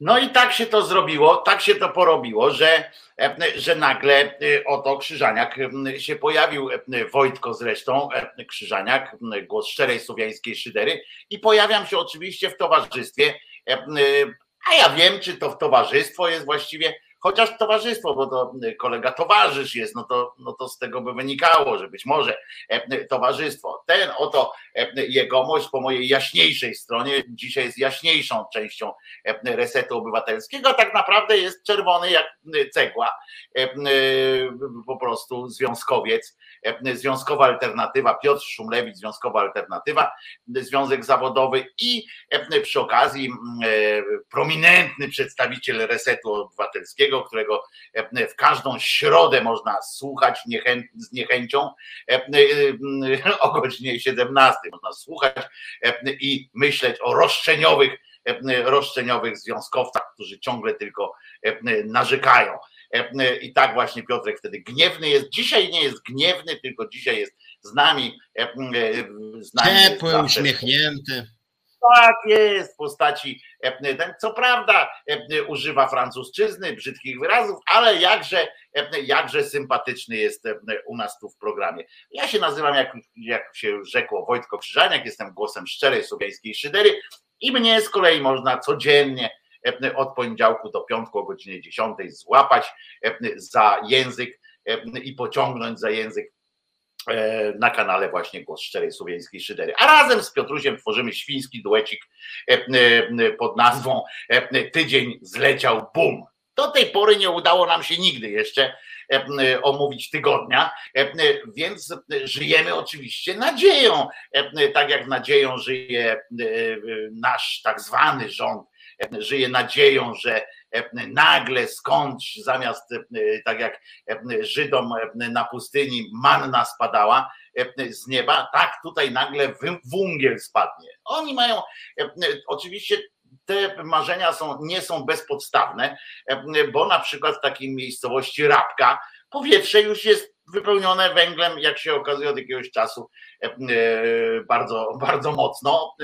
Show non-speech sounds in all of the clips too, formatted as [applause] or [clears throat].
No i tak się to zrobiło, tak się to porobiło, że, że nagle oto Krzyżaniak się pojawił, Wojtko zresztą, Krzyżaniak, głos szczerej słowiańskiej szydery. I pojawiam się oczywiście w towarzystwie, a ja wiem, czy to towarzystwo jest właściwie chociaż towarzystwo, bo to y, kolega towarzysz jest, no to, no to z tego by wynikało, że być może e, towarzystwo. Ten oto e, jegomość po mojej jaśniejszej stronie, dzisiaj jest jaśniejszą częścią e, resetu obywatelskiego, a tak naprawdę jest czerwony jak cegła, po prostu związkowiec, związkowa alternatywa, Piotr Szumlewicz, związkowa alternatywa, związek zawodowy i przy okazji prominentny przedstawiciel resetu obywatelskiego, którego e, w każdą środę można słuchać z niechęcią e, e, o godzinie 17. Można słuchać i myśleć o roszczeniowych, roszczeniozowych związkowcach, którzy ciągle tylko narzekają. I tak właśnie Piotrek wtedy gniewny jest. Dzisiaj nie jest gniewny, tylko dzisiaj jest z nami. Z nami Ciepły, uśmiechnięty tak jest w postaci, co prawda używa francuszczyzny, brzydkich wyrazów, ale jakże, jakże sympatyczny jest u nas tu w programie. Ja się nazywam, jak, jak się rzekło, Wojtko Krzyżaniak, jestem głosem szczerej słowiańskiej szydery i mnie z kolei można codziennie od poniedziałku do piątku o godzinie 10 złapać za język i pociągnąć za język na kanale właśnie Głos Szczerej Słowiańskiej Szydery. A razem z Piotrusiem tworzymy świński duecik e, e, pod nazwą Tydzień zleciał bum. Do tej pory nie udało nam się nigdy jeszcze omówić tygodnia, więc żyjemy oczywiście nadzieją, tak jak nadzieją żyje nasz tak zwany rząd, żyje nadzieją, że nagle skądś zamiast tak jak Żydom na pustyni manna spadała z nieba, tak tutaj nagle wungiel spadnie. Oni mają oczywiście te marzenia są, nie są bezpodstawne, bo na przykład w takiej miejscowości Rabka powietrze już jest wypełnione węglem, jak się okazuje od jakiegoś czasu bardzo, bardzo mocno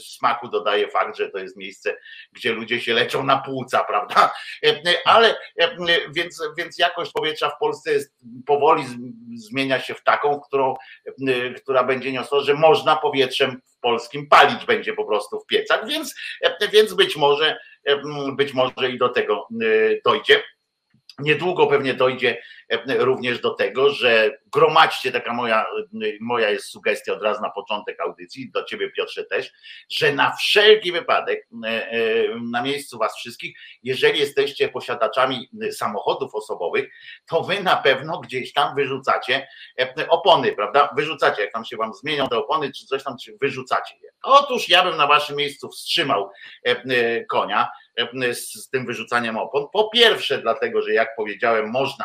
smaku dodaje fakt, że to jest miejsce, gdzie ludzie się leczą na płuca, prawda? Ale więc, więc jakość powietrza w Polsce jest powoli zmienia się w taką, którą, która będzie niosła, że można powietrzem polskim palić będzie po prostu w piecach, więc, więc być może być może i do tego dojdzie. Niedługo pewnie dojdzie e, również do tego, że gromadźcie, taka moja, moja jest sugestia od razu na początek audycji, do ciebie Piotrze też, że na wszelki wypadek, e, e, na miejscu was wszystkich, jeżeli jesteście posiadaczami samochodów osobowych, to wy na pewno gdzieś tam wyrzucacie opony, prawda? Wyrzucacie, jak tam się wam zmienią te opony, czy coś tam, czy wyrzucacie je. Otóż ja bym na waszym miejscu wstrzymał konia, z tym wyrzucaniem opon. Po pierwsze, dlatego, że jak powiedziałem, można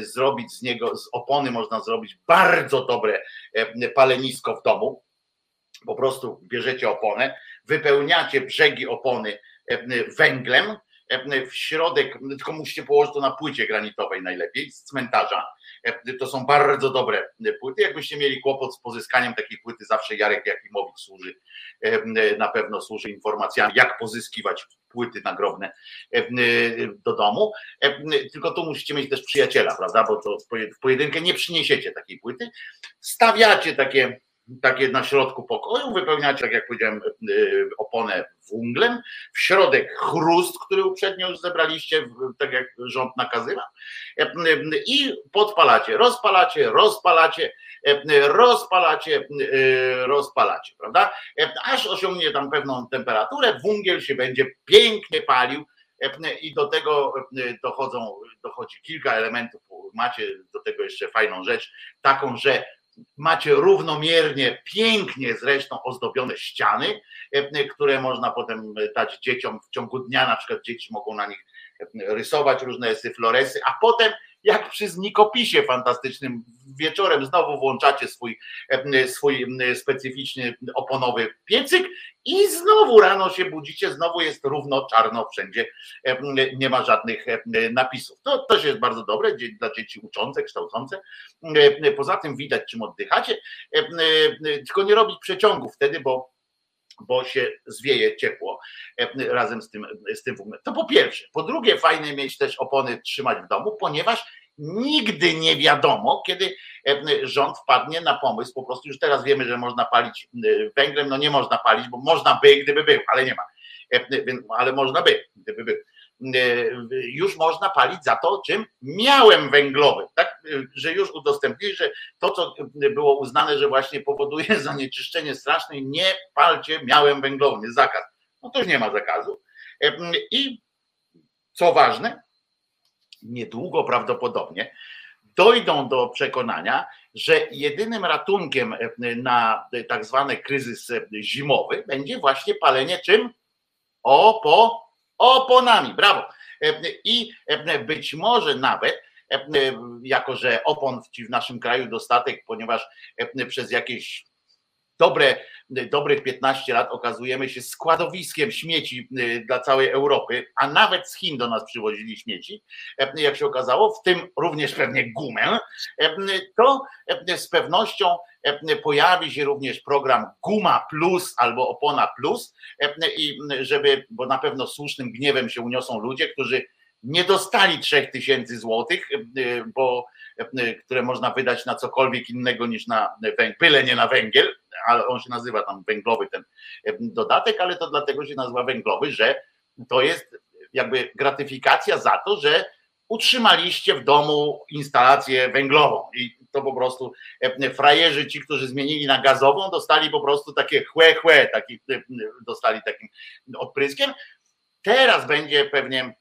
zrobić z niego, z opony można zrobić bardzo dobre palenisko w domu. Po prostu bierzecie oponę, wypełniacie brzegi opony węglem, w środek, tylko musicie położyć to na płycie granitowej najlepiej, z cmentarza. To są bardzo dobre płyty. Jakbyście mieli kłopot z pozyskaniem takiej płyty, zawsze Jarek Jakimowicz służy, na pewno służy informacjami, jak pozyskiwać płyty nagrobne do domu. Tylko tu musicie mieć też przyjaciela, prawda? Bo to w pojedynkę nie przyniesiecie takiej płyty. Stawiacie takie takie na środku pokoju, wypełniacie, tak jak powiedziałem, y, oponę wunglem, w środek chrust, który uprzednio już zebraliście, tak jak rząd nakazywa, i podpalacie, rozpalacie, rozpalacie, rozpalacie, y, rozpalacie, prawda? Aż osiągnie tam pewną temperaturę, wungiel się będzie pięknie palił, i do tego dochodzą, dochodzi kilka elementów. Macie do tego jeszcze fajną rzecz, taką, że Macie równomiernie, pięknie zresztą ozdobione ściany, e, które można potem dać dzieciom w ciągu dnia, na przykład dzieci mogą na nich rysować różne syfloresy, a potem jak przy znikopisie fantastycznym wieczorem znowu włączacie swój, swój specyficzny oponowy piecyk i znowu rano się budzicie, znowu jest równo czarno wszędzie, nie ma żadnych napisów. To też jest bardzo dobre dla dzieci uczące, kształcące. Poza tym widać, czym oddychacie, tylko nie robić przeciągów wtedy, bo bo się zwieje ciepło razem z tym, z tym To po pierwsze. Po drugie, fajnie mieć też opony trzymać w domu, ponieważ nigdy nie wiadomo, kiedy rząd wpadnie na pomysł. Po prostu już teraz wiemy, że można palić węglem. No nie można palić, bo można by, gdyby był, ale nie ma. Ale można by, gdyby był. E, już można palić za to, czym miałem węglowy, tak? Że już udostępnili, że to, co było uznane, że właśnie powoduje [laughs] zanieczyszczenie straszne, nie palcie miałem węglowym, jest zakaz. No to już nie ma zakazu. E, I co ważne, niedługo prawdopodobnie dojdą do przekonania, że jedynym ratunkiem na tak zwany kryzys zimowy będzie właśnie palenie czym? O, po oponami. Brawo. E, I e, być może nawet, e, jako że opon w naszym kraju dostatek, ponieważ przez jakieś dobre, dobrych 15 lat okazujemy się składowiskiem śmieci dla całej Europy, a nawet z Chin do nas przywozili śmieci, jak się okazało, w tym również pewnie gumę, to z pewnością pojawi się również program Guma Plus albo Opona Plus. I żeby, bo na pewno słusznym gniewem się uniosą ludzie, którzy nie dostali 3000 złotych, bo które można wydać na cokolwiek innego niż na węgiel, nie na węgiel, ale on się nazywa tam węglowy ten dodatek, ale to dlatego się nazywa węglowy, że to jest jakby gratyfikacja za to, że utrzymaliście w domu instalację węglową i to po prostu frajerzy, ci, którzy zmienili na gazową, dostali po prostu takie chłe, chłe, taki, dostali takim odpryskiem. Teraz będzie pewnie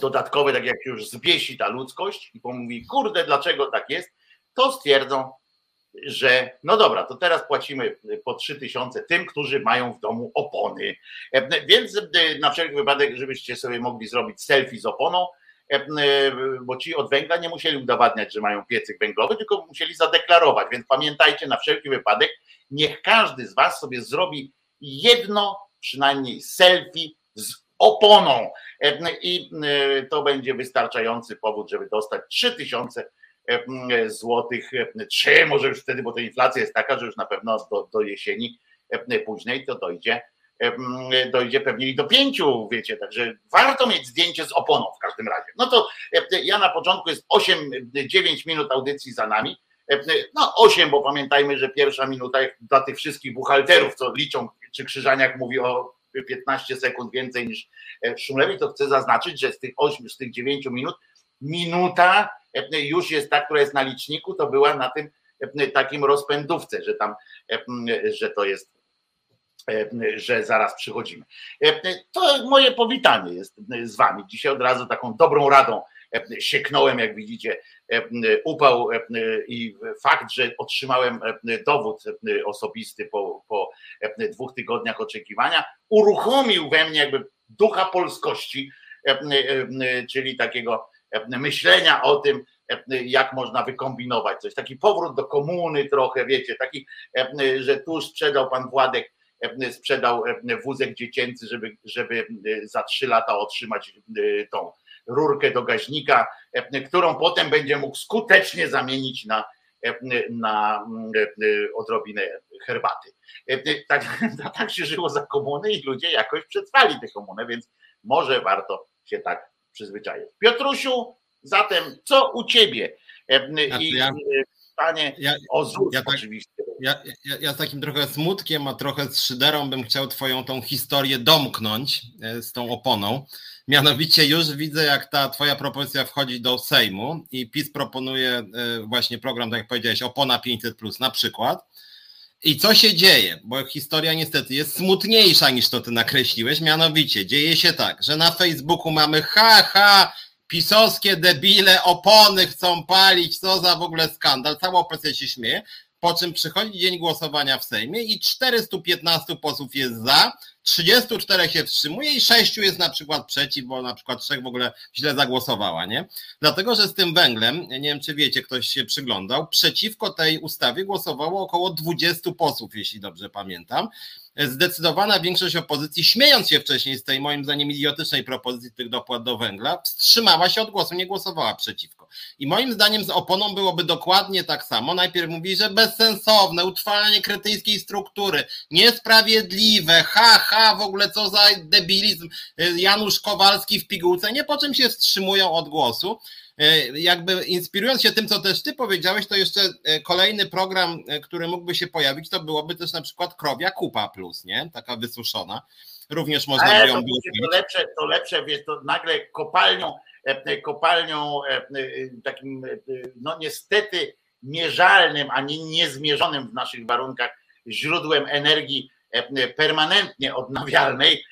dodatkowy, tak jak już zbiesi ta ludzkość i pomówi, kurde, dlaczego tak jest, to stwierdzą, że no dobra, to teraz płacimy po 3000 tym, którzy mają w domu opony. E, więc na wszelki wypadek, żebyście sobie mogli zrobić selfie z oponą, E, e, bo ci od węgla nie musieli udowadniać, że mają piecyk węglowy, tylko musieli zadeklarować. Więc pamiętajcie na wszelki wypadek, niech każdy z Was sobie zrobi jedno przynajmniej selfie z oponą. E, I to będzie wystarczający powód, żeby dostać 3000 złotych, trzy może już wtedy, bo to inflacja jest taka, że już na pewno do, do jesieni później to dojdzie dojdzie pewnie i do pięciu, wiecie, także warto mieć zdjęcie z oponą w każdym razie. No to ja na początku jest 8-9 minut audycji za nami. No 8, bo pamiętajmy, że pierwsza minuta dla tych wszystkich buchalterów, co liczą, czy Krzyżaniak mówi o 15 sekund więcej niż e, Szumlewicz, to chcę zaznaczyć, że z tych 8, z tych 9 minut minuta już jest ta, która jest na liczniku, to była na tym takim rozpędówce, że tam, że to jest E, że zaraz przychodzimy. E, to moje powitanie jest z Wami. Dzisiaj od razu taką dobrą radą e, sieknąłem, jak widzicie, upał i fakt, że otrzymałem dowód osobisty po, po dwóch tygodniach oczekiwania, uruchomił we mnie jakby ducha polskości, czyli takiego myślenia o tym, jak można wykombinować coś. Taki powrót do komuny trochę, wiecie, taki, że tu sprzedał pan Władek E, sprzedał e, wózek dziecięcy, żeby, żeby e, za trzy lata otrzymać tą rurkę do gaźnika, którą potem będzie mógł skutecznie zamienić na, na odrobinę herbaty. Tak, [laughs] tak się żyło za komuny i ludzie jakoś przetrwali tę komunę, więc może warto się tak przyzwyczaić. Piotrusiu, zatem co u ciebie? I pytanie ja, o ZUS ja tak, oczywiście ja, ja, ja, z takim trochę smutkiem, a trochę z szyderą bym chciał Twoją tą historię domknąć e, z tą oponą. Mianowicie już widzę, jak ta Twoja propozycja wchodzi do Sejmu i PiS proponuje e, właśnie program, tak jak powiedziałeś, opona 500, na przykład. I co się dzieje? Bo historia niestety jest smutniejsza niż to ty nakreśliłeś. Mianowicie dzieje się tak, że na Facebooku mamy ha, ha, pisowskie debile opony chcą palić, co za w ogóle skandal. Cała opozycja się śmieje po czym przychodzi dzień głosowania w Sejmie i 415 posłów jest za, 34 się wstrzymuje i 6 jest na przykład przeciw, bo na przykład 3 w ogóle źle zagłosowała, nie? Dlatego, że z tym węglem, nie wiem czy wiecie, ktoś się przyglądał, przeciwko tej ustawie głosowało około 20 posłów, jeśli dobrze pamiętam. Zdecydowana większość opozycji, śmiejąc się wcześniej z tej moim zdaniem idiotycznej propozycji tych dopłat do węgla, wstrzymała się od głosu, nie głosowała przeciwko. I moim zdaniem z oponą byłoby dokładnie tak samo. Najpierw mówi, że bezsensowne, utrwalanie kretyńskiej struktury, niesprawiedliwe, ha, ha, w ogóle co za debilizm, Janusz Kowalski w pigułce, nie po czym się wstrzymują od głosu. E, jakby inspirując się tym, co też ty powiedziałeś, to jeszcze e, kolejny program, e, który mógłby się pojawić, to byłoby też na przykład krowia kupa plus, nie? Taka wysuszona. Również można by ją było. To lepsze, to lepsze, wiesz, to nagle kopalnią, kopalnią takim, no niestety mierzalnym, a nie niezmierzonym w naszych warunkach źródłem energii permanentnie odnawialnej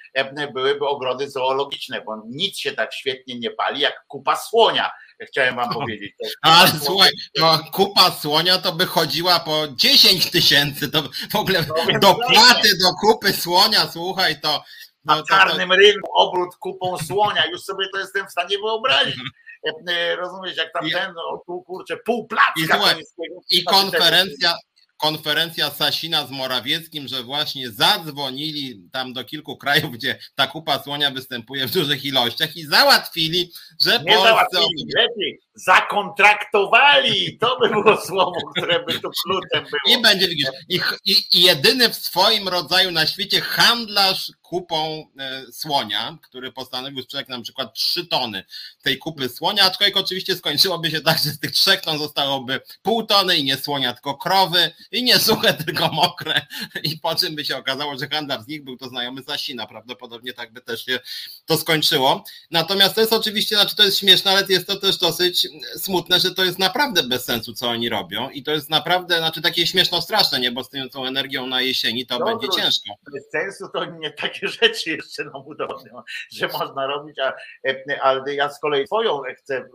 byłyby ogrody zoologiczne, bo nic się tak świetnie nie pali jak kupa słonia chciałem wam powiedzieć. [laughs] Ale słuchaj, to kupa słonia to by chodziła po 10 tysięcy, to w ogóle no, dopłaty do kupy słonia, słuchaj, to... Na to, czarnym to, to... rynku obrót kupą słonia, już sobie to jestem w stanie wyobrazić. E, e, rozumiesz, jak tam ten, no, tu kurczę, pół placka. I, słuchaj, i konferencja, konferencja Sasina z Morawieckim, że właśnie zadzwonili tam do kilku krajów, gdzie ta kupa słonia występuje w dużych ilościach i załatwili, że Nie Polsce... załatwili, lepiej, zakontraktowali, to by było słowo, które by tu kluczem było. I będzie, widzisz, i, i, i jedyny w swoim rodzaju na świecie handlarz kupą e, słonia, który postanowił sprzedać na przykład 3 tony tej kupy słonia, aczkolwiek oczywiście skończyłoby się tak, że z tych 3 ton zostałoby pół tony i nie słonia, tylko krowy i nie suche, tylko mokre i po czym by się okazało, że handlarz z nich był to znajomy Zasina, prawdopodobnie tak by też się to skończyło. Natomiast to jest oczywiście, znaczy to jest śmieszne, ale jest to też dosyć smutne, że to jest naprawdę bez sensu, co oni robią i to jest naprawdę, znaczy takie śmieszno-straszne, nie, bo z tą energią na jesieni to będzie ciężko. Bez sensu to nie takie [laughs] rzeczy jeszcze na budowie, że można robić, a, ale ja z kolei twoją chcę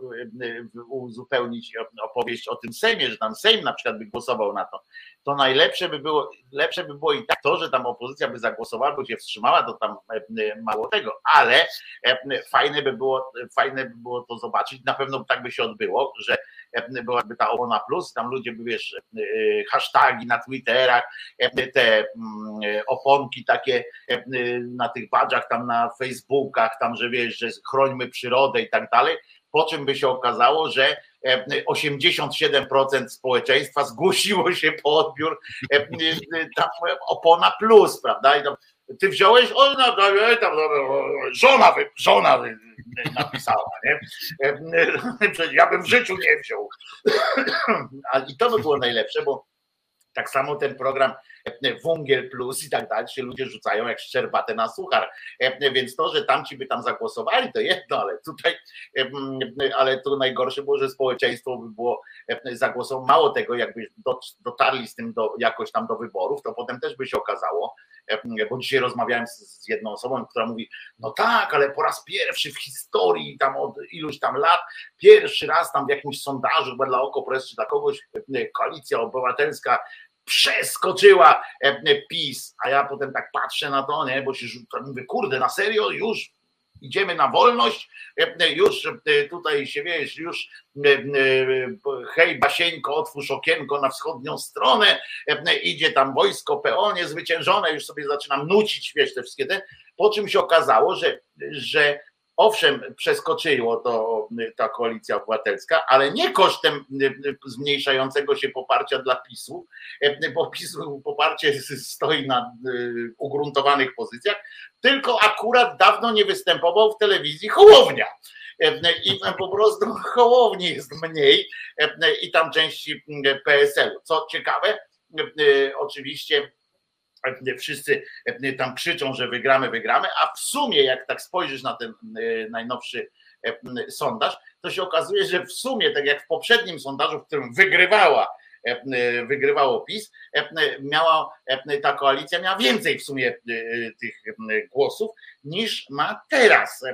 uzupełnić opowieść o tym Sejmie, że tam Sejm na przykład by głosował na to, to najlepsze by było, lepsze by było i tak to, że tam opozycja by zagłosowała, bo się wstrzymała, to tam mało tego, ale fajne by było, fajne by było to zobaczyć, na pewno tak by się odbyło, że byłaby ta Ołona Plus, tam ludzie by, wiesz, hashtagi na Twitterach, te mm, oponki takie na tych badżach, tam na Facebookach, tam, że wiesz, że chrońmy przyrodę i tak dalej, po czym by się okazało, że 87% społeczeństwa zgłosiło się po odbiór tam opona plus, prawda? I tam, ty wziąłeś, o, no, tam, żona, żona napisała, nie? [laughs] Ja bym w życiu nie wziął. [clears throat] I to by było najlepsze, bo tak samo ten program Wungiel Plus i tak dalej się ludzie rzucają jak szczerbatę na suchar. Więc to, że tamci by tam zagłosowali, to jedno, ale tutaj, ale to najgorsze było, że społeczeństwo by było zagłosowało. Mało tego, jakby dotarli z tym do, jakoś tam do wyborów, to potem też by się okazało, bo dzisiaj rozmawiałem z, jedną osobą, która mówi, no tak, ale po raz pierwszy w historii, tam od iluś tam lat, pierwszy raz tam w jakimś sondażu, chyba dla Okopres czy dla kogoś, koalicja obywatelska przeskoczyła PiS, a ja potem tak patrzę na to, nie, bo się mówię, kurde, na serio, już idziemy na wolność, już tutaj się wiesz, już hej Basieńko, otwórz okienko na wschodnią stronę, idzie tam wojsko PO niezwyciężone, już sobie zaczynam nucić, wiesz, te wszystkie te, po czym się okazało, że, że Owszem, przeskoczyło to ta koalicja obywatelska, ale nie kosztem zmniejszającego się poparcia dla PiSu, bo PiSu poparcie stoi na ugruntowanych pozycjach, tylko akurat dawno nie występował w telewizji Hołownia. I po prostu [laughs] Hołowni jest mniej i tam części PSL-u. Co ciekawe, oczywiście wszyscy e, tam krzyczą, że wygramy, wygramy, a w sumie jak tak spojrzysz na ten e, najnowszy e, sondaż, to się okazuje, że w sumie, tak jak w poprzednim sondażu, w którym wygrywała wygrywało PiS, miała ta koalicja miała więcej w sumie tych głosów niż ma teraz.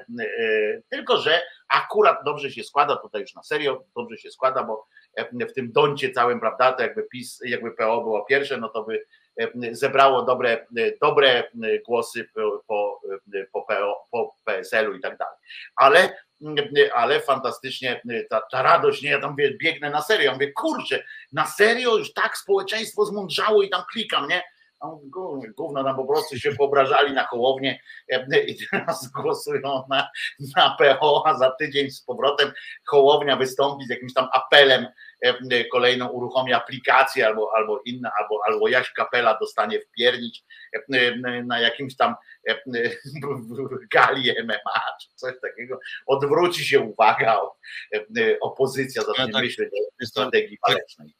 Tylko, że akurat dobrze się składa, tutaj już na serio dobrze się składa, bo w tym doncie całym, prawda, to jakby PiS, jakby PO było pierwsze, no to by zebrało dobre, dobre głosy po, po, po PSL-u i tak dalej. Ale, ale fantastycznie ta, ta radość, nie, ja tam biegnę na serio, ja mówię, kurczę, na serio już tak społeczeństwo zmądrzało i tam klikam, nie? Gówno tam po prostu się poobrażali na Hołownię i teraz [laughs] głosują na, na PO, a za tydzień z powrotem Hołownia wystąpi z jakimś tam apelem kolejną uruchomi aplikację albo, albo inna, albo, albo Jaś Kapela dostanie wpiernić na jakimś tam [laughs] gali MMA czy coś takiego. Odwróci się uwaga, opozycja zacznie tak, myśleć o strategii walecznej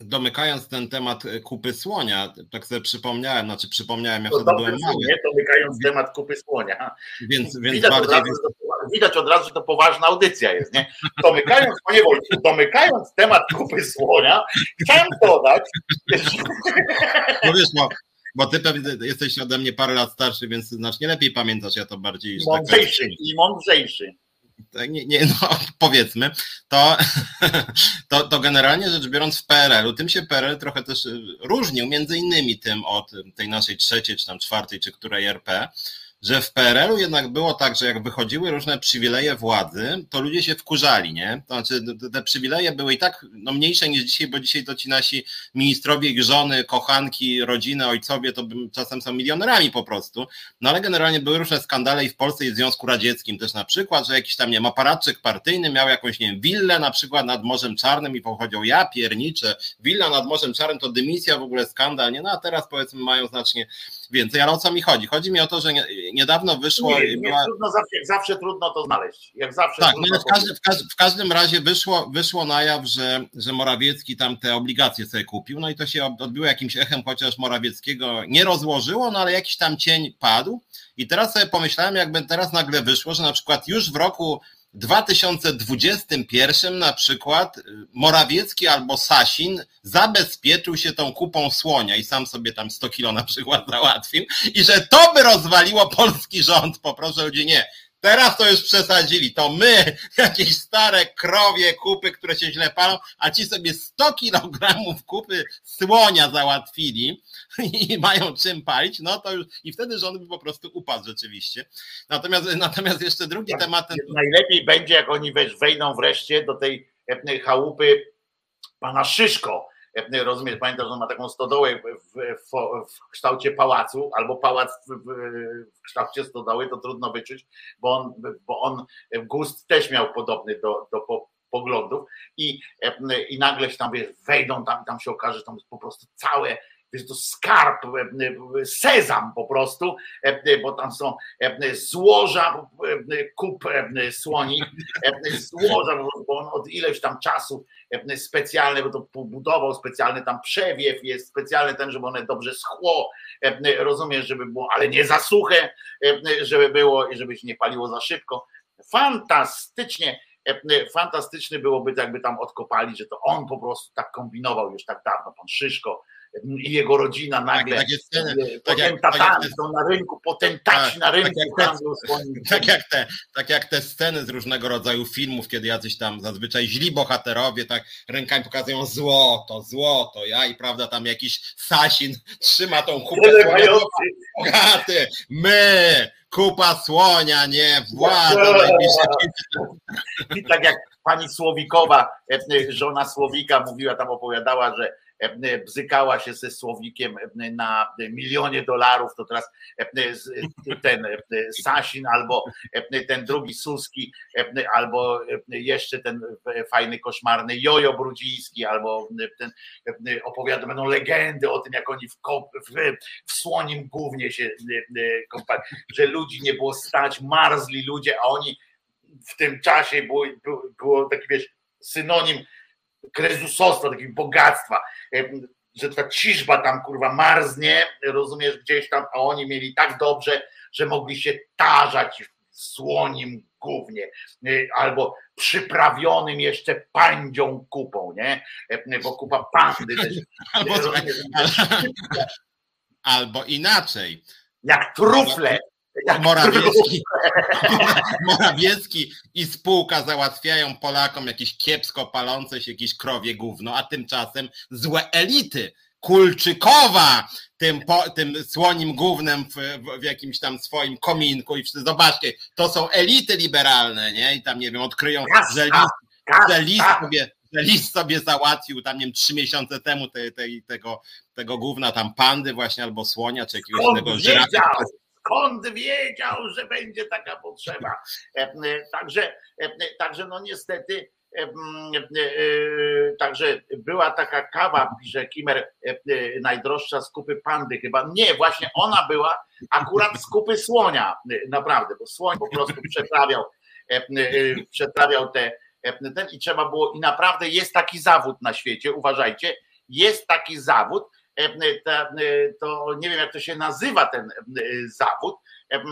domykając ten temat e, kupy słonia, tak sobie przypomniałem, znaczy przypomniałem, jak wtedy byłem mały. Nie, domykając temat kupy słonia. Więc, więc widać, bardziej... razu, to, widać od razu, że to poważna audycja jest, nie? Domykając, panie Wojciech, domykając temat kupy słonia, chciałem dodać... [laughs] No wiesz, no, bo ty pewnie jesteś ode mnie parę lat starszy, więc znacznie lepiej pamiętasz, ja to bardziej... Mądrzejszy tak, i mądrzejszy nie, nie, no, [laughs] powiedzmy, to, [laughs] to, to generalnie rzecz biorąc w PRL-u, tym się PRL trochę też różnił, między innymi tym od tej naszej trzeciej, czy tam czwartej, czy której RP, że w PRL-u jednak było tak, że jak wychodziły różne przywileje władzy, to ludzie się wkurzali, nie? To znaczy te przywileje były i tak no, mniejsze niż dzisiaj, bo dzisiaj to ci nasi ministrowie, ich żony, kochanki, rodziny, ojcowie, to czasem są milionerami po prostu, no ale generalnie były różne skandale i w Polsce i w Związku Radzieckim też na przykład, że jakiś tam, nie wiem, aparatczyk partyjny miał jakąś, nie wiem, willę na przykład nad Morzem Czarnym i pochodził, ja pierniczę, willa nad Morzem Czarnym to dymisja, w ogóle skandal, nie? No a teraz powiedzmy mają znacznie więcej, ale o co mi chodzi? Chodzi mi o to, że niedawno wyszło. Nie, była... trudno, zawsze, jak zawsze trudno to znaleźć. Jak zawsze tak, no w, każdy, w, każdy, w, każdym razie wyszło, wyszło na jaw, że, że Morawiecki tam te obligacje sobie kupił, no i to się odbiło jakimś echem, chociaż Morawieckiego nie rozłożyło, no ale jakiś tam cień padł. I teraz sobie pomyślałem, jakby teraz nagle wyszło, że na przykład już w roku 2021 na przykład y, Morawiecki albo Sasin zabezpieczył się tą kupą słonia i sam sobie tam 100 kilo na przykład [laughs] załatwił i że to by rozwaliło polski rząd, poproszę ludzi, nie. Teraz to już przesadzili. To my, [laughs] jakieś stare krowie kupy, które się źle palą, a ci sobie 100 kilogramów kupy słonia załatwili [laughs] i mają czym palić, no to już i wtedy rząd by po prostu upadł rzeczywiście. Natomiast, natomiast jeszcze drugi tak, temat. Ten... Najlepiej będzie, jak oni wejdą wreszcie do tej e, chałupy pana Szyszko rozumiesz, pamiętam, że on ma taką stodołę w, w, w kształcie pałacu, albo pałac w, w, kształcie stodoły, to trudno wyczuć, bo on, bo on gust też miał podobny do, do poglądów i, i nagle się tam wiesz, wejdą, tam, tam się okaże, że tam jest po prostu całe to skarb, sezam po prostu, bo tam są złoża, kup słoni, złoża, bo on od ileś tam czasu specjalne, bo to pobudował specjalny tam przewiew, jest specjalny ten, żeby one dobrze schło, rozumiesz, żeby było, ale nie za suche, żeby było i żeby się nie paliło za szybko. Fantastycznie, fantastyczny byłoby, jakby tam odkopali, że to on po prostu tak kombinował już tak dawno, pan Szyszko, i jego rodzina nagle tak, takie sceny, tak jak, tak jak te, są na rynku, potentaci tak, na rynku tak jak, te, [laughs] tak, jak te, tak jak te sceny z różnego rodzaju filmów, kiedy jacyś tam zazwyczaj źli bohaterowie tak rękami pokazują złoto, złoto, ja i prawda tam jakiś Sasin trzyma tą kupę bogaty, my, kupa słonia, nie, władza I tak jak pani Słowikowa, e, żona Słowika mówiła, tam opowiadała, że bzykała się ze Słowikiem e, na milionie dolarów, to teraz e, ten Sasin albo ten drugi Suski, albo jeszcze ten fajny, koszmarny Jojo Brudziński, albo ten opowiada, będą legendy o tym, jak oni w, w, w słonim głównie się kąpali, że ludzi nie było stać, marzli ludzie, a oni w tym czasie było, było taki wiesz, synonim krezusostwa, takiego bogactwa, że ta ciżba tam kurwa marznie, rozumiesz, gdzieś tam, a oni mieli tak dobrze, że mogli się tarzać w słonim głównie, albo przyprawionym jeszcze pandzią kupą, nie? Bo kupa pandy też. [laughs] Albo, [laughs] albo inaczej. Jak trufle. Morawiecki, Morawiecki [laughs] i spółka załatwiają Polakom jakieś kiepsko palące się jakieś krowie gówno, a tymczasem złe elity Kulczykowa tym, po, tym słonim głównym w, w, jakimś tam swoim kominku i wszyscy, zobaczcie, to są elity liberalne, nie? I tam, nie wiem, odkryją, że list, że list sobie że list sobie załatwił tam, nie wiem, trzy miesiące temu te, te, tego, tego gówna tam pandy właśnie albo słonia, czy jakiegoś tego wiedział? Skąd wiedział, że będzie taka potrzeba? E, e, Także, e, także no niestety, także była taka kawa, pisze Kimer, najdroższa z kupy pandy chyba. Nie, właśnie ona była akurat z kupy słonia, naprawdę, bo słoń po prostu przeprawiał, przeprawiał te, ten i trzeba było, i naprawdę jest taki zawód na świecie, uważajcie, jest taki zawód, to nie wiem jak to się nazywa ten e, zawód, e, e,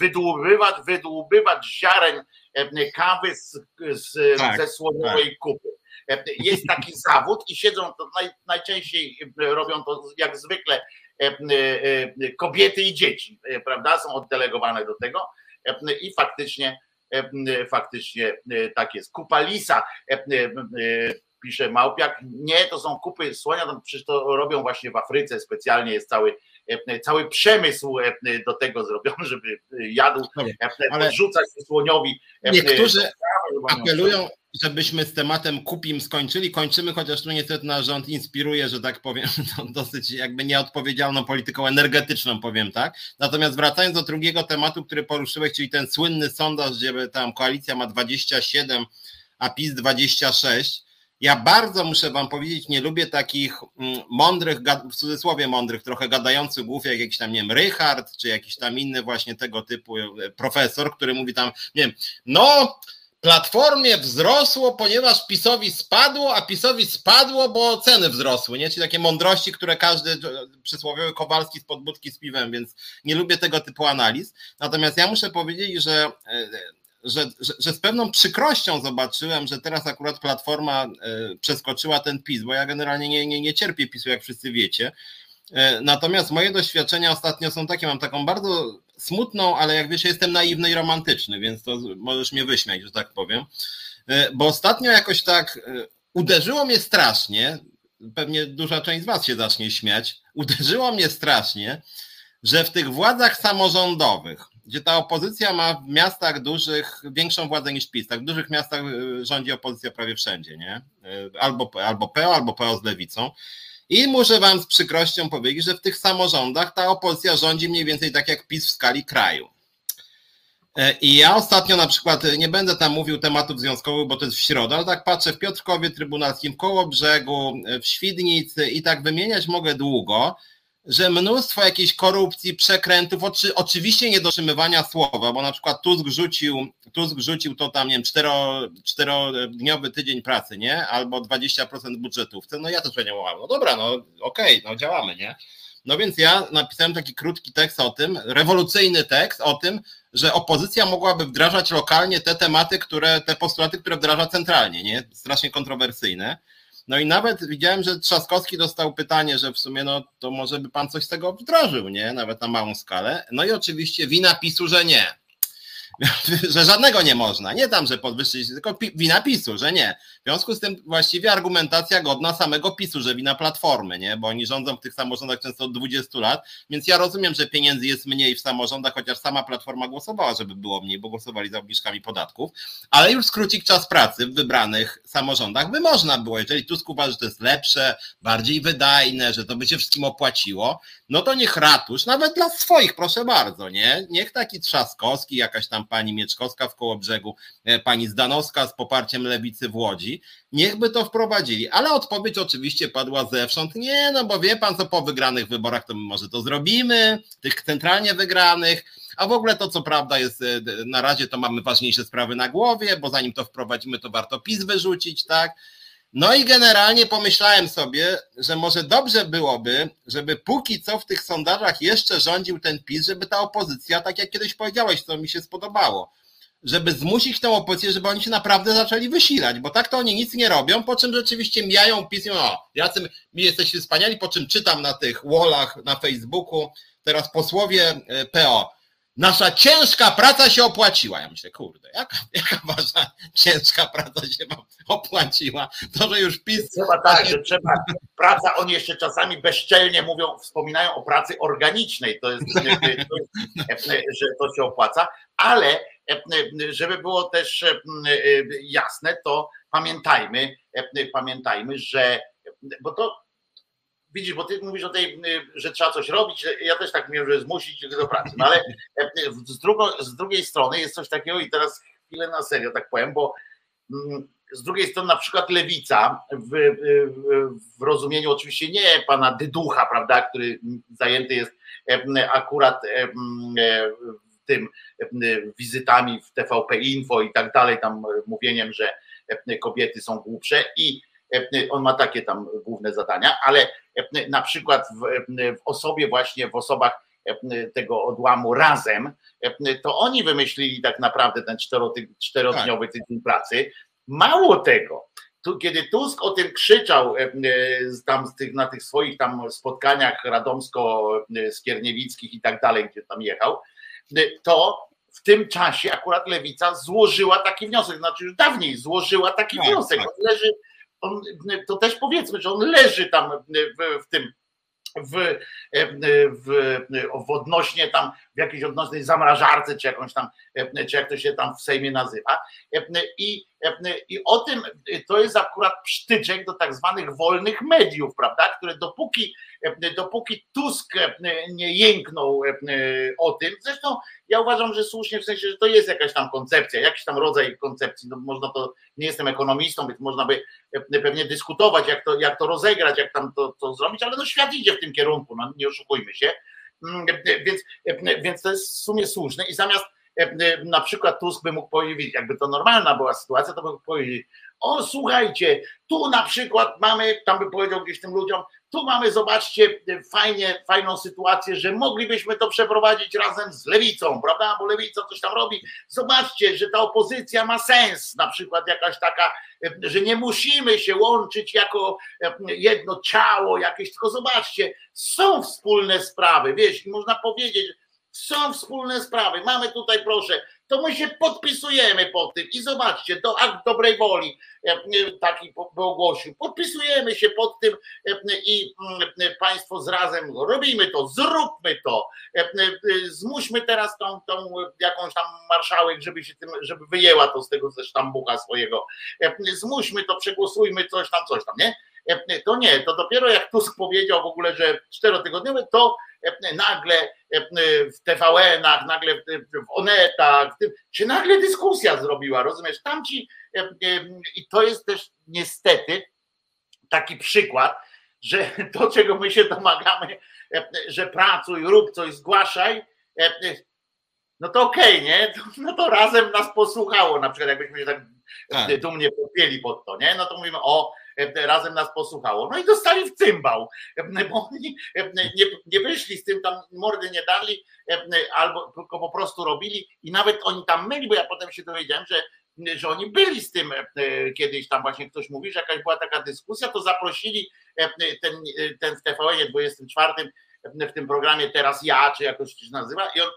wydłubywać, wydłubywacz ziaren e, kawy z, z, Tak, ze słoniowej kupy. E, Jest taki zawód i siedzą, to naj, najczęściej robią to jak zwykle e, e, e, kobiety i dzieci, e, prawda, są oddelegowane do tego e, i faktycznie e, faktycznie e, tak jest. Kupa lisa, e, e, e, pisze Małpiak, nie, to są kupy słonia, to przecież to robią właśnie w Afryce, specjalnie jest cały, e, cały przemysł e, do tego zrobiony, żeby jadł, Dobra, e, ale- podrzucać słoniowi. e, Niektórzy apelują, żebyśmy z tematem kupim skończyli. Kończymy, chociaż tu niestety nasz rząd inspiruje, że tak powiem, [laughs] no, dosyć jakby nieodpowiedzialną polityką energetyczną, powiem tak. Natomiast wracając do drugiego tematu, który poruszyłeś, czyli ten słynny sondaż, gdzie tam koalicja ma 27, a PiS 26. Ja bardzo muszę wam powiedzieć, nie lubię takich mm, mądrych, w cudzysłowie mądrych, trochę gadających głów, jak jakiś tam, nie wiem, Rychard, czy jakiś tam inny właśnie tego typu e, profesor, który mówi tam, nie wiem, no Platformie wzrosło, ponieważ PiSowi spadło, a PiSowi spadło, bo ceny wzrosły, nie? Czyli takie mądrości, które każdy e, przysłowiowy Kowalski z podbudki z piwem, więc nie lubię tego typu analiz. Natomiast ja muszę powiedzieć, że, e, że, że, że z pewną przykrością zobaczyłem, że teraz akurat Platforma e, przeskoczyła ten PiS, bo ja generalnie nie, nie, nie cierpię PiSu, jak wszyscy wiecie. E, Natomiast moje doświadczenia ostatnio są takie, mam taką bardzo smutną, ale jak wiesz, jestem naiwny i romantyczny, więc to możesz mnie wyśmiać, że tak powiem. E, Bo ostatnio jakoś tak uderzyło mnie strasznie, pewnie duża część z Was się zacznie śmiać, uderzyło mnie strasznie, że w tych władzach samorządowych, gdzie ta opozycja ma w miastach dużych większą władzę niż PiS, tak w dużych miastach e, rządzi opozycja prawie wszędzie, nie? E, Albo, albo PO, albo PO z lewicą. I muszę wam z przykrością powiedzieć, że w tych samorządach ta opozycja rządzi mniej więcej tak jak PiS w skali kraju. E, I ja ostatnio na przykład, e, nie będę tam mówił tematów związkowych, bo to jest w środę, ale tak patrzę w Piotrkowie Trybunalskim, w Kołobrzegu, e, w Świdnicy i tak wymieniać mogę długo, że mnóstwo jakiejś korupcji, przekrętów, oczy, oczywiście niedotrzymywania słowa, bo na przykład Tusk rzucił, Tusk rzucił to tam, nie wiem, cztero, czterodniowy tydzień pracy, nie? Albo 20% budżetówce, no ja też powiedziałem, no dobra, no okej, no działamy, nie? No więc ja napisałem taki krótki tekst o tym, rewolucyjny tekst o tym, że opozycja mogłaby wdrażać lokalnie te tematy, które, te postulaty, które wdraża centralnie, nie? Strasznie kontrowersyjne. No i nawet widziałem, że Trzaskowski dostał pytanie, że w sumie no to może by pan coś z tego wdrożył, nie? Nawet na małą skalę. No i oczywiście wina PiSu, że nie. [laughs] że żadnego nie można. Nie tam, że podwyższyć, tylko wina PiSu, że nie. W związku z tym właściwie argumentacja godna samego PiSu, że wina Platformy, nie? Bo oni rządzą w tych samorządach często od 20 lat, więc ja rozumiem, że pieniędzy jest mniej w samorządach, chociaż sama Platforma głosowała, żeby było mniej, bo głosowali za obniżkami podatków, ale już skrócić czas pracy w wybranych samorządach by można było. Jeżeli Tusk uważa, że to jest lepsze, bardziej wydajne, że to by się wszystkim opłaciło, no to niech ratusz, nawet dla swoich, proszę bardzo, nie? Niech taki Trzaskowski, jakaś tam pani Mieczkowska w Kołobrzegu, e, pani Zdanowska z poparciem lewicy w Łodzi, niech by to wprowadzili. Ale odpowiedź oczywiście padła zewsząd, nie, no bo wie pan co, po wygranych wyborach to my może to zrobimy, tych centralnie wygranych, a w ogóle to co prawda jest, e, na razie to mamy ważniejsze sprawy na głowie, bo zanim to wprowadzimy, to warto PiS wyrzucić, tak? No i generalnie pomyślałem sobie, że może dobrze byłoby, żeby póki co w tych sondażach jeszcze rządził ten PiS, żeby ta opozycja, tak jak kiedyś powiedziałeś, co mi się spodobało, żeby zmusić tę opozycję, żeby oni się naprawdę zaczęli wysilać, bo tak to oni nic nie robią, po czym rzeczywiście mijają PiS i mówią, o, jacy my jesteśmy wspaniali, po czym czytam na tych wallach na Facebooku, teraz posłowie e, PO, nasza ciężka praca się opłaciła. Ja myślę, kurde, jaka, jaka wasza ciężka praca się wam opłaciła? To, że już PiS Trzeba tak, że trzeba, praca, oni jeszcze czasami bezczelnie mówią, wspominają o pracy organicznej, to jest, to jest że to się opłaca, ale żeby było też jasne, to pamiętajmy, pamiętajmy, że bo to widzisz, bo ty mówisz o tej, że trzeba coś robić, ja też tak mówię, że zmusić do pracy, no ale z, drugo, z drugiej strony jest coś takiego i teraz chwilę na serio tak powiem, bo z drugiej strony na przykład lewica w, w, rozumieniu oczywiście nie pana Dyducha, prawda, który zajęty jest akurat tym wizytami w TVP Info i tak dalej, tam mówieniem, że kobiety są głupsze i on ma takie tam główne zadania, ale na przykład w, w osobie właśnie, w osobach tego odłamu razem, to oni wymyślili tak naprawdę ten czterodniowy tak. tydzień pracy. Mało tego, tu, kiedy Tusk o tym krzyczał tam tych, na tych swoich tam spotkaniach radomsko-skierniewickich i tak dalej, gdzie tam jechał, to w tym czasie akurat Lewica złożyła taki wniosek, znaczy już dawniej złożyła taki tak, wniosek. Tak. Leży, on, to też powiedzmy, że on leży tam w, w tym w, w, w odnośnie tam, w jakiejś odnośnej zamrażarce, czy jakąś tam, czy jak to się tam w Sejmie nazywa. I, I o tym to jest akurat psztyczek do tak zwanych wolnych mediów, prawda, które dopóki, dopóki Tusk nie jęknął o tym, zresztą ja uważam, że słusznie w sensie, że to jest jakaś tam koncepcja, jakiś tam rodzaj koncepcji, no można to, nie jestem ekonomistą, więc można by pewnie dyskutować, jak to, jak to rozegrać, jak tam to, to zrobić, ale no świat idzie w tym kierunku, no nie oszukujmy się, mm, więc, więc to jest w sumie słuszne i zamiast na przykład Tusk by mógł powiedzieć, jakby to normalna była sytuacja, to by mógł powiedzieć, o słuchajcie, tu na przykład mamy, tam by powiedział gdzieś tym ludziom, tu mamy, zobaczcie, fajnie, fajną sytuację, że moglibyśmy to przeprowadzić razem z lewicą, prawda? Bo lewica coś tam robi. Zobaczcie, że ta opozycja ma sens, na przykład jakaś taka, że nie musimy się łączyć jako jedno ciało jakieś, tylko zobaczcie, są wspólne sprawy, wiesz, można powiedzieć, są wspólne sprawy. Mamy tutaj, proszę, to my się podpisujemy pod tym i zobaczcie, do akt dobrej woli taki by ogłosił. Podpisujemy się pod tym i mm, państwo z razem robimy to, zróbmy to. Zmuśmy teraz tą, tą jakąś tam marszałek, żeby się tym, żeby wyjęła to z tego ze sztambucha swojego. Zmuśmy to, przegłosujmy coś tam, coś tam, nie? To nie, to dopiero jak Tusk powiedział w ogóle, że czterotygodniowy, to nagle w TVN-ach, nagle w Onetach, się nagle dyskusja zrobiła, rozumiesz? Tamci, i to jest też niestety taki przykład, że [laughs] to, czego my się domagamy, że pracuj, rób coś, zgłaszaj, no to okej, okay, nie? [laughs] No to razem nas posłuchało, na przykład jakbyśmy się tak, tak. dumnie podpięli pod to, nie? No to mówimy, o, E, razem nas posłuchało. No i dostali w cymbał, e, bo oni e, nie, nie wyszli z tym, tam mordy nie dali, albo tylko po prostu robili i nawet oni tam myli, bo ja potem się dowiedziałem, że że oni byli z tym kiedyś tam właśnie ktoś mówi, że jakaś była taka dyskusja, to zaprosili ten, ten w TVN 24 w tym programie teraz ja, czy jakoś się nazywa i on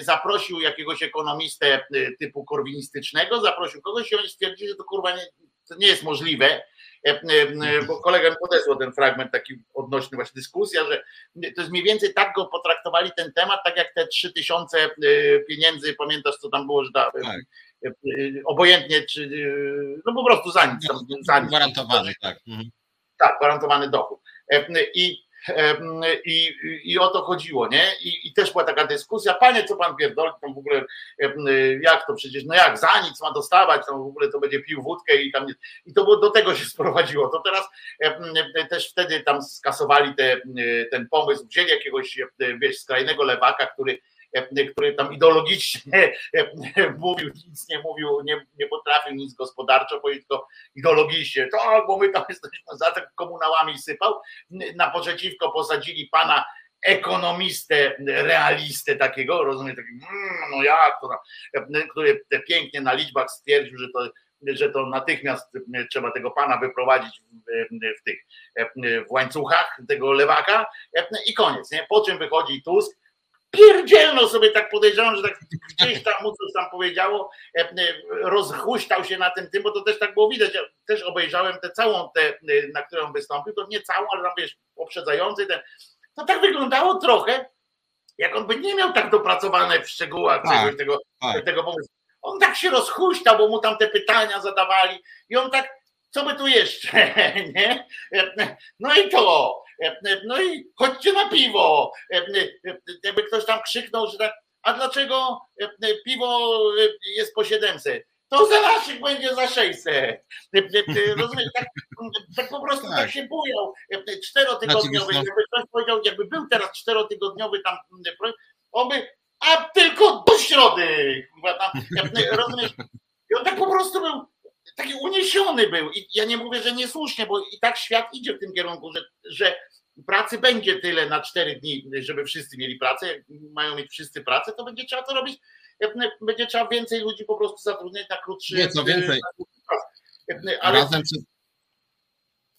zaprosił jakiegoś ekonomistę typu korwinistycznego, zaprosił kogoś i oni stwierdzili, że to kurwa nie, to nie jest możliwe, E, e, bo kolega mi podesłał ten fragment taki odnośny właśnie dyskusja, że to jest mniej więcej tak go potraktowali ten temat, tak jak te trzy tysiące e, pieniędzy, pamiętasz co tam było, że da, tak. obojętnie czy, no po prostu za nic. Tam, za nic. Gwarantowany, tak. Mhm. Tak, gwarantowany dochód. I i, I o to chodziło, nie? I, I, też była taka dyskusja, panie, co pan pierdoli, tam w ogóle jak to przecież, no jak, za nic ma dostawać, tam w ogóle to będzie pił wódkę i tam, i to było, do tego się [laughs] sprowadziło. To teraz też wtedy tam skasowali te, ten pomysł, wzięli jakiegoś, wiesz, skrajnego lewaka, który który tam ideologicznie mówił, nic nie mówił, nie, nie potrafił nic gospodarczo powiedzieć, tylko ideologicznie, tak, bo my tam [laughs] jesteśmy za tak komunałami sypał. Naprzeciwko posadzili pana ekonomistę, realistę takiego, rozumiem, taki, mm, no jak to, który pięknie na liczbach stwierdził, że to że to natychmiast trzeba tego pana wyprowadzić w, w tych w łańcuchach tego lewaka i koniec. Nie? Po czym wychodzi Tusk pierdzielno sobie tak podejrzewam, że tak gdzieś tam mu coś tam powiedziało, e, e, rozhuśtał się na tym tym, bo to też tak było widać, ja też obejrzałem tę całą tę, e, na którą wystąpił, to nie całą, ale tam wiesz, poprzedzający ten, to tak wyglądało trochę, jak on by nie miał tak dopracowane w szczegółach Tak, czegoś tego, tak. tego pomysłu. On tak się rozhuśtał, bo mu tam te pytania zadawali i on tak, co by tu jeszcze, [laughs] nie? No i to, no i chodźcie na piwo. Jakby ktoś tam krzyknął, że tak, a dlaczego piwo jest po 700? To za naszych będzie za 600. Rozumiesz, tak, tak po prostu tak. Tak. się bujał. Czterotygodniowy, Znaczy, jakby ktoś powiedział, jakby był teraz czterotygodniowy tam on by, a tylko do środy. rozumiesz? I on tak po prostu był, taki uniesiony był. I ja nie mówię, że niesłusznie, bo i tak świat idzie w tym kierunku, że, że pracy będzie tyle na cztery dni, żeby wszyscy mieli pracę. Jak mają mieć wszyscy pracę, to będzie trzeba to robić. Będzie trzeba więcej ludzi po prostu zatrudniać na krótszy Nieco więcej. na krótszy czas. Ale Razem, przy...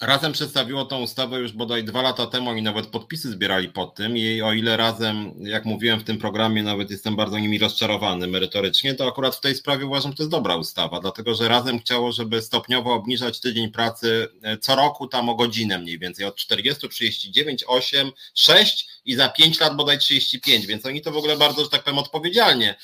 razem przedstawiło tą ustawę już bodaj dwa lata temu i nawet podpisy zbierali pod tym. I o ile razem, jak mówiłem w tym programie, nawet jestem bardzo nimi rozczarowany merytorycznie, to akurat w tej sprawie uważam, że to jest dobra ustawa, dlatego że razem chciało, żeby stopniowo obniżać tydzień pracy e, co roku tam o godzinę mniej więcej, od 40, 39, 8, 6 i za 5 lat bodaj 35, więc oni to w ogóle bardzo, że tak powiem, odpowiedzialnie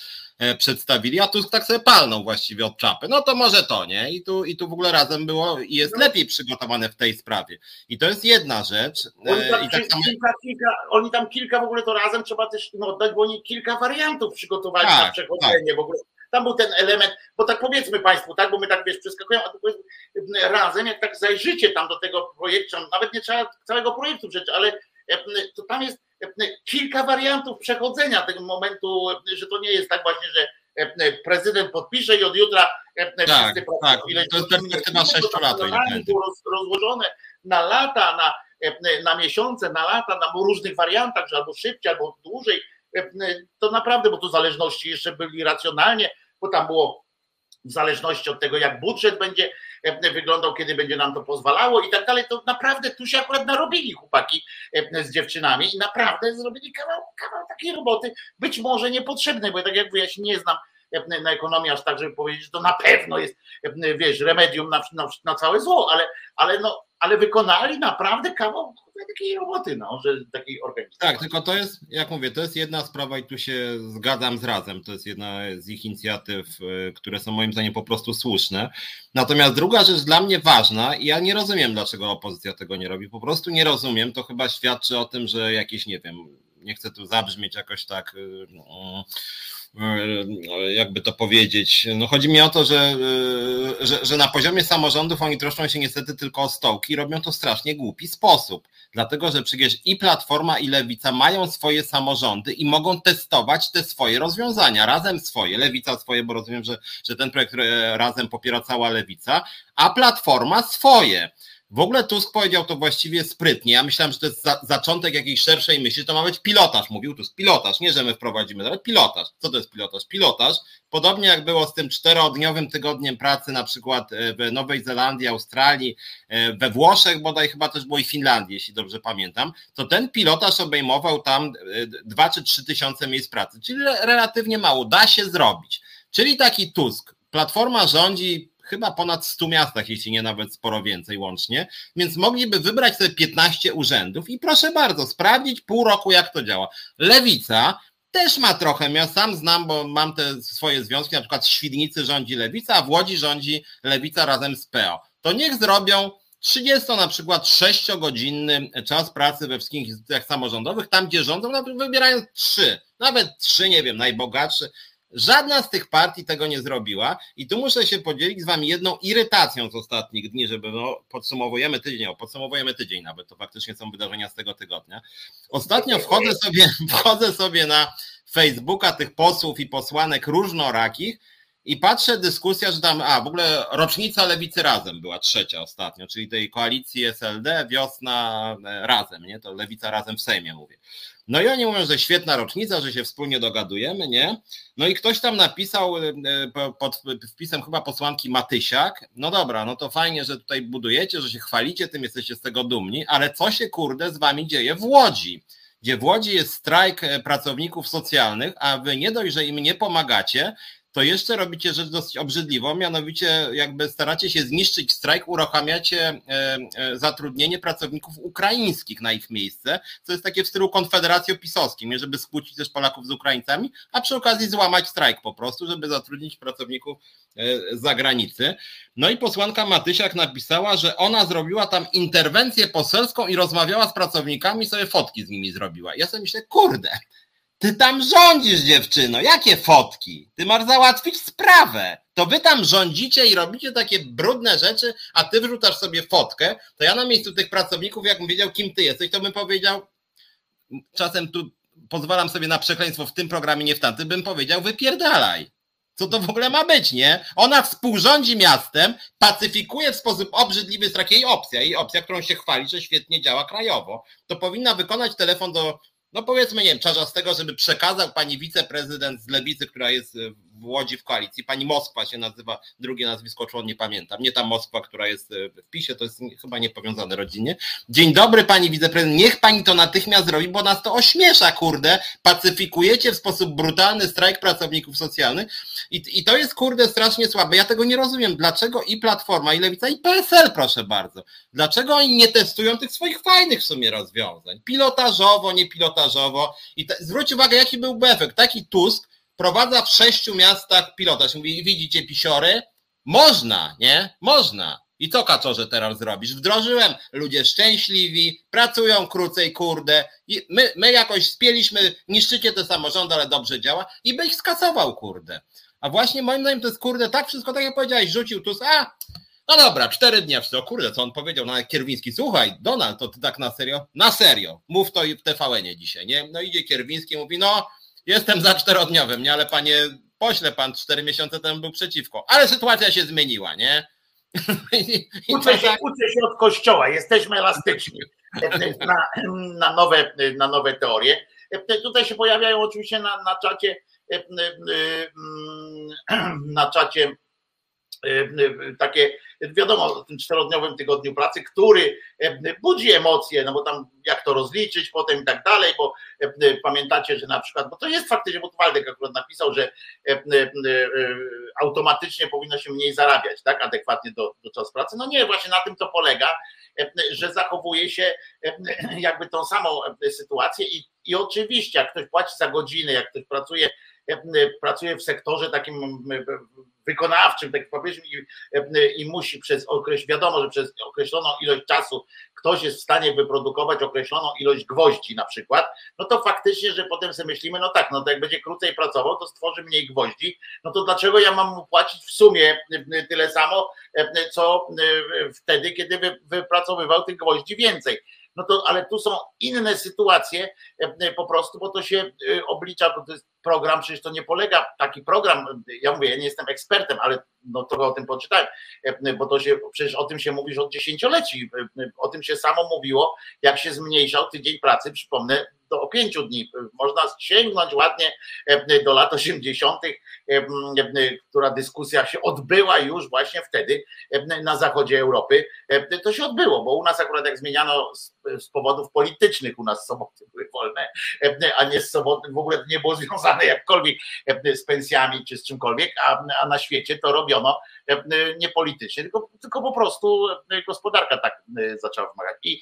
przedstawili, a Tusk tak sobie palnął właściwie od czapy. No to może to, nie? I tu, i tu w ogóle razem było i jest lepiej przygotowane w tej sprawie. I to jest jedna rzecz. Oni E, tam, I tak samo, kilka, kilka, oni tam kilka w ogóle to razem trzeba też im oddać, bo oni kilka wariantów przygotowali Tak, na przechodzenie w ogóle. Tam był ten element, bo tak powiedzmy Państwu, tak, bo my tak wiesz, przeskakujemy, a tu razem, jak tak zajrzycie tam do tego projektu, nawet nie trzeba całego projektu przecież, ale e, to tam jest e, kilka wariantów przechodzenia tego momentu, e, że to nie jest tak właśnie, że e, prezydent podpisze i od jutra e, Tak, tak. To jest perspektywa nie, to sześciu tam lat, roz, rozłożone na lata, na, e, na miesiące, na lata, na różnych wariantach, że albo szybciej, albo dłużej. E, To naprawdę, bo tu zależności jeszcze byli racjonalnie, bo tam było w zależności od tego, jak budżet będzie e, wyglądał, kiedy będzie nam to pozwalało i tak dalej, to naprawdę tu się akurat narobili chłopaki e, z dziewczynami i naprawdę zrobili kawał, kawał takiej roboty, być może niepotrzebnej, bo tak jak mówię, ja się nie znam e, na ekonomii aż tak, żeby powiedzieć, że to na pewno jest, e, wiesz, remedium na, na, na całe zło, ale, ale no, ale wykonali naprawdę kawał takiej roboty, no, że takiej organizacji. tak, tylko to jest, jak mówię, to jest jedna sprawa i tu się zgadzam z razem. To jest jedna z ich inicjatyw, e, które są moim zdaniem po prostu słuszne. Natomiast druga rzecz dla mnie ważna i ja nie rozumiem, dlaczego opozycja tego nie robi. Po prostu nie rozumiem. To chyba świadczy o tym, że jakieś, nie wiem, nie chcę tu zabrzmieć jakoś tak. y, no, y, jakby to powiedzieć. No chodzi mi o to, że, y, że, że na poziomie samorządów oni troszczą się niestety tylko o stołki i robią to w strasznie głupi sposób. Dlatego, że przecież i Platforma, i Lewica mają swoje samorządy i mogą testować te swoje rozwiązania. Razem swoje, Lewica swoje, bo rozumiem, że, że ten projekt e, razem popiera cała Lewica, a Platforma swoje. W ogóle Tusk powiedział to właściwie sprytnie. Ja myślałem, że to jest za, zaczątek jakiejś szerszej myśli, to ma być pilotaż, mówił Tusk. Pilotaż, nie że my wprowadzimy, ale pilotaż. Co to jest pilotaż? Pilotaż, podobnie jak było z tym czterodniowym tygodniem pracy na przykład e, w Nowej Zelandii, Australii, e, we Włoszech bodaj chyba też było i Finlandii, jeśli dobrze pamiętam, to ten pilotaż obejmował tam e, dwa czy trzy tysiące miejsc pracy, czyli re- relatywnie mało. Da się zrobić. Czyli taki Tusk. Platforma rządzi chyba ponad 100 miastach, jeśli nie nawet sporo więcej łącznie, więc mogliby wybrać sobie 15 urzędów i proszę bardzo, sprawdzić pół roku, jak to działa. Lewica też ma trochę miast, sam znam, bo mam te swoje związki, na przykład w Świdnicy rządzi Lewica, a w Łodzi rządzi Lewica razem z PO. To niech zrobią 30 na przykład 6-godzinny czas pracy we wszystkich instytucjach samorządowych, tam gdzie rządzą, wybierają trzy, nawet trzy, nie wiem, najbogatsze. Żadna z tych partii tego nie zrobiła i tu muszę się podzielić z wami jedną irytacją z ostatnich dni, żeby no, podsumowujemy tydzień, o, podsumowujemy tydzień nawet, to faktycznie są wydarzenia z tego tygodnia. Ostatnio wchodzę sobie, [laughs] wchodzę sobie na Facebooka tych posłów i posłanek różnorakich i patrzę dyskusja, że tam, a w ogóle rocznica Lewicy Razem była trzecia ostatnio, czyli tej koalicji SLD, wiosna e, Razem, nie? To Lewica Razem w Sejmie mówię. No i oni mówią, że świetna rocznica, że się wspólnie dogadujemy, nie? No i ktoś tam napisał e, po- pod wpisem chyba posłanki Matysiak, no dobra, no to fajnie, że tutaj budujecie, że się chwalicie tym, jesteście z tego dumni, ale co się kurde z wami dzieje w Łodzi? Gdzie w Łodzi jest strajk e, pracowników socjalnych, a wy nie dość, że im nie pomagacie, to jeszcze robicie rzecz dosyć obrzydliwą, mianowicie jakby staracie się zniszczyć strajk, uruchamiacie e, e, zatrudnienie pracowników ukraińskich na ich miejsce, co jest takie w stylu konfederacji pisowskim, żeby skłócić też Polaków z Ukraińcami, a przy okazji złamać strajk po prostu, żeby zatrudnić pracowników z zagranicy. No i posłanka Matysiak napisała, że ona zrobiła tam interwencję poselską i rozmawiała z pracownikami, sobie fotki z nimi zrobiła. Ja sobie myślę, kurde, ty tam rządzisz, dziewczyno. Jakie fotki? Ty masz załatwić sprawę. To wy tam rządzicie i robicie takie brudne rzeczy, a ty wrzucasz sobie fotkę. To ja na miejscu tych pracowników, jakbym wiedział, kim ty jesteś, to bym powiedział, czasem tu pozwalam sobie na przekleństwo w tym programie, nie w tamtym, bym powiedział, wypierdalaj. Co to w ogóle ma być, nie? Ona współrządzi miastem, pacyfikuje w sposób obrzydliwy, jest jej opcja, jej opcja, którą się chwali, że świetnie działa krajowo. To powinna wykonać telefon do no powiedzmy, nie wiem, Czarzastego, żeby przekazał pani wiceprezydent z Lewicy, która jest w Łodzi w koalicji, pani Moskwa się nazywa, drugie nazwisko człon nie pamiętam, nie ta Moskwa, która jest w PiSie, to jest chyba niepowiązane rodzinnie. Dzień dobry pani wiceprezydent, niech pani to natychmiast zrobi, bo nas to ośmiesza, kurde, pacyfikujecie w sposób brutalny strajk pracowników socjalnych. I, i to jest, kurde, strasznie słabe. Ja tego nie rozumiem, dlaczego i Platforma, i Lewica, i PSL, proszę bardzo, dlaczego oni nie testują tych swoich fajnych w sumie rozwiązań, pilotażowo, nie pilotażowo i te, zwróć uwagę, jaki byłby efekt, taki Tusk, prowadza w sześciu miastach pilotaż. Mówi, widzicie pisiory? Można, nie? Można. I co kaczorze teraz zrobisz? Wdrożyłem, ludzie szczęśliwi, pracują krócej, kurde. I my, my jakoś spieliśmy, niszczycie te samorządy, ale dobrze działa i by ich skasował, kurde. A właśnie moim zdaniem to jest, kurde, tak wszystko, tak jak powiedziałeś, rzucił tu, a no dobra, cztery dni, o kurde, co on powiedział, no Kierwiński, słuchaj, Donald, to ty tak na serio? Na serio, mów to w TVN-ie dzisiaj, nie? No idzie Kierwiński, mówi, no Jestem za czterodniowym, nie? Ale panie pośle, pan cztery miesiące temu był przeciwko. Ale sytuacja się zmieniła, nie? [laughs] uczę, się, uczę się od kościoła, jesteśmy elastyczni na, na, nowe, na nowe teorie. Tutaj się pojawiają oczywiście na, na czacie na czacie takie wiadomo, w tym czterodniowym tygodniu pracy, który e, budzi emocje, no bo tam jak to rozliczyć potem i tak dalej, bo e, pamiętacie, że na przykład, bo to jest faktycznie, bo Waldek akurat napisał, że e, automatycznie powinno się mniej zarabiać, tak, adekwatnie do, do czasu pracy. No nie, właśnie na tym to polega, że zachowuje się [clears throat] jakby tą samą sytuację i, i oczywiście, jak ktoś płaci za godziny, jak ktoś pracuje pracuje w sektorze takim wykonawczym, tak powiedzmy, i, i musi przez określoną, wiadomo, że przez określoną ilość czasu ktoś jest w stanie wyprodukować określoną ilość gwoździ na przykład, no to faktycznie, że potem sobie myślimy, no tak, no to jak będzie krócej pracował, to stworzy mniej gwoździ, no to dlaczego ja mam mu płacić w sumie tyle samo, co wtedy, kiedy wypracowywał tych gwoździ więcej no to ale tu są inne sytuacje po prostu, bo to się oblicza, bo to jest program, przecież to nie polega, taki program, ja mówię, ja nie jestem ekspertem, ale no trochę o tym poczytałem, bo to się, przecież o tym się mówi już od dziesięcioleci, o tym się samo mówiło, jak się zmniejszał tydzień pracy, przypomnę, do pięciu dni. Można sięgnąć ładnie do lat 80., która dyskusja się odbyła już właśnie wtedy na zachodzie Europy. To się odbyło, bo u nas akurat jak zmieniano z powodów politycznych, u nas soboty były wolne, a nie z soboty w ogóle nie było związane jakkolwiek z pensjami czy z czymkolwiek, a, na świecie to robiono nie politycznie, tylko, tylko po prostu gospodarka tak zaczęła wymagać. I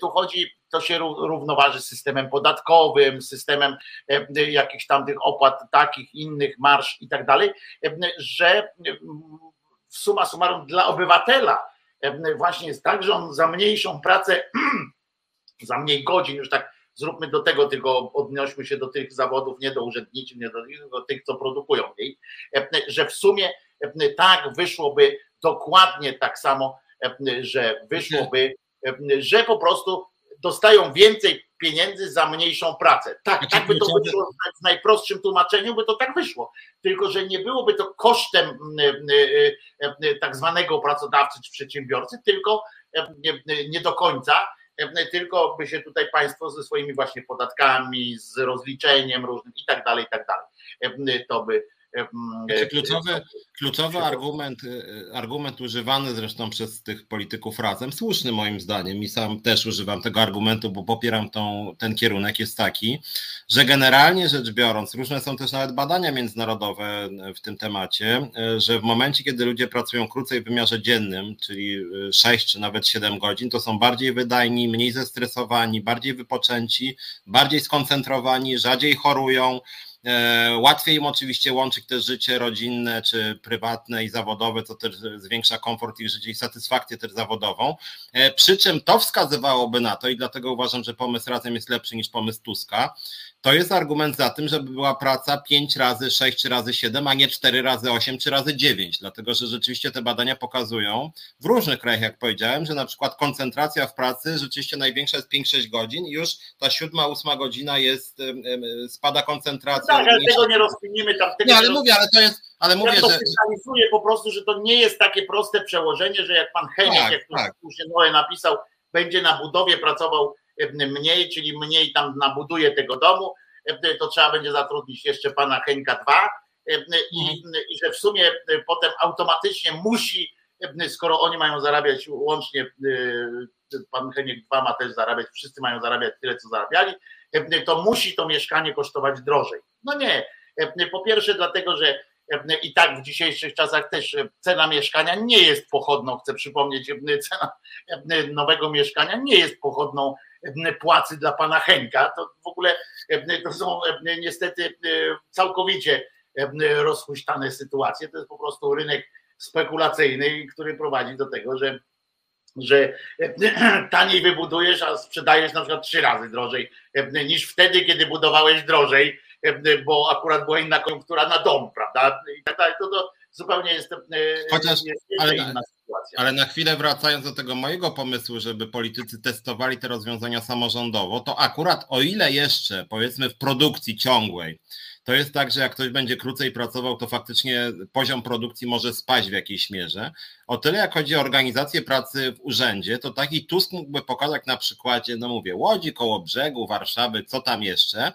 tu chodzi, to się równoważy z systemem podatkowym, systemem jakichś tam tych opłat takich, innych, marsz i tak dalej, że suma summarum dla obywatela właśnie jest tak, że on za mniejszą pracę, [clears throat] za mniej godzin, już tak zróbmy do tego, tylko odnośmy się do tych zawodów, nie do urzędniczych, nie do, do tych, co produkują jej, że w sumie tak wyszłoby dokładnie tak samo, że wyszłoby, że po prostu dostają więcej pieniędzy za mniejszą pracę. Tak, znaczy, tak by to wyszło w najprostszym tłumaczeniu, by to tak wyszło. Tylko, że nie byłoby to kosztem tak zwanego pracodawcy czy przedsiębiorcy, tylko nie do końca, tylko by się tutaj państwo ze swoimi właśnie podatkami, z rozliczeniem różnym i tak dalej, i tak dalej. To by znaczy kluczowy, Kluczowy argument, y, argument używany zresztą przez tych polityków razem, słuszny moim zdaniem i sam też używam tego argumentu, bo popieram tą, ten kierunek, jest taki, że generalnie rzecz biorąc, różne są też nawet badania międzynarodowe w tym temacie, y, że w momencie, kiedy ludzie pracują krócej w wymiarze dziennym, czyli 6 czy nawet 7 godzin, to są bardziej wydajni, mniej zestresowani, bardziej wypoczęci, bardziej skoncentrowani, rzadziej chorują, E, łatwiej im oczywiście łączyć też życie rodzinne czy prywatne i zawodowe, co też zwiększa komfort ich życia i satysfakcję też zawodową. E, przy czym to wskazywałoby na to i dlatego uważam, że pomysł razem jest lepszy niż pomysł Tuska, to jest argument za tym, żeby była praca 5 razy 6 razy 7, a nie 4 razy 8 czy razy 9, dlatego że rzeczywiście te badania pokazują w różnych krajach, jak powiedziałem, że na przykład koncentracja w pracy rzeczywiście największa jest 5-6 godzin i już ta siódma, ósma godzina jest, spada koncentracja. No tak, ale tego nie rozpinimy tam. Tego nie, ale mówię, ale to jest, ale mówię, ja to że... po prostu, że to nie jest takie proste przełożenie, że jak pan Heniek, tak, jak tak. tu się Noe napisał, będzie na budowie pracował mniej, czyli mniej tam nabuduje tego domu, to trzeba będzie zatrudnić jeszcze pana Henka 2 i, i że w sumie potem automatycznie musi, skoro oni mają zarabiać łącznie, pan Heniek 2 ma też zarabiać, wszyscy mają zarabiać tyle, co zarabiali, to musi to mieszkanie kosztować drożej. No nie. Po pierwsze, dlatego, że i tak w dzisiejszych czasach też cena mieszkania nie jest pochodną, chcę przypomnieć, cena nowego mieszkania nie jest pochodną płacy dla pana Henka. To w ogóle to są niestety całkowicie rozhuśtane sytuacje. To jest po prostu rynek spekulacyjny, który prowadzi do tego, że że [clears throat] taniej wybudujesz, a sprzedajesz na przykład trzy razy drożej niż wtedy, kiedy budowałeś drożej, bo akurat była inna koniunktura na dom, prawda? I tak dalej. To, to zupełnie jest, Chociaż, jest ale, inna sytuacja. Ale na chwilę wracając do tego mojego pomysłu, żeby politycy testowali te rozwiązania samorządowo, to akurat o ile jeszcze powiedzmy w produkcji ciągłej, to jest tak, że jak ktoś będzie krócej pracował, to faktycznie poziom produkcji może spaść w jakiejś mierze. O tyle jak chodzi o organizację pracy w urzędzie, to taki Tusk mógłby pokazać na przykładzie, no mówię, Łodzi, koło brzegu, Warszawy, co tam jeszcze,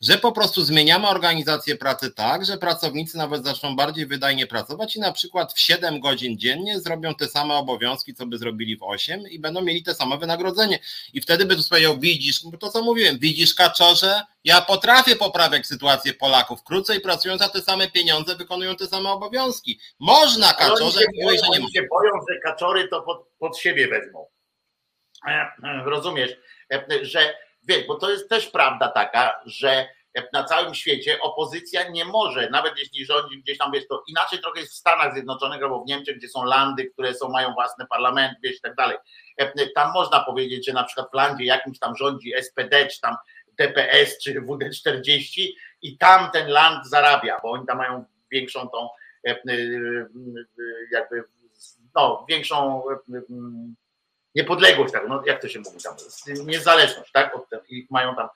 że po prostu zmieniamy organizację pracy tak, że pracownicy nawet zaczną bardziej wydajnie pracować i na przykład w 7 godzin dziennie zrobią te same obowiązki, co by zrobili w 8 i będą mieli te same wynagrodzenie. I wtedy by tu powiedział, widzisz, to co mówiłem, widzisz kaczorze, ja potrafię poprawiać sytuację Polaków. Krócej pracują za te same pieniądze, wykonują te same obowiązki. Można kaczorze, mówiłeś, że nie się boją, że kaczory to pod, pod siebie wezmą. E, e, rozumiesz, e, że wiesz, bo to jest też prawda taka, że na całym świecie opozycja nie może, nawet jeśli rządzi gdzieś tam, wiesz, to inaczej trochę jest w Stanach Zjednoczonych albo w Niemczech, gdzie są landy, które są, mają własny parlament, wiesz, i tak dalej. Tam można powiedzieć, że na przykład w landzie jakimś tam rządzi SPD, czy tam DPS, czy WD40 i tam ten land zarabia, bo oni tam mają większą tą jakby, no, większą niepodległość, tak, no jak to się mówi tam, niezależność, tak, i mają tam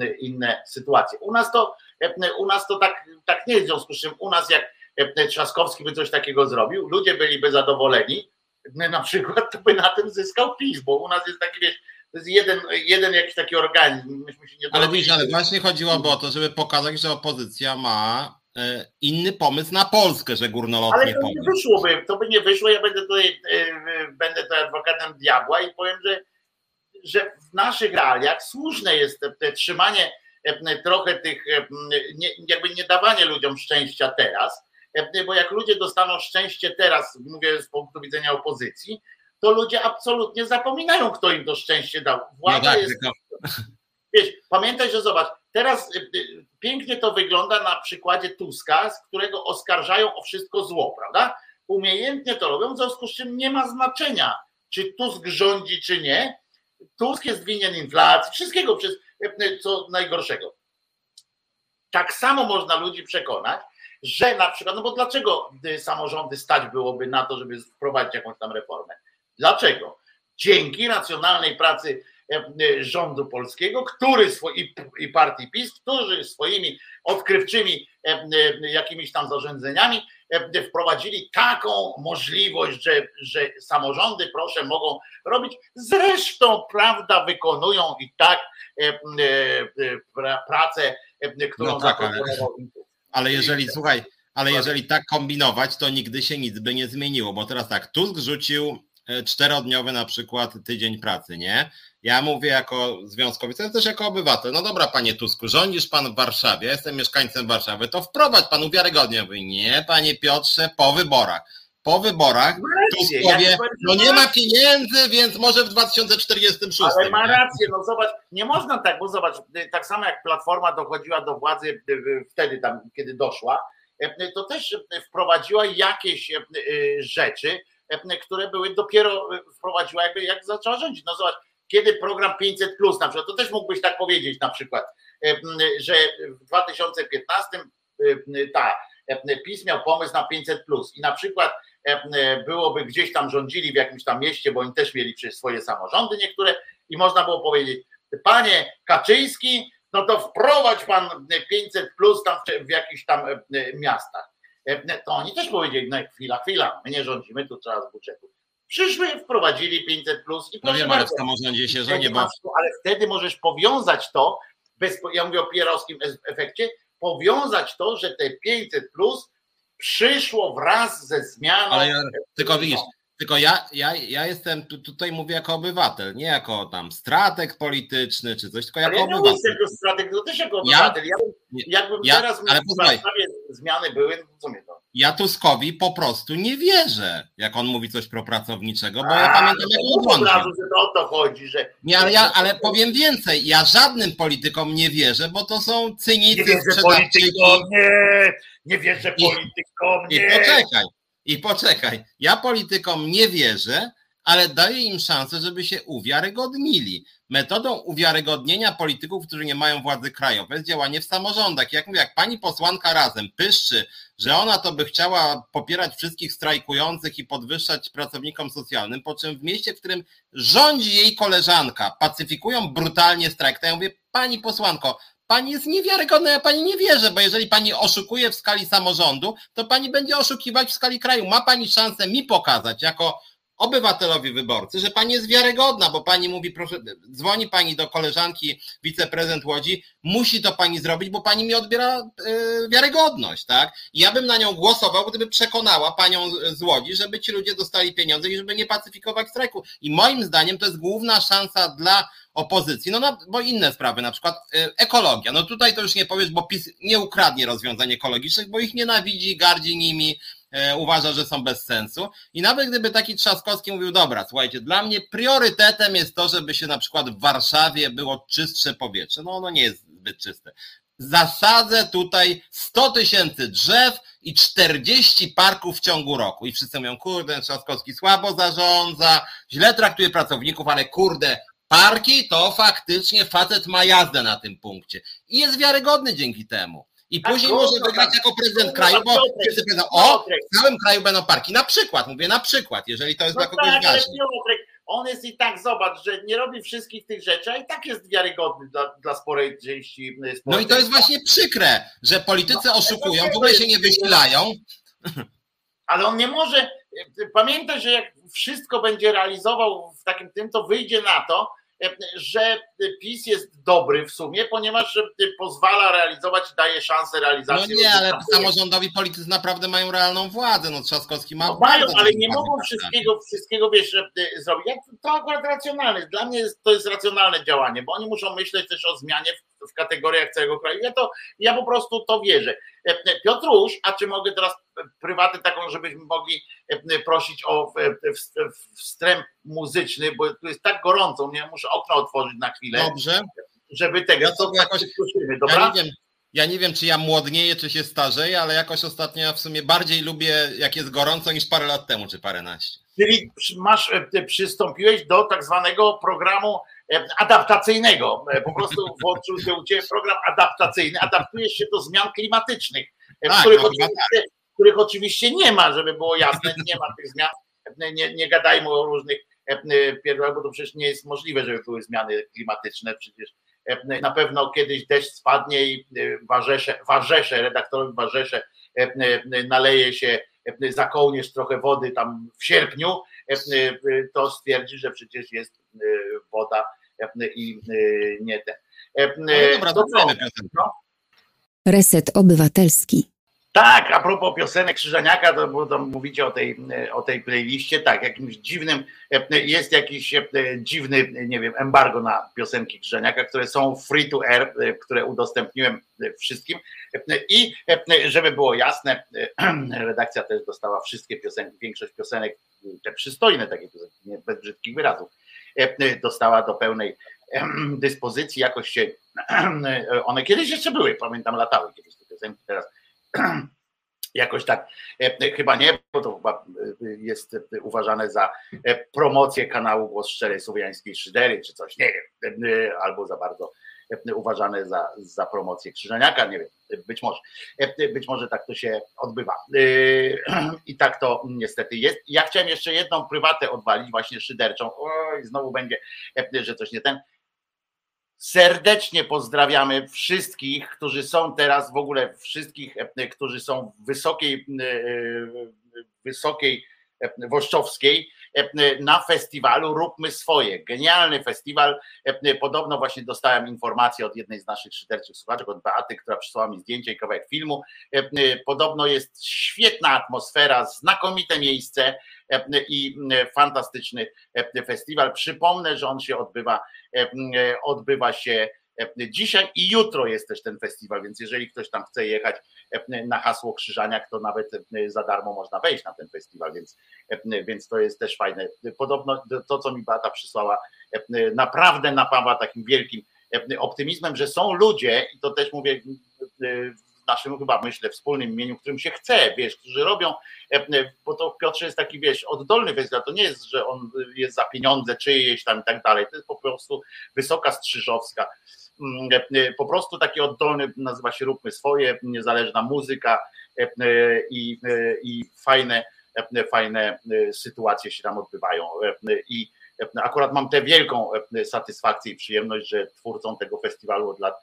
e, inne sytuacje. U nas to, e, u nas to tak, tak nie jest, w związku z czym u nas jak e, Trzaskowski by coś takiego zrobił, ludzie byliby zadowoleni, na przykład to by na tym zyskał PiS, bo u nas jest taki, wiesz, to jest jeden, jeden jakiś taki organizm. Myśmy się nie ale widzisz, ale właśnie chodziło o to, żeby pokazać, że opozycja ma inny pomysł na Polskę, że górnolotnie Ale to nie wyszłoby, to by nie wyszło, ja będę tutaj, e, będę tutaj adwokatem diabła i powiem, że, że w naszych realiach słuszne jest te, trzymanie e, trochę tych, nie, jakby nie dawanie ludziom szczęścia teraz, bo jak ludzie dostaną szczęście teraz, mówię z punktu widzenia opozycji, to ludzie absolutnie zapominają, kto im to szczęście dał. Władza no tak, jest... Wiesz, pamiętaj, że zobacz, teraz pięknie to wygląda na przykładzie Tuska, z którego oskarżają o wszystko zło, prawda? Umiejętnie to robią, w związku z czym nie ma znaczenia, czy Tusk rządzi, czy nie. Tusk jest winien inflacji, wszystkiego, przez, co najgorszego. Tak samo można ludzi przekonać, że na przykład, no bo dlaczego samorządy stać byłoby na to, żeby wprowadzić jakąś tam reformę? Dlaczego? Dzięki racjonalnej pracy rządu polskiego, który i partii PiS, którzy swoimi odkrywczymi e, e, jakimiś tam zarządzeniami wprowadzili taką możliwość, że, że samorządy, proszę, mogą robić. Zresztą, prawda, wykonują i tak pracę, którą no tak, ale, ale jeżeli, słuchaj, ale jeżeli tak kombinować, to nigdy się nic by nie zmieniło, bo teraz tak, Tusk rzucił e, czterodniowy na przykład tydzień pracy, nie? Ja mówię jako związkowiec, ale też jako obywatel. No dobra, panie Tusku, rządzisz pan w Warszawie, jestem mieszkańcem Warszawy, to wprowadź pan uwiarygodnie. Mówi, nie, panie Piotrze, po wyborach. Po wyborach Tusk powie, no nie ma pieniędzy, więc może w 2046. Ale ma rację, no zobacz, nie można tak, bo zobacz, tak samo jak Platforma dochodziła do władzy wtedy tam, kiedy doszła, to też wprowadziła jakieś rzeczy, które były dopiero wprowadziła jakby jak zaczęła rządzić. No zobacz, kiedy program 500 plus na przykład, to też mógłbyś tak powiedzieć na przykład, że w 2015 ta PiS miał pomysł na 500 plus i na przykład byłoby gdzieś tam rządzili w jakimś tam mieście, bo oni też mieli przecież swoje samorządy niektóre i można było powiedzieć, panie Kaczyński, no to wprowadź pan 500 plus tam w jakichś tam miastach. To oni też powiedzieli, no chwila, chwila, my nie rządzimy, tu trzeba z budżetu. Przyszły, wprowadzili 500 plus i no wiem, ale w samorządzie się rządzi, bo... Ale wtedy możesz powiązać to, bez, ja mówię o pierowskim efekcie, powiązać to, że te 500 plus przyszło wraz ze zmianą. Ale ja, tylko widzisz, tylko ja, ja, ja jestem tu, tutaj mówię jako obywatel, nie jako tam strateg polityczny czy coś, tylko jako ale ja obywatel. Nie jako strateg, to też jako obywatel. Ja, ja jakbym ja, teraz ale Warszawie zmiany były, to co mnie to? Ja Tuskowi po prostu nie wierzę, jak on mówi coś propracowniczego, bo A, ja pamiętam jak on od razu, że to o to chodzi, że... Nie, ale, ja, ale powiem więcej, ja żadnym politykom nie wierzę, bo to są cynicy, Nie wierzę politykom, nie, nie wierzę politykom, nie. I poczekaj, i poczekaj, ja politykom nie wierzę, ale daję im szansę, żeby się uwiarygodnili. Metodą uwiarygodnienia polityków, którzy nie mają władzy krajowej jest działanie w samorządach. Jak mówię, jak pani posłanka razem pyszczy, że ona to by chciała popierać wszystkich strajkujących i podwyższać pracownikom socjalnym, po czym w mieście, w którym rządzi jej koleżanka, pacyfikują brutalnie strajk, to ja mówię, pani posłanko, Pani jest niewiarygodna, ja pani nie wierzę, bo jeżeli pani oszukuje w skali samorządu, to pani będzie oszukiwać w skali kraju. Ma pani szansę mi pokazać jako obywatelowi wyborcy, że pani jest wiarygodna, bo pani mówi, proszę, dzwoni pani do koleżanki wiceprezydent Łodzi, musi to pani zrobić, bo pani mi odbiera y, wiarygodność, tak? I ja bym na nią głosował, gdyby przekonała panią z Łodzi, żeby ci ludzie dostali pieniądze i żeby nie pacyfikować strajku. I moim zdaniem to jest główna szansa dla opozycji, no, no bo inne sprawy, na przykład y, ekologia. No tutaj to już nie powiesz, bo PiS nie ukradnie rozwiązań ekologicznych, bo ich nienawidzi, gardzi nimi, uważa, że są bez sensu. I nawet gdyby taki Trzaskowski mówił, dobra, słuchajcie, dla mnie priorytetem jest to, żeby się na przykład w Warszawie było czystsze powietrze. No ono nie jest zbyt czyste. Zasadzę tutaj 100 tysięcy drzew i 40 parków w ciągu roku. I wszyscy mówią, kurde, Trzaskowski słabo zarządza, źle traktuje pracowników, ale kurde, Parki to faktycznie facet ma jazdę na tym punkcie i jest wiarygodny dzięki temu. I później może wygrać jako prezydent kraju, bo wszyscy powiedzą, o, w całym kraju będą parki. Na przykład, mówię na przykład, jeżeli to jest no dla kogoś tak, ważne. On jest i tak, zobacz, że nie robi wszystkich tych rzeczy, a i tak jest wiarygodny dla, dla sporej części No i to jest właśnie przykre, że politycy no, oszukują, w ogóle się nie wysilają. Ale on nie może, pamiętaj, że jak wszystko będzie realizował w takim tym, to wyjdzie na to, że PiS jest dobry w sumie, ponieważ pozwala realizować, daje szansę realizacji. No nie, ale samorządowi politycy naprawdę mają realną władzę. No Trzaskowski ma. No mają, ale nie mogą wszystkiego, wszystkiego wiesz, zrobić. To akurat racjonalne. Dla mnie to jest racjonalne działanie, bo oni muszą myśleć też o zmianie w, w kategoriach całego kraju. Ja to ja po prostu to wierzę. Piotruś, a czy mogę teraz prywatę taką, żebyśmy mogli prosić o wstęp muzyczny, bo tu jest tak gorąco, nie muszę okno otworzyć na chwilę. Dobrze. Żeby tego, ja to jakoś, dobra? Ja nie, wiem, ja nie wiem, czy ja młodnieję, czy się starzeję, ale jakoś ostatnio ja w sumie bardziej lubię, jak jest gorąco, niż parę lat temu, czy paręnaście. Czyli masz, przystąpiłeś do tak zwanego programu adaptacyjnego. Po prostu włączył się u Ciebie program adaptacyjny, adaptujesz się do zmian klimatycznych, tak, których, no, oczywiście, tak. Których oczywiście nie ma, żeby było jasne, nie ma tych zmian. Nie, nie gadajmy o różnych pierdolach, bo to przecież nie jest możliwe, żeby były zmiany klimatyczne. Przecież na pewno kiedyś deszcz spadnie i warzesze, warzesze redaktorowi warzesze naleje się, za kołnierz trochę wody tam w sierpniu, to stwierdzi, że przecież jest woda i nie te. No dobra, to no, Reset Obywatelski. Tak, a propos piosenek Krzyżaniaka, to, bo tam mówicie o tej, o tej playliście, tak, jakimś dziwnym, jest jakiś dziwny, nie wiem, embargo na piosenki Krzyżaniaka, które są free to air, które udostępniłem wszystkim. I żeby było jasne, [clears throat] redakcja też dostała wszystkie piosenki, większość piosenek, te przystojne takie piosenki, nie bez brzydkich wyrazów, dostała do pełnej dyspozycji, jakoś się, [clears throat] one kiedyś jeszcze były, pamiętam, latały kiedyś te piosenki, teraz [clears throat] jakoś tak e, chyba nie, bo to chyba e, jest uważane za e, promocję kanału Głos Szczerej Słowiańskiej Szydery, czy coś, nie wiem, albo za bardzo uważane za, za promocję Krzyżaniaka, nie wiem, być może, być może tak to się odbywa. [clears throat] I tak to niestety jest. Ja chciałem jeszcze jedną prywatę odwalić, właśnie szyderczą, oj, znowu będzie, że coś nie ten, Serdecznie pozdrawiamy wszystkich, którzy są teraz w ogóle, wszystkich, e, którzy są w wysokiej, e, e, wysokiej Woszczowskiej na festiwalu Róbmy Swoje. Genialny festiwal. Podobno właśnie dostałem informację od jednej z naszych szyderczych słuchaczek, od Beaty, która przysłała mi zdjęcie i kawałek filmu. Podobno jest świetna atmosfera, znakomite miejsce i fantastyczny festiwal. Przypomnę, że on się odbywa, odbywa się Dzisiaj i jutro jest też ten festiwal, więc jeżeli ktoś tam chce jechać na hasło Krzyżaniak, to nawet za darmo można wejść na ten festiwal, więc, więc to jest też fajne. Podobno to, co mi Bata przysłała, naprawdę napawa takim wielkim optymizmem, że są ludzie, i to też mówię naszym chyba myślę wspólnym imieniu, którym się chce, wiesz, którzy robią, bo to Piotrze jest taki, wiesz, oddolny festiwal, to nie jest, że on jest za pieniądze czyjeś tam i tak dalej, to jest po prostu wysoka strzyżowska, po prostu taki oddolny, nazywa się Róbmy Swoje, niezależna muzyka i, i fajne, fajne sytuacje się tam odbywają i akurat mam tę wielką satysfakcję i przyjemność, że twórcą tego festiwalu od lat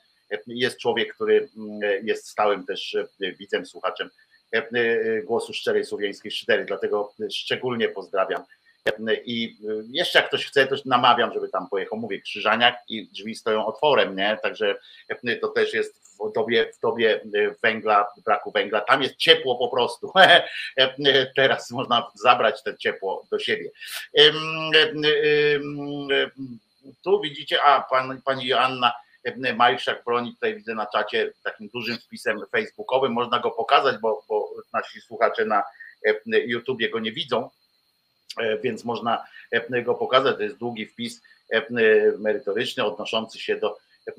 jest człowiek, który mm, jest stałym też e, widzem, słuchaczem e, e, głosu szczerej słowiańskiej szydery, dlatego szczególnie pozdrawiam. I jeszcze jak ktoś chce, to namawiam, żeby tam pojechał. Mówię, Krzyżaniak i drzwi stoją otworem, nie? Także to też jest w dobie, w dobie węgla, braku węgla. Tam jest ciepło po prostu. [laughs] Teraz można zabrać to ciepło do siebie. Tu widzicie, a pan, pani Joanna Majszak broni, tutaj widzę na czacie takim dużym wpisem facebookowym, można go pokazać, bo, bo nasi słuchacze na YouTubie go nie widzą, e, więc można go pokazać, to jest długi wpis merytoryczny odnoszący się do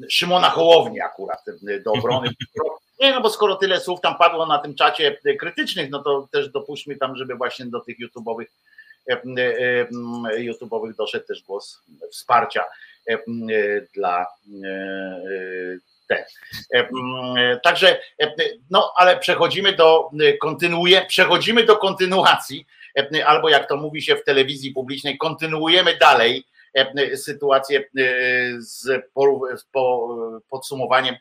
Szymona Hołowni akurat, do obrony. [laughs] Nie, no bo skoro tyle słów tam padło na tym czacie krytycznych, no to też dopuśćmy tam, żeby właśnie do tych YouTube'owych YouTube'owych doszedł też głos wsparcia E, dla e, te. E, także, no ale przechodzimy do, kontynuuje, przechodzimy do kontynuacji, albo jak to mówi się w telewizji publicznej, kontynuujemy dalej sytuację z podsumowaniem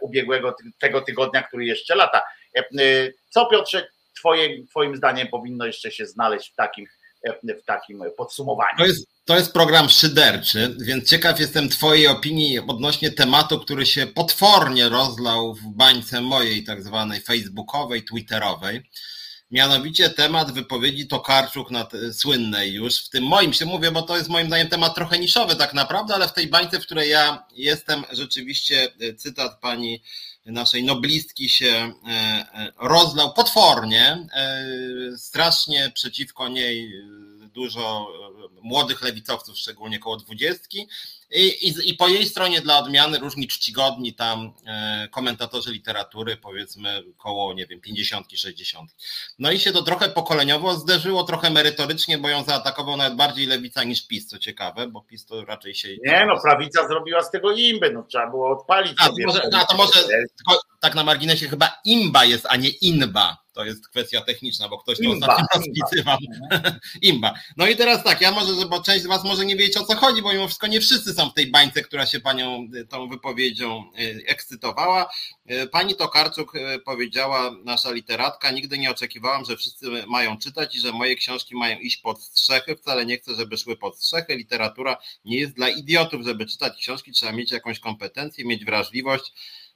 ubiegłego tego tygodnia, który jeszcze lata. Co Piotrze, twoim zdaniem powinno jeszcze się znaleźć w takim, w takim podsumowaniu? To jest, to jest program szyderczy, więc ciekaw jestem Twojej opinii odnośnie tematu, który się potwornie rozlał w bańce mojej, tak zwanej facebookowej, twitterowej. Mianowicie temat wypowiedzi Tokarczuk na słynnej już, w tym moim się mówię, bo to jest moim zdaniem temat trochę niszowy tak naprawdę, ale w tej bańce, w której ja jestem, rzeczywiście e, cytat pani naszej noblistki się e, e, rozlał potwornie, strasznie przeciwko niej dużo młodych lewicowców, szczególnie koło dwudziestki. I, i, I, po jej stronie dla odmiany różni czcigodni tam e, komentatorzy literatury, powiedzmy koło, nie wiem, 50, 60. No i się to trochę pokoleniowo zderzyło, trochę merytorycznie, bo ją zaatakował nawet bardziej lewica niż PiS, co ciekawe, bo PiS to raczej się... Nie no, prawica zrobiła z tego imbę, no trzeba było odpalić a, sobie. Może, no, to może, tylko, tak na marginesie, chyba imba jest, a nie inba to jest kwestia techniczna, bo ktoś to imba, ostatnio rozpisywał. [laughs] Imba. No i teraz tak, ja może, bo część z Was może nie wiecie o co chodzi, bo mimo wszystko nie wszyscy są w tej bańce, która się Panią y, tą wypowiedzią y, ekscytowała. Y, pani Tokarczuk powiedziała, nasza literatka, nigdy nie oczekiwałam, że wszyscy mają czytać i że moje książki mają iść pod strzechy. Wcale nie chcę, żeby szły pod strzechy. Literatura nie jest dla idiotów, żeby czytać książki, trzeba mieć jakąś kompetencję, mieć wrażliwość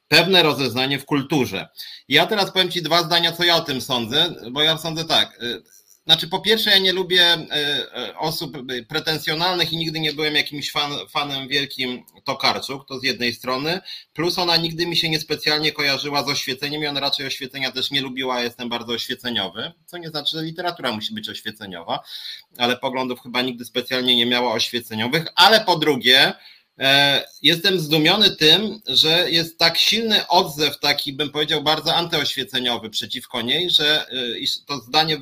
pewne rozeznanie w kulturze. Ja teraz powiem Ci dwa zdania, co ja o tym sądzę, bo ja sądzę tak. Znaczy, po pierwsze, ja nie lubię e, e, osób pretensjonalnych i nigdy nie byłem jakimś fan, fanem wielkim Tokarczuk, to z jednej strony, plus ona nigdy mi się niespecjalnie kojarzyła z oświeceniem i ona raczej oświecenia też nie lubiła, jestem bardzo oświeceniowy, co nie znaczy, że literatura musi być oświeceniowa, ale poglądów chyba nigdy specjalnie nie miała oświeceniowych, ale po drugie, jestem zdumiony tym, że jest tak silny odzew, taki bym powiedział bardzo antyoświeceniowy przeciwko niej, że e, to zdanie, e,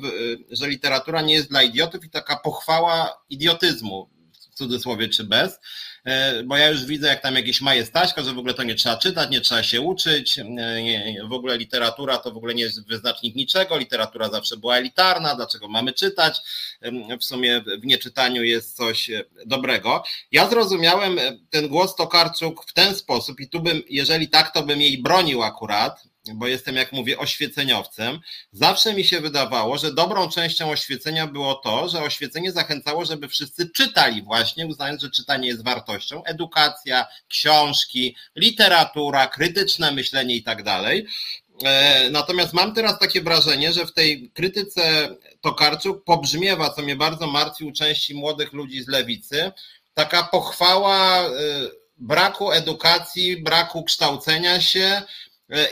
że literatura nie jest dla idiotów i taka pochwała idiotyzmu, w cudzysłowie czy bez. E, bo ja już widzę, jak tam jakieś majestaśka, że w ogóle to nie trzeba czytać, nie trzeba się uczyć, e, nie, w ogóle literatura to w ogóle nie jest wyznacznik niczego, literatura zawsze była elitarna, dlaczego mamy czytać, w sumie w nieczytaniu jest coś e, dobrego. Ja zrozumiałem ten głos Tokarczuk w ten sposób i tu bym, jeżeli tak, to bym jej bronił akurat, bo jestem, jak mówię, oświeceniowcem, zawsze mi się wydawało, że dobrą częścią oświecenia było to, że oświecenie zachęcało, żeby wszyscy czytali właśnie, uznając, że czytanie jest wartością. Edukacja, książki, literatura, krytyczne myślenie i tak dalej. E, natomiast mam teraz takie wrażenie, że w tej krytyce Tokarczuk pobrzmiewa, co mnie bardzo martwi u części młodych ludzi z lewicy, taka pochwała e, braku edukacji, braku kształcenia się,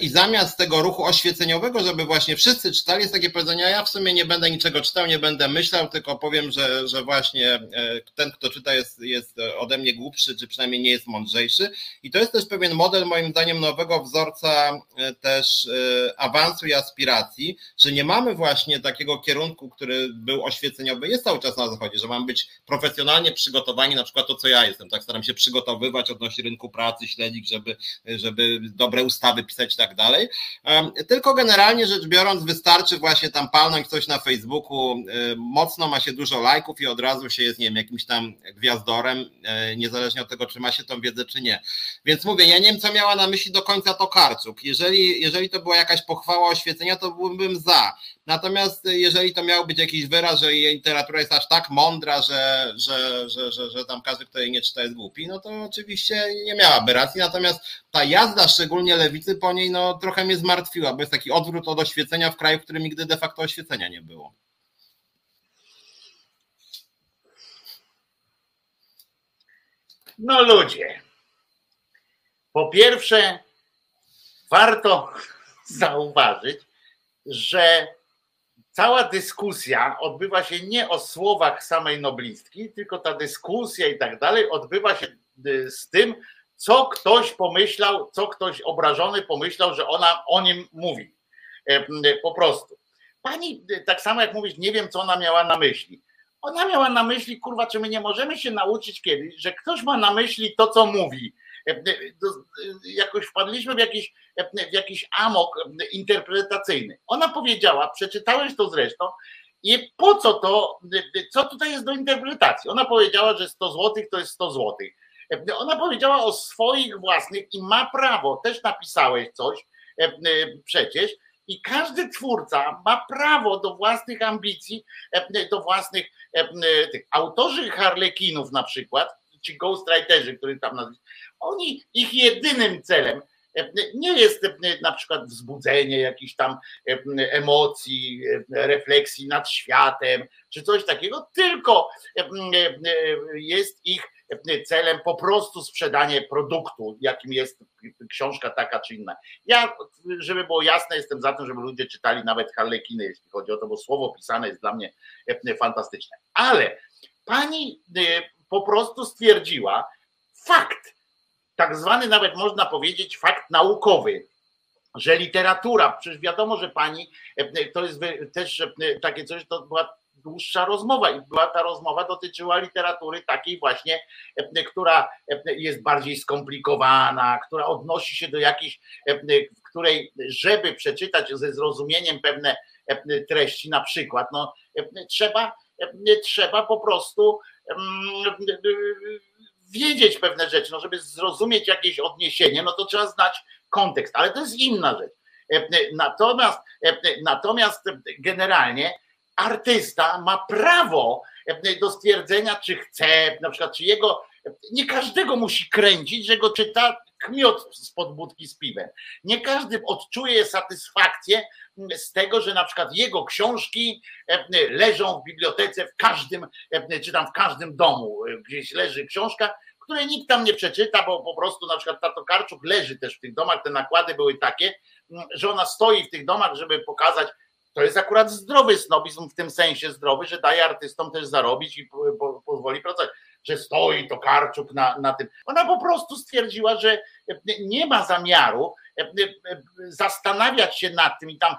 I zamiast tego ruchu oświeceniowego, żeby właśnie wszyscy czytali, jest takie powiedzenie, ja w sumie nie będę niczego czytał, nie będę myślał, tylko powiem, że, że właśnie e, ten, kto czyta, jest, jest ode mnie głupszy, czy przynajmniej nie jest mądrzejszy. I to jest też pewien model, moim zdaniem, nowego wzorca e, też awansu i aspiracji, że nie mamy właśnie takiego kierunku, który był oświeceniowy, jest cały czas na zachodzie, że mamy być profesjonalnie przygotowani, na przykład to, co ja jestem, tak staram się przygotowywać odnośnie rynku pracy, śledzić, żeby, żeby dobre ustawy pisać i tak dalej. Tylko generalnie rzecz biorąc, wystarczy właśnie tam palnąć coś na Facebooku, mocno ma się dużo lajków i od razu się jest, nie wiem, jakimś tam gwiazdorem, e, niezależnie od tego, czy ma się tą wiedzę, czy nie. Więc mówię, ja nie wiem, co miała na myśli do końca Tokarczuk. Jeżeli, jeżeli to była jakaś pochwała oświecenia, to byłbym za. Natomiast jeżeli to miał być jakiś wyraz, że jej literatura jest aż tak mądra, że, że, że, że, że tam każdy, kto jej nie czyta, jest głupi, no to oczywiście nie miałaby racji. Natomiast ta jazda, szczególnie lewicy, po niej no, trochę mnie zmartwiła, bo jest taki odwrót od oświecenia w kraju, w którym nigdy de facto oświecenia nie było. No ludzie, po pierwsze warto [laughs] zauważyć, że cała dyskusja odbywa się nie o słowach samej noblistki, tylko ta dyskusja i tak dalej odbywa się y, z tym, co ktoś pomyślał, co ktoś obrażony pomyślał, że ona o nim mówi. E, po prostu. Pani, y, tak samo jak mówisz, nie wiem, co ona miała na myśli. Ona miała na myśli, kurwa, czy my nie możemy się nauczyć kiedyś, że ktoś ma na myśli to, co mówi. E, jakoś wpadliśmy w jakiś, w jakiś amok interpretacyjny. Ona powiedziała, przeczytałeś to zresztą, i po co to, co tutaj jest do interpretacji? Ona powiedziała, że 100 zł to jest 100 zł. Ona powiedziała o swoich własnych i ma prawo, też napisałeś coś przecież, i każdy twórca ma prawo do własnych ambicji, do własnych tych autorzy harlekinów na przykład, ci ghostwriterzy, których tam nazwisk, oni, ich jedynym celem nie jest na przykład wzbudzenie jakichś tam emocji, refleksji nad światem, czy coś takiego, tylko jest ich celem po prostu sprzedanie produktu, jakim jest książka taka czy inna. Ja, żeby było jasne, jestem za tym, żeby ludzie czytali nawet Harlekiny, jeśli chodzi o to, bo słowo pisane jest dla mnie fantastyczne. Ale pani po prostu stwierdziła fakt, tak zwany nawet można powiedzieć fakt naukowy, że literatura, przecież wiadomo, że pani, to jest też takie coś, to była dłuższa rozmowa i była ta rozmowa dotyczyła literatury takiej właśnie, która jest bardziej skomplikowana, która odnosi się do jakiejś, w której, żeby przeczytać ze zrozumieniem pewne treści, na przykład, no, trzeba, trzeba po prostu wiedzieć pewne rzeczy, no żeby zrozumieć jakieś odniesienie, no to trzeba znać kontekst, ale to jest inna rzecz. Natomiast, natomiast generalnie artysta ma prawo do stwierdzenia, czy chce, na przykład, czy jego, nie każdego musi kręcić, że go czyta kmiot spod budki z piwem. Nie każdy odczuje satysfakcję z tego, że na przykład jego książki leżą w bibliotece w każdym, czy tam w każdym domu, gdzieś leży książka, której nikt tam nie przeczyta, bo po prostu na przykład Tato Karczuk leży też w tych domach, te nakłady były takie, że ona stoi w tych domach, żeby pokazać, to jest akurat zdrowy snobizm w tym sensie zdrowy, że daje artystom też zarobić i pozwoli pracować, że stoi to Karczuk na, na tym. Ona po prostu stwierdziła, że nie ma zamiaru zastanawiać się nad tym i tam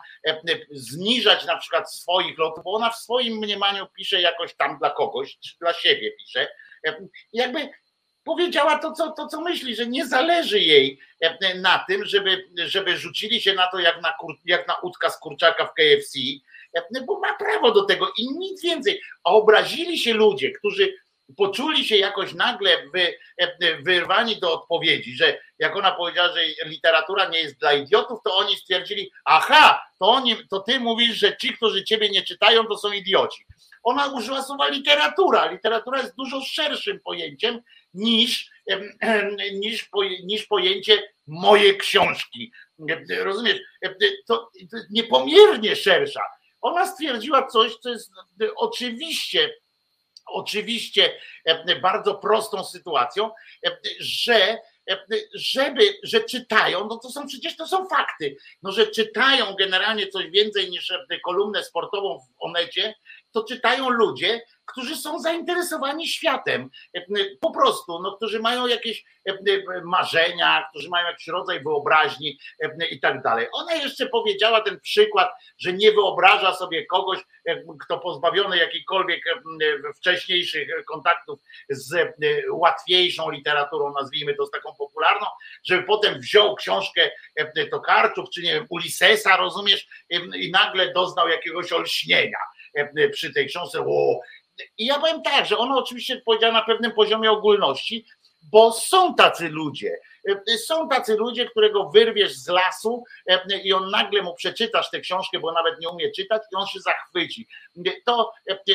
zniżać na przykład swoich lotów, bo ona w swoim mniemaniu pisze jakoś tam dla kogoś, czy dla siebie pisze. Jakby powiedziała to co, to, co myśli, że nie zależy jej e, na tym, żeby, żeby rzucili się na to jak na, jak na udka z kurczaka w KFC, e, bo ma prawo do tego i nic więcej. A obrazili się ludzie, którzy poczuli się jakoś nagle wy, e, wyrwani do odpowiedzi, że jak ona powiedziała, że literatura nie jest dla idiotów, to oni stwierdzili, aha, to, oni, to ty mówisz, że ci, którzy ciebie nie czytają, to są idioci. Ona użyła słowa literatura. Literatura jest dużo szerszym pojęciem niż, niż, niż pojęcie moje książki. Rozumiesz? To, to niepomiernie szersza. Ona stwierdziła coś, co jest oczywiście, oczywiście bardzo prostą sytuacją, że żeby, że czytają, no to są przecież to są fakty, no że czytają generalnie coś więcej niż kolumnę sportową w Onecie, to czytają ludzie, którzy są zainteresowani światem, po prostu, no, którzy mają jakieś marzenia, którzy mają jakiś rodzaj wyobraźni i tak dalej. Ona jeszcze powiedziała ten przykład, że nie wyobraża sobie kogoś, kto pozbawiony jakichkolwiek wcześniejszych kontaktów z łatwiejszą literaturą, nazwijmy to z taką popularną, żeby potem wziął książkę Tokarczuk, czy nie wiem, Ulisesa, rozumiesz, i nagle doznał jakiegoś olśnienia przy tej książce. O, i ja powiem tak, że ona oczywiście powiedziała na pewnym poziomie ogólności, bo są tacy ludzie. Są tacy ludzie, którego wyrwiesz z lasu i on nagle mu przeczytasz tę książkę, bo nawet nie umie czytać i on się zachwyci. To,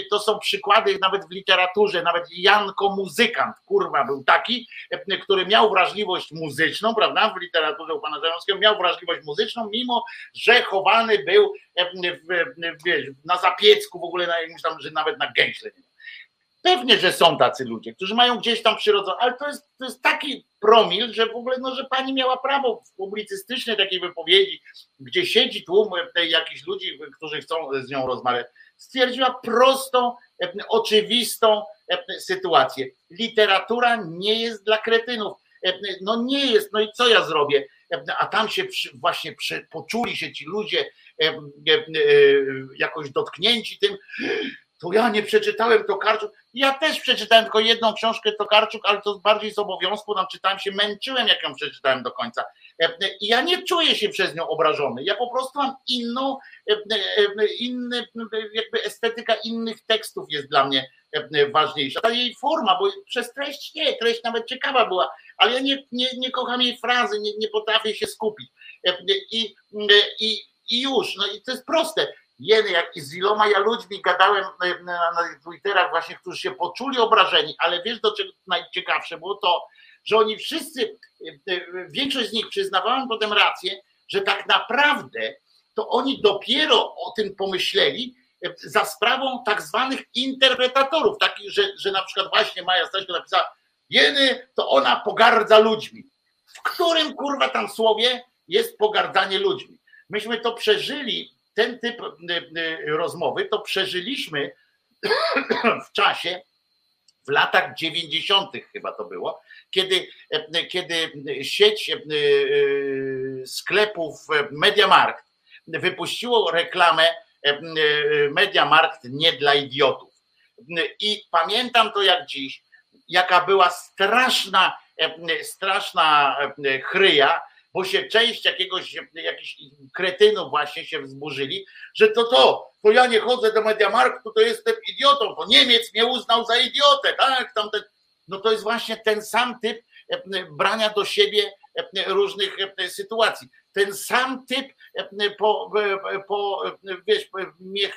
to są przykłady nawet w literaturze, nawet Janko Muzykant, kurwa, był taki, który miał wrażliwość muzyczną, prawda, w literaturze u pana Żeromskiego, miał wrażliwość muzyczną, mimo że chowany był na zapiecku w ogóle, na tam, że nawet na gęśle nie Pewnie, że są tacy ludzie, którzy mają gdzieś tam przyrodzone, ale to jest, to jest taki promil, że w ogóle, no, że pani miała prawo w publicystycznej takiej wypowiedzi, gdzie siedzi tłum jakichś ludzi, którzy chcą z nią rozmawiać, stwierdziła prostą, oczywistą sytuację. Literatura nie jest dla kretynów. No nie jest, no i co ja zrobię? A tam się właśnie poczuli się ci ludzie jakoś dotknięci tym, to ja nie przeczytałem Tokarczuk. Ja też przeczytałem tylko jedną książkę Tokarczuk, ale to bardziej z obowiązku, tam czytałem się, męczyłem, jak ją przeczytałem do końca. I ja nie czuję się przez nią obrażony. Ja po prostu mam inną, inny, jakby estetyka innych tekstów jest dla mnie ważniejsza. Ta jej forma, bo przez treść nie, treść nawet ciekawa była, ale ja nie, nie, nie kocham jej frazy, nie, nie potrafię się skupić. I, i, I już, no i to jest proste jeny, jak i z iloma ja ludźmi gadałem e, na, Twitterach właśnie, którzy się poczuli obrażeni, ale wiesz do czego najciekawsze było to, że oni wszyscy, e, e, większość z nich przyznawałem potem rację, że tak naprawdę to oni dopiero o tym pomyśleli za sprawą tak zwanych interpretatorów, takich, że, że na przykład właśnie Maja Staśko napisała jeny, to ona pogardza ludźmi. W którym kurwa tam słowie jest pogardzanie ludźmi? Myśmy to przeżyli ten typ y, y, rozmowy to przeżyliśmy [clears throat] w czasie, w latach 90. chyba to było, kiedy, e, kiedy sieć sklepów Mediamarkt wypuściło reklamę Mediamarkt nie dla idiotów. I pamiętam to jak dziś, jaka była straszna, straszna chryja, bo się część jakiegoś, jakichś kretynów właśnie się wzburzyli, że to to, to ja nie chodzę do Mediamarktu, to jestem idiotą, to Niemiec mnie uznał za idiotę, tak, tamten, no to jest właśnie ten sam typ e, brania do siebie e, różnych e, sytuacji. Ten sam typ po, po wiesz,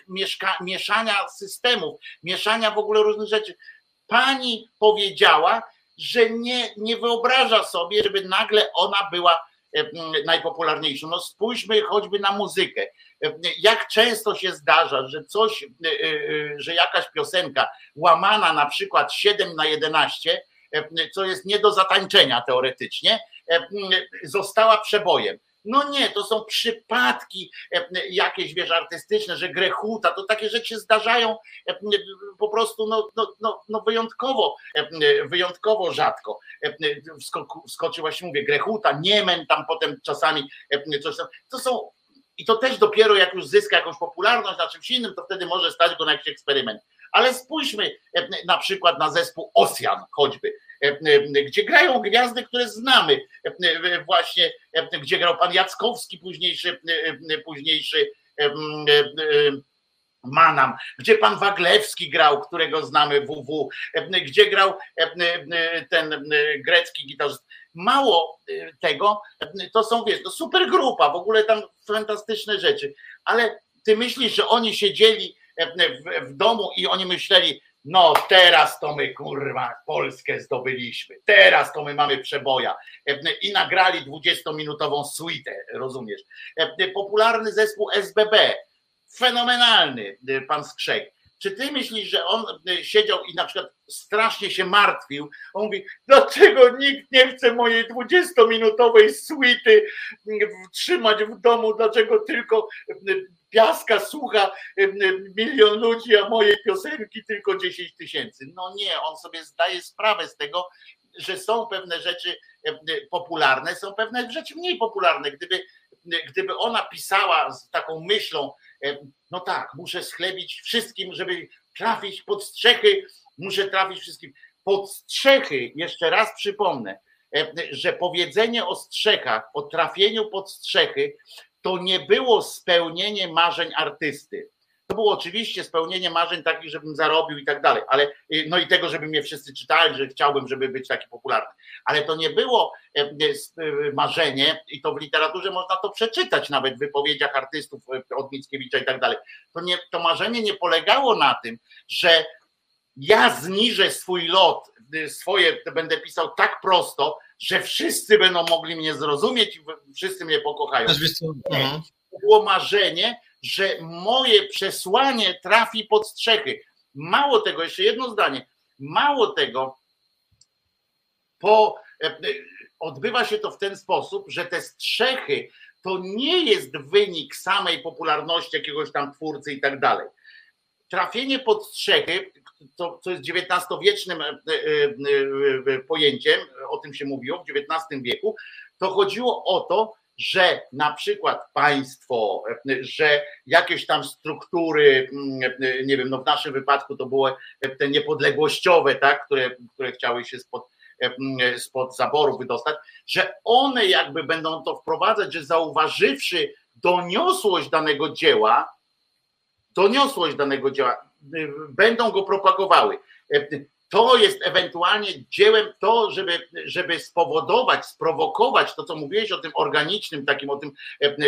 mieszka, mieszania systemów, mieszania w ogóle różnych rzeczy. Pani powiedziała, że nie, nie wyobraża sobie, żeby nagle ona była najpopularniejszą. No spójrzmy choćby na muzykę. Jak często się zdarza, że coś, że jakaś piosenka łamana na przykład 7 na 11, co jest nie do zatańczenia teoretycznie, została przebojem. No nie, to są przypadki e, jakieś, wiesz, artystyczne, że grechuta, to takie rzeczy zdarzają e, po prostu no, no, no, no wyjątkowo, e, wyjątkowo rzadko. Wskoczy właśnie mówię, grechuta, niemen tam potem czasami coś tam. To są i to też dopiero jak już zyska jakąś popularność na czymś innym, to wtedy może stać go na jakiś eksperyment. Ale spójrzmy na przykład na zespół Osjan choćby E, e, gdzie grają gwiazdy, które znamy. E, właśnie, gdzie grał pan Jackowski, późniejszy, późniejszy Manam, gdzie pan Waglewski grał, którego znamy WW, gdzie grał ten grecki gitarzysta. Mało tego, to są, wiesz, to super grupa, w ogóle tam fantastyczne rzeczy, ale ty myślisz, że oni siedzieli w, w domu i oni myśleli, no teraz to my kurwa Polskę zdobyliśmy, teraz to my mamy przeboja i nagrali 20-minutową suite, rozumiesz? Popularny zespół SBB, fenomenalny pan Skrzek. Czy ty myślisz, że on siedział i na przykład strasznie się martwił? On mówi, dlaczego nikt nie chce mojej 20-minutowej suity trzymać w domu? Dlaczego tylko piaska słucha milion ludzi, a mojej piosenki tylko 10 tysięcy. No nie, on sobie zdaje sprawę z tego, że są pewne rzeczy popularne, są pewne rzeczy mniej popularne. Gdyby, gdyby ona pisała z taką myślą, no tak, muszę schlebić wszystkim, żeby trafić pod strzechy, muszę trafić wszystkim. Pod strzechy, jeszcze raz przypomnę, że powiedzenie o strzechach, o trafieniu pod strzechy to nie było spełnienie marzeń artysty. To było oczywiście spełnienie marzeń takich, żebym zarobił i tak dalej, ale no i tego, żeby mnie wszyscy czytali, że chciałbym, żeby być taki popularny. Ale to nie było e, e, marzenie i to w literaturze można to przeczytać nawet w wypowiedziach artystów e, od Mickiewicza i tak dalej. To, nie, to marzenie nie polegało na tym, że ja zniżę swój lot, swoje będę pisał tak prosto, że wszyscy będą mogli mnie zrozumieć i wszyscy mnie pokochają. Mhm. To było marzenie, że moje przesłanie trafi pod strzechy. Mało tego, jeszcze jedno zdanie. Mało tego, po, e, odbywa się to w ten sposób, że te strzechy to nie jest wynik samej popularności jakiegoś tam twórcy i tak dalej. Trafienie pod strzechy co, co jest XIX-wiecznym e, e, e, pojęciem, o tym się mówiło w XIX wieku, to chodziło o to, że na przykład państwo, że jakieś tam struktury, mm, nie wiem, no w naszym wypadku to były te niepodległościowe, tak, które, które chciały się spod, spod zaboru wydostać, że one jakby będą to wprowadzać, że zauważywszy doniosłość danego dzieła, doniosłość danego dzieła, będą go propagowały. To jest ewentualnie dziełem to, żeby, żeby spowodować, sprowokować to, co mówiłeś o tym organicznym, takim o tym,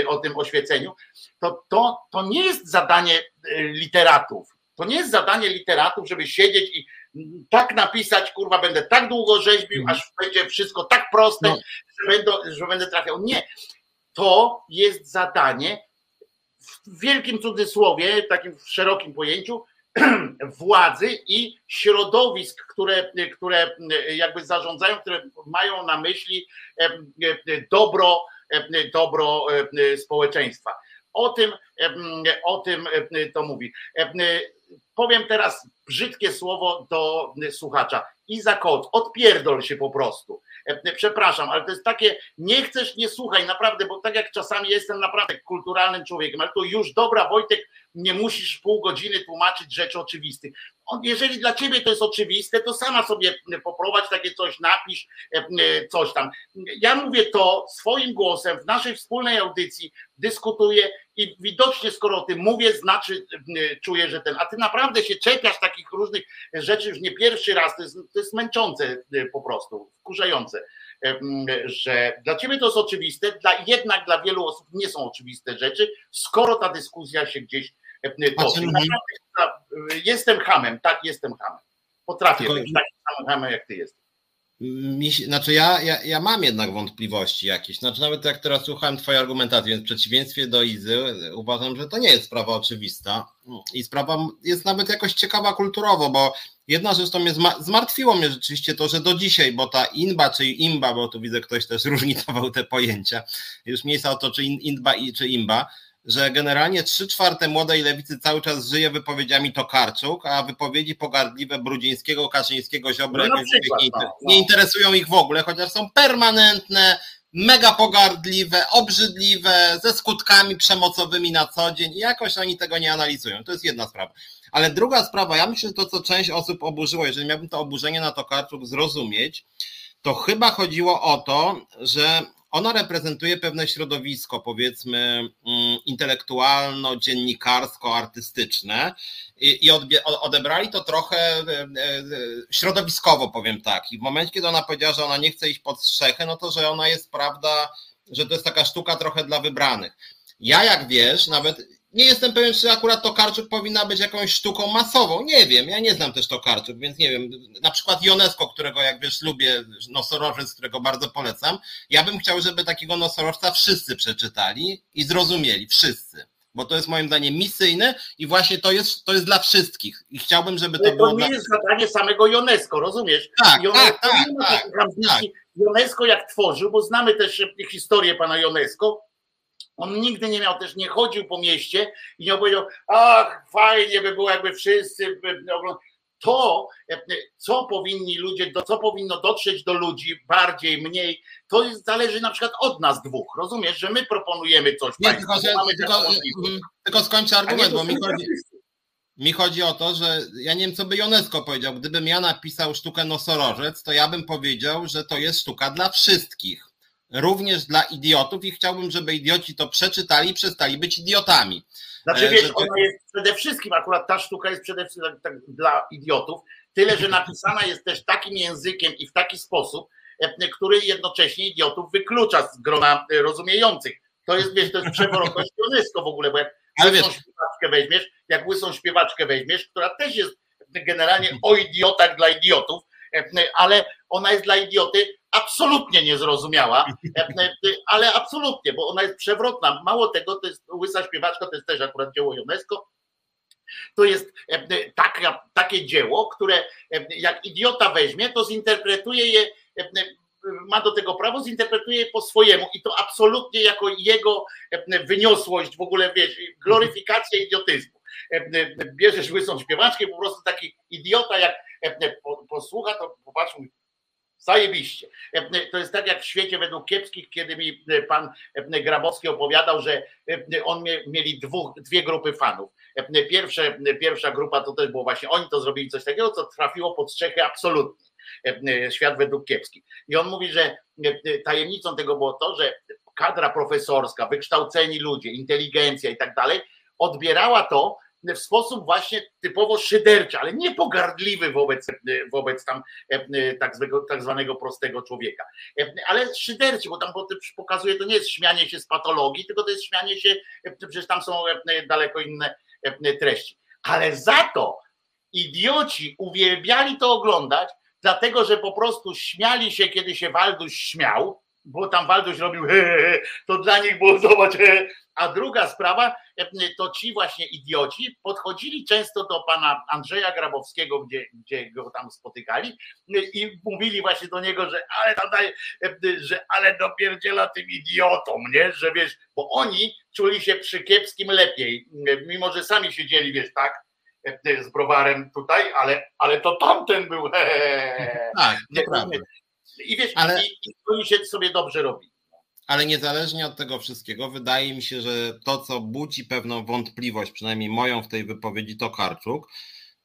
o tym oświeceniu, to, to, to nie jest zadanie literatów. To nie jest zadanie literatów, żeby siedzieć i tak napisać, kurwa, będę tak długo rzeźbił, mm. aż będzie wszystko tak proste, no. że, będę, że będę trafiał. Nie. To jest zadanie w wielkim cudzysłowie, takim w szerokim pojęciu, [clears throat] władzy i środowisk, które, które jakby zarządzają, które mają na myśli dobro, dobro społeczeństwa. O tym, o tym to mówi. Powiem teraz brzydkie słowo do słuchacza. Iza Kot, odpierdol się po prostu. Przepraszam, ale to jest takie, nie chcesz, nie słuchaj, naprawdę, bo tak jak czasami jestem naprawdę kulturalnym człowiekiem, ale to już dobra, Wojtek, nie musisz pół godziny tłumaczyć rzeczy oczywistych. Jeżeli dla ciebie to jest oczywiste, to sama sobie poprowadź takie coś, napisz e, e, coś tam. Ja mówię to swoim głosem w naszej wspólnej audycji, dyskutuję i widocznie skoro o tym mówię, znaczy e, czuję, że ten, a ty naprawdę się czepiasz takich różnych rzeczy już nie pierwszy raz, to jest, to jest męczące po prostu, wkurzające że dla ciebie to jest oczywiste, dla, jednak dla wielu osób nie są oczywiste rzeczy, skoro ta dyskusja się gdzieś toczy. Jestem hamem, tak, jestem hamem. Potrafię być takim samym hamem, jak ty jesteś. mi, znaczy ja, ja, ja mam jednak wątpliwości jakieś. Znaczy nawet jak teraz słuchałem Twojej argumentacji, więc w przeciwieństwie do Izy uważam, że to nie jest sprawa oczywista i sprawa jest nawet jakoś ciekawa kulturowo, bo jedna rzecz to mnie zmartwiło mnie rzeczywiście to, że do dzisiaj, bo ta inba czy imba, bo tu widzę ktoś też [laughs] różnicował te pojęcia, już miejsca o to czy inba czy imba, że generalnie trzy czwarte młodej lewicy cały czas żyje wypowiedziami Tokarczuk, a wypowiedzi pogardliwe Brudzińskiego, Kaczyńskiego, Ziobry no nie, no, no. nie interesują ich w ogóle, chociaż są permanentne, mega pogardliwe, obrzydliwe, ze skutkami przemocowymi na co dzień i jakoś oni tego nie analizują. To jest jedna sprawa. Ale druga sprawa, ja myślę, że to, co część osób oburzyło, jeżeli miałbym to oburzenie na Tokarczuk zrozumieć, to chyba chodziło o to, że ona reprezentuje pewne środowisko, powiedzmy, mm, intelektualno-dziennikarsko-artystyczne i, odebrali to trochę e, e, środowiskowo, powiem tak. I w momencie, kiedy ona powiedziała, że ona nie chce iść pod strzechę, no to, że ona jest, prawda, że to jest taka sztuka trochę dla wybranych. Ja, jak wiesz, nawet nie jestem pewien, czy akurat Tokarczuk powinna być jakąś sztuką masową. Nie wiem, ja nie znam też Tokarczuk, więc nie wiem. Na przykład Jonesko, którego jak wiesz lubię, nosorożec, którego bardzo polecam. Ja bym chciał, żeby takiego nosorożca wszyscy przeczytali i zrozumieli, wszyscy. Bo to jest moim zdaniem misyjne i właśnie to jest, to jest dla wszystkich. I chciałbym, żeby to, to było. To nie dla... jest zadanie samego Jonesko, rozumiesz? Tak, Jonesko tak, tak, tak, tak. Jonesko jak tworzył, bo znamy też historię pana Jonesko, on nigdy nie miał, też nie chodził po mieście i nie powiedział, ach, fajnie by było, jakby wszyscy to, co powinni ludzie, do, co powinno dotrzeć do ludzi bardziej, mniej, to jest, zależy na przykład od nas dwóch. Rozumiesz, że my proponujemy coś. Nie, tylko, że, tylko, mm, tylko skończę argument, bo mi chodzi, mi chodzi o to, że ja nie wiem, co by Jonesko powiedział. Gdybym ja napisał sztukę nosorożec, to ja bym powiedział, że to jest sztuka dla wszystkich również dla idiotów i chciałbym, żeby idioci to przeczytali i przestali być idiotami. Znaczy e, wiesz, ona jest przede wszystkim, akurat ta sztuka jest przede wszystkim tak, dla idiotów, tyle, że napisana jest też takim językiem i w taki sposób, e, który jednocześnie idiotów wyklucza z grona e, rozumiejących. To jest, wiesz, to jest przewrotność [laughs] UNESCO w ogóle, bo jak ale łysą wiesz... śpiewaczkę weźmiesz, jak łysą śpiewaczkę weźmiesz, która też jest generalnie o idiotach dla idiotów, ale ona jest dla idioty absolutnie niezrozumiała, ale absolutnie, bo ona jest przewrotna. Mało tego, to jest łysa śpiewaczka, to jest też akurat dzieło UNESCO. To jest taka, takie dzieło, które jak idiota weźmie, to zinterpretuje je, ma do tego prawo, zinterpretuje je po swojemu i to absolutnie jako jego wyniosłość, w ogóle wiesz, gloryfikacja idiotyzmu. Bierzesz łysą śpiewaczkę, po prostu taki idiota, jak posłucha, to popatrz, Zajebiście. To jest tak jak w świecie według kiepskich, kiedy mi pan Grabowski opowiadał, że on mieli dwóch, dwie grupy fanów. Pierwsze, pierwsza grupa to też było właśnie, oni to zrobili coś takiego, co trafiło pod strzechy absolutnie. Świat według kiepskich. I on mówi, że tajemnicą tego było to, że kadra profesorska, wykształceni ludzie, inteligencja i tak dalej, odbierała to w sposób właśnie typowo szyderczy, ale nie pogardliwy wobec, wobec tam e, tak zwanego, tak zwanego prostego człowieka, e, ale szyderczy, bo tam pokazuje, to nie jest śmianie się z patologii, tylko to jest śmianie się, e, przecież tam są daleko inne treści. Ale za to idioci uwielbiali to oglądać, dlatego że po prostu śmiali się, kiedy się Walduś śmiał, bo tam Walduś robił he, he, he, to dla nich było zobacz, he, a druga sprawa, e, to ci właśnie idioci podchodzili często do pana Andrzeja Grabowskiego, gdzie, gdzie go tam spotykali i mówili właśnie do niego, że ale tam e, że ale dopierdziela tym idiotom, nie? Że wiesz, bo oni czuli się przy kiepskim lepiej, mimo że sami siedzieli, wiesz, tak, e, z browarem tutaj, ale, ale to tamten był. He, he. Tak, prawda. I wiesz, ale... i, i oni się sobie dobrze robi ale niezależnie od tego wszystkiego, wydaje mi się, że to, co budzi pewną wątpliwość, przynajmniej moją w tej wypowiedzi, to Karczuk,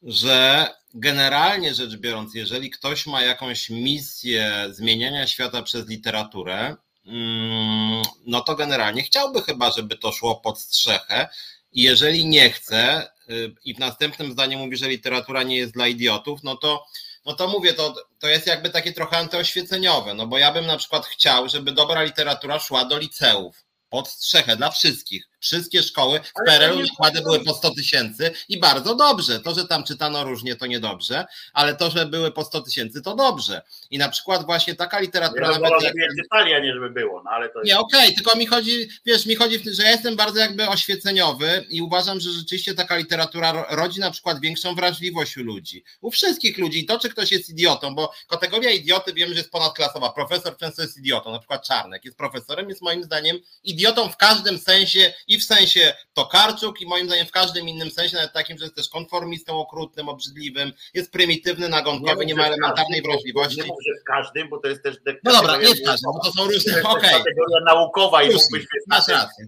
że generalnie rzecz biorąc, jeżeli ktoś ma jakąś misję zmieniania świata przez literaturę, mm, no to generalnie chciałby chyba, żeby to szło pod strzechę. I jeżeli nie chce, y, i w następnym zdaniu mówi, że literatura nie jest dla idiotów, no to no to mówię, to, to jest jakby takie trochę antyoświeceniowe, no bo ja bym na przykład chciał, żeby dobra literatura szła do liceów, pod strzechę, dla wszystkich. Wszystkie szkoły w PRL-u nakłady były po 100 tysięcy i bardzo dobrze. To, że tam czytano różnie, to niedobrze, ale to, że były po 100 tysięcy, to dobrze. I na przykład właśnie taka literatura... Ja nawet jak... czytali, a nie żeby było, no ale to Nie, okej, okay, tylko mi chodzi, wiesz, mi chodzi, że ja jestem bardzo jakby oświeceniowy i uważam, że rzeczywiście taka literatura rodzi na przykład większą wrażliwość u ludzi. U wszystkich ludzi. To, czy ktoś jest idiotą, bo kategoria idioty wiemy, że jest ponadklasowa. Profesor często jest idiotą, na przykład Czarnek jest profesorem, jest moim zdaniem idiotą w każdym sensie i w sensie Tokarczuk i moim zdaniem w każdym innym sensie, nawet takim, że jest też konformistą okrutnym, obrzydliwym, jest prymitywny, nagonkowy, nie, nie ma elementarnej wrażliwości. Nie mówię, w każdym, bo to jest też... No dobra, nie w każdym, bo to są różne, okej. Okay. kategoria naukowa i mógłbyś... Masz rację.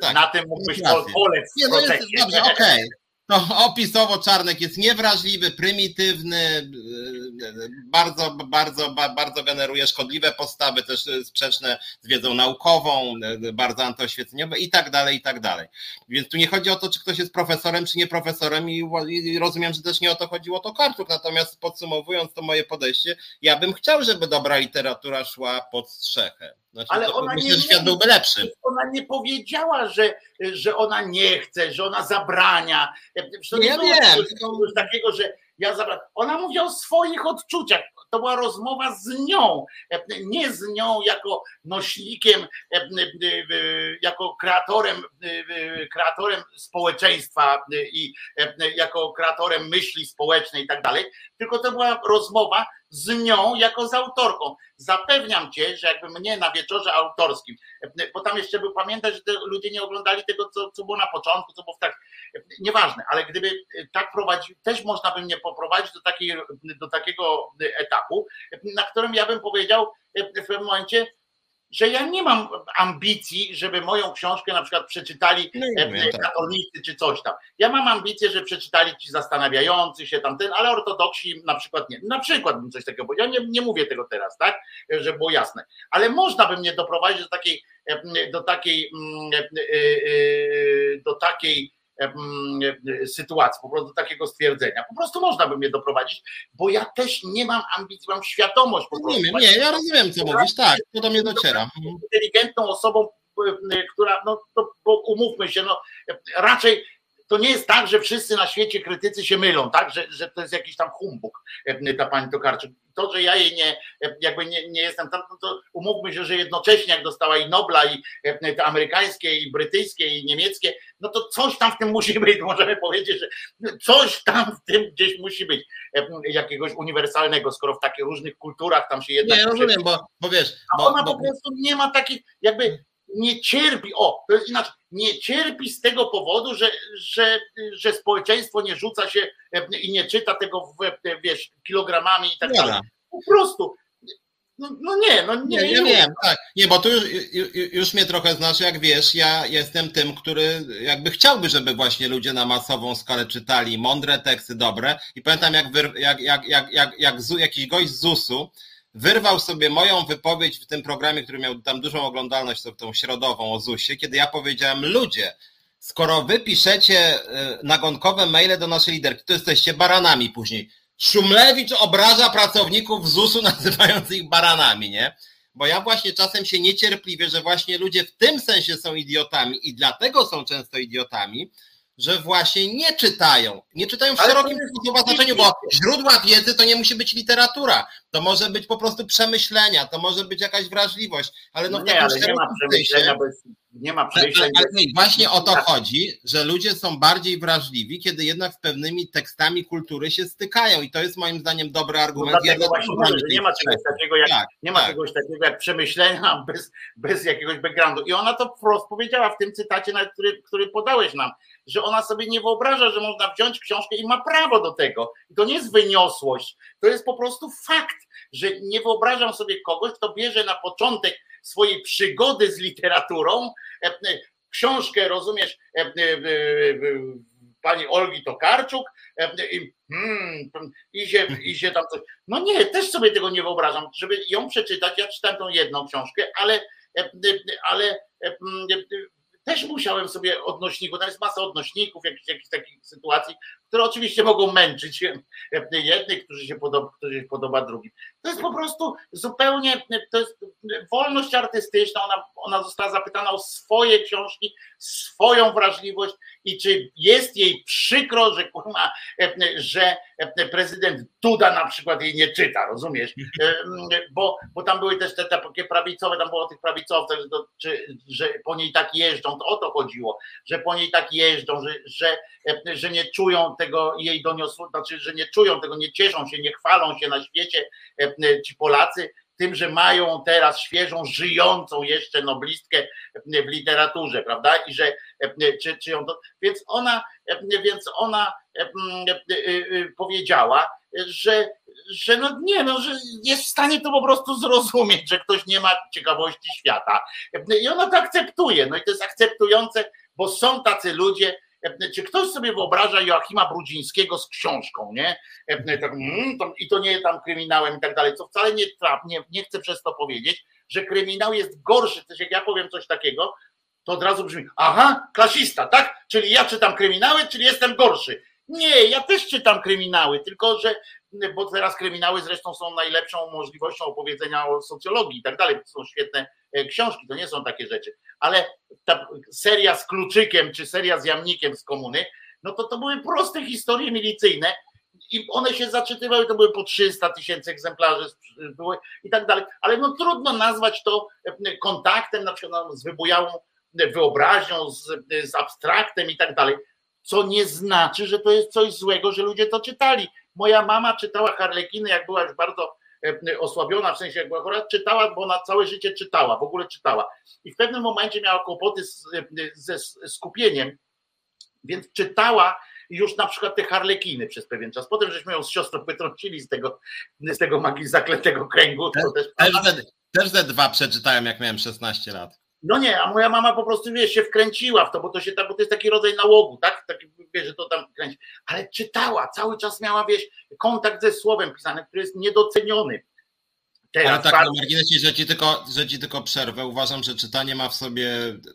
Tak, na tym mógłbyś polec nie, no jest, Dobrze, okej. Okay. No, opisowo Czarnek jest niewrażliwy, prymitywny, bardzo, bardzo, bardzo generuje szkodliwe postawy, też sprzeczne z wiedzą naukową, bardzo antyoświeceniowe i tak dalej, i tak dalej. Więc tu nie chodzi o to, czy ktoś jest profesorem, czy nie profesorem i, i rozumiem, że też nie o to chodziło to Karczuk, natomiast podsumowując to moje podejście, ja bym chciał, żeby dobra literatura szła pod strzechę. Znaczy, ale ona myślę, nie, że świat byłby lepszy. Ona nie powiedziała, że, że ona nie chce, że ona zabrania. To nie, nie wiem. Czegoś takiego, że ja zabra... Ona mówi o swoich odczuciach. To była rozmowa z nią, nie z nią jako nośnikiem, jako kreatorem, kreatorem społeczeństwa i jako kreatorem myśli społecznej i tak dalej, tylko to była rozmowa z nią jako z autorką. Zapewniam cię, że jakby mnie na wieczorze autorskim, bo tam jeszcze był, pamiętaj, że ludzie nie oglądali tego, co, co było na początku, co było w tak, nieważne, ale gdyby tak prowadził, też można by mnie poprowadzić do, takiej, do takiego etapu, na którym ja bym powiedział w pewnym momencie, że ja nie mam ambicji, żeby moją książkę na przykład przeczytali no tak. katolicy czy coś tam. Ja mam ambicję, że przeczytali ci zastanawiający się tamten, ale ortodoksi na przykład nie. Na przykład bym coś takiego powiedział. Ja nie, nie mówię tego teraz, tak, żeby było jasne. Ale można by mnie doprowadzić do takiej, do takiej, do takiej sytuacji, po prostu takiego stwierdzenia. Po prostu można by mnie doprowadzić, bo ja też nie mam ambicji, mam świadomość po prostu. Nie, nie, ja rozumiem, co mówisz, tak, to do mnie dociera. Inteligentną osobą, która, no to, bo umówmy się, no raczej to nie jest tak, że wszyscy na świecie krytycy się mylą, tak, że, że to jest jakiś tam humbug, ta pani Tokarczyk. To, że ja jej nie, jakby nie, nie jestem tam, to umówmy się, że jednocześnie jak dostała i Nobla, i te amerykańskie, i brytyjskie, i niemieckie, no to coś tam w tym musi być, [laughs] możemy powiedzieć, że coś tam w tym gdzieś musi być, jakiegoś uniwersalnego, skoro w takich różnych kulturach tam się jednak... Nie, rozumiem, bo, bo wiesz... Bo, A ona bo... po prostu nie ma takich, jakby nie cierpi, o, to jest inaczej, nie cierpi z tego powodu, że, że, że społeczeństwo nie rzuca się e, i nie czyta tego, e, wiesz, kilogramami i tak dalej. Po prostu. No, no, nie, no nie. Nie, ja wiem, tak. Nie, bo tu już, już mnie trochę znasz, jak wiesz, ja jestem tym, który jakby chciałby, żeby właśnie ludzie na masową skalę czytali mądre teksty, dobre. I pamiętam, jak, jak, jak, jak, jak, jak, jak jakiś gość z ZUS-u wyrwał sobie moją wypowiedź w tym programie, który miał tam dużą oglądalność, tą środową o ZUS-ie, kiedy ja powiedziałem, ludzie, skoro wy piszecie e, nagonkowe maile do naszej liderki, to jesteście baranami później. Szumlewicz obraża pracowników ZUS-u, [laughs] nazywając ich baranami, nie? Bo ja właśnie czasem się niecierpliwie, że właśnie ludzie w tym sensie są idiotami i dlatego są często idiotami, że właśnie nie czytają. Nie czytają w Ale szerokim znaczeniu, bo źródła wiedzy to nie musi być literatura. To może być po prostu przemyślenia, to może być jakaś wrażliwość, ale no, no nie, ale nie ma przemyślenia bez, nie ma przemyślenia. Ale, ale właśnie o to chodzi, że ludzie są bardziej wrażliwi, kiedy jednak z pewnymi tekstami kultury się stykają i to jest moim zdaniem dobry no argument. No dlatego właśnie mówię, że nie ma czegoś takiego jak, tak, nie ma tak. czegoś takiego jak przemyślenia bez, bez jakiegoś backgroundu. I ona to wprost powiedziała w tym cytacie, który, który podałeś nam, że ona sobie nie wyobraża, że można wziąć książkę i ma prawo do tego. I to nie jest wyniosłość, to jest po prostu fakt, że nie wyobrażam sobie kogoś, kto bierze na początek swojej przygody z literaturą e, e, książkę, rozumiesz, e, pani Olgi Tokarczuk i, hmm, i, się, i się tam coś. No nie, też sobie tego nie wyobrażam, żeby ją przeczytać. Ja czytam tą jedną książkę, ale, ale też musiałem sobie odnośników, tam jest masa odnośników, jakichś, jakichś takich sytuacji, które oczywiście mogą męczyć jednych, którzy się podoba, którzy się podoba drugim. To jest po prostu zupełnie, to jest wolność artystyczna, ona, ona została zapytana o swoje książki, swoją wrażliwość i czy jest jej przykro, że kurwa, że prezydent Duda na przykład jej nie czyta, rozumiesz? Bo, bo tam były też te, te takie prawicowe, tam było tych prawicowcach, że, czy, że po niej tak jeżdżą, to o to chodziło, że po niej tak jeżdżą, że, że, że nie czują tego jej doniosło, znaczy, że nie czują tego, nie cieszą się, nie chwalą się na świecie ci Polacy, tym, że mają teraz świeżą, żyjącą jeszcze noblistkę w literaturze, prawda? I że czy, czy ją więc ona, więc ona powiedziała, że, że no nie, no, że jest w stanie to po prostu zrozumieć, że ktoś nie ma ciekawości świata. I ona to akceptuje. No i to jest akceptujące, bo są tacy ludzie, czy ktoś sobie wyobraża Joachima Brudzińskiego z książką, nie? Tak, mm, I to nie tam kryminałem i tak dalej, co wcale nie, nie, nie chcę przez to powiedzieć, że kryminał jest gorszy. Też jak ja powiem coś takiego, to od razu brzmi, aha, klasista, tak? Czyli ja czytam kryminały, czyli jestem gorszy. Nie, ja też czytam kryminały, tylko że, bo teraz kryminały zresztą są najlepszą możliwością opowiedzenia o socjologii i tak dalej, są świetne książki, to nie są takie rzeczy, ale ta seria z Kluczykiem, czy seria z Jamnikiem z Komuny, no to to były proste historie milicyjne i one się zaczytywały, to były po 300 tysięcy egzemplarzy były i tak dalej, ale no trudno nazwać to e, kontaktem, na przykład no, z wybujałą wyobraźnią, z, z abstraktem i tak dalej co nie znaczy, że to jest coś złego, że ludzie to czytali. Moja mama czytała Harlekiny, jak była już bardzo e, osłabiona, w sensie jak była chora, czytała, bo ona całe życie czytała, w ogóle czytała. I w pewnym momencie miała kłopoty z, e, ze skupieniem, więc czytała już na przykład te harlekiny przez pewien czas. Potem żeśmy ją z siostrą wytrącili z tego, z tego magii zaklętego kręgu. Też, też, też, też te dwa przeczytałem, jak miałem 16 lat. No nie, a moja mama po prostu wiesz, się wkręciła w to, bo to się bo to jest taki rodzaj nałogu, tak? Taki, wiesz, że to tam kręci. Ale czytała, cały czas miała, wiesz, kontakt ze słowem pisanym, który jest niedoceniony. Teraz, Ale tak, na marginesie, że ci, tylko, że ci tylko przerwę, uważam, że czytanie ma w sobie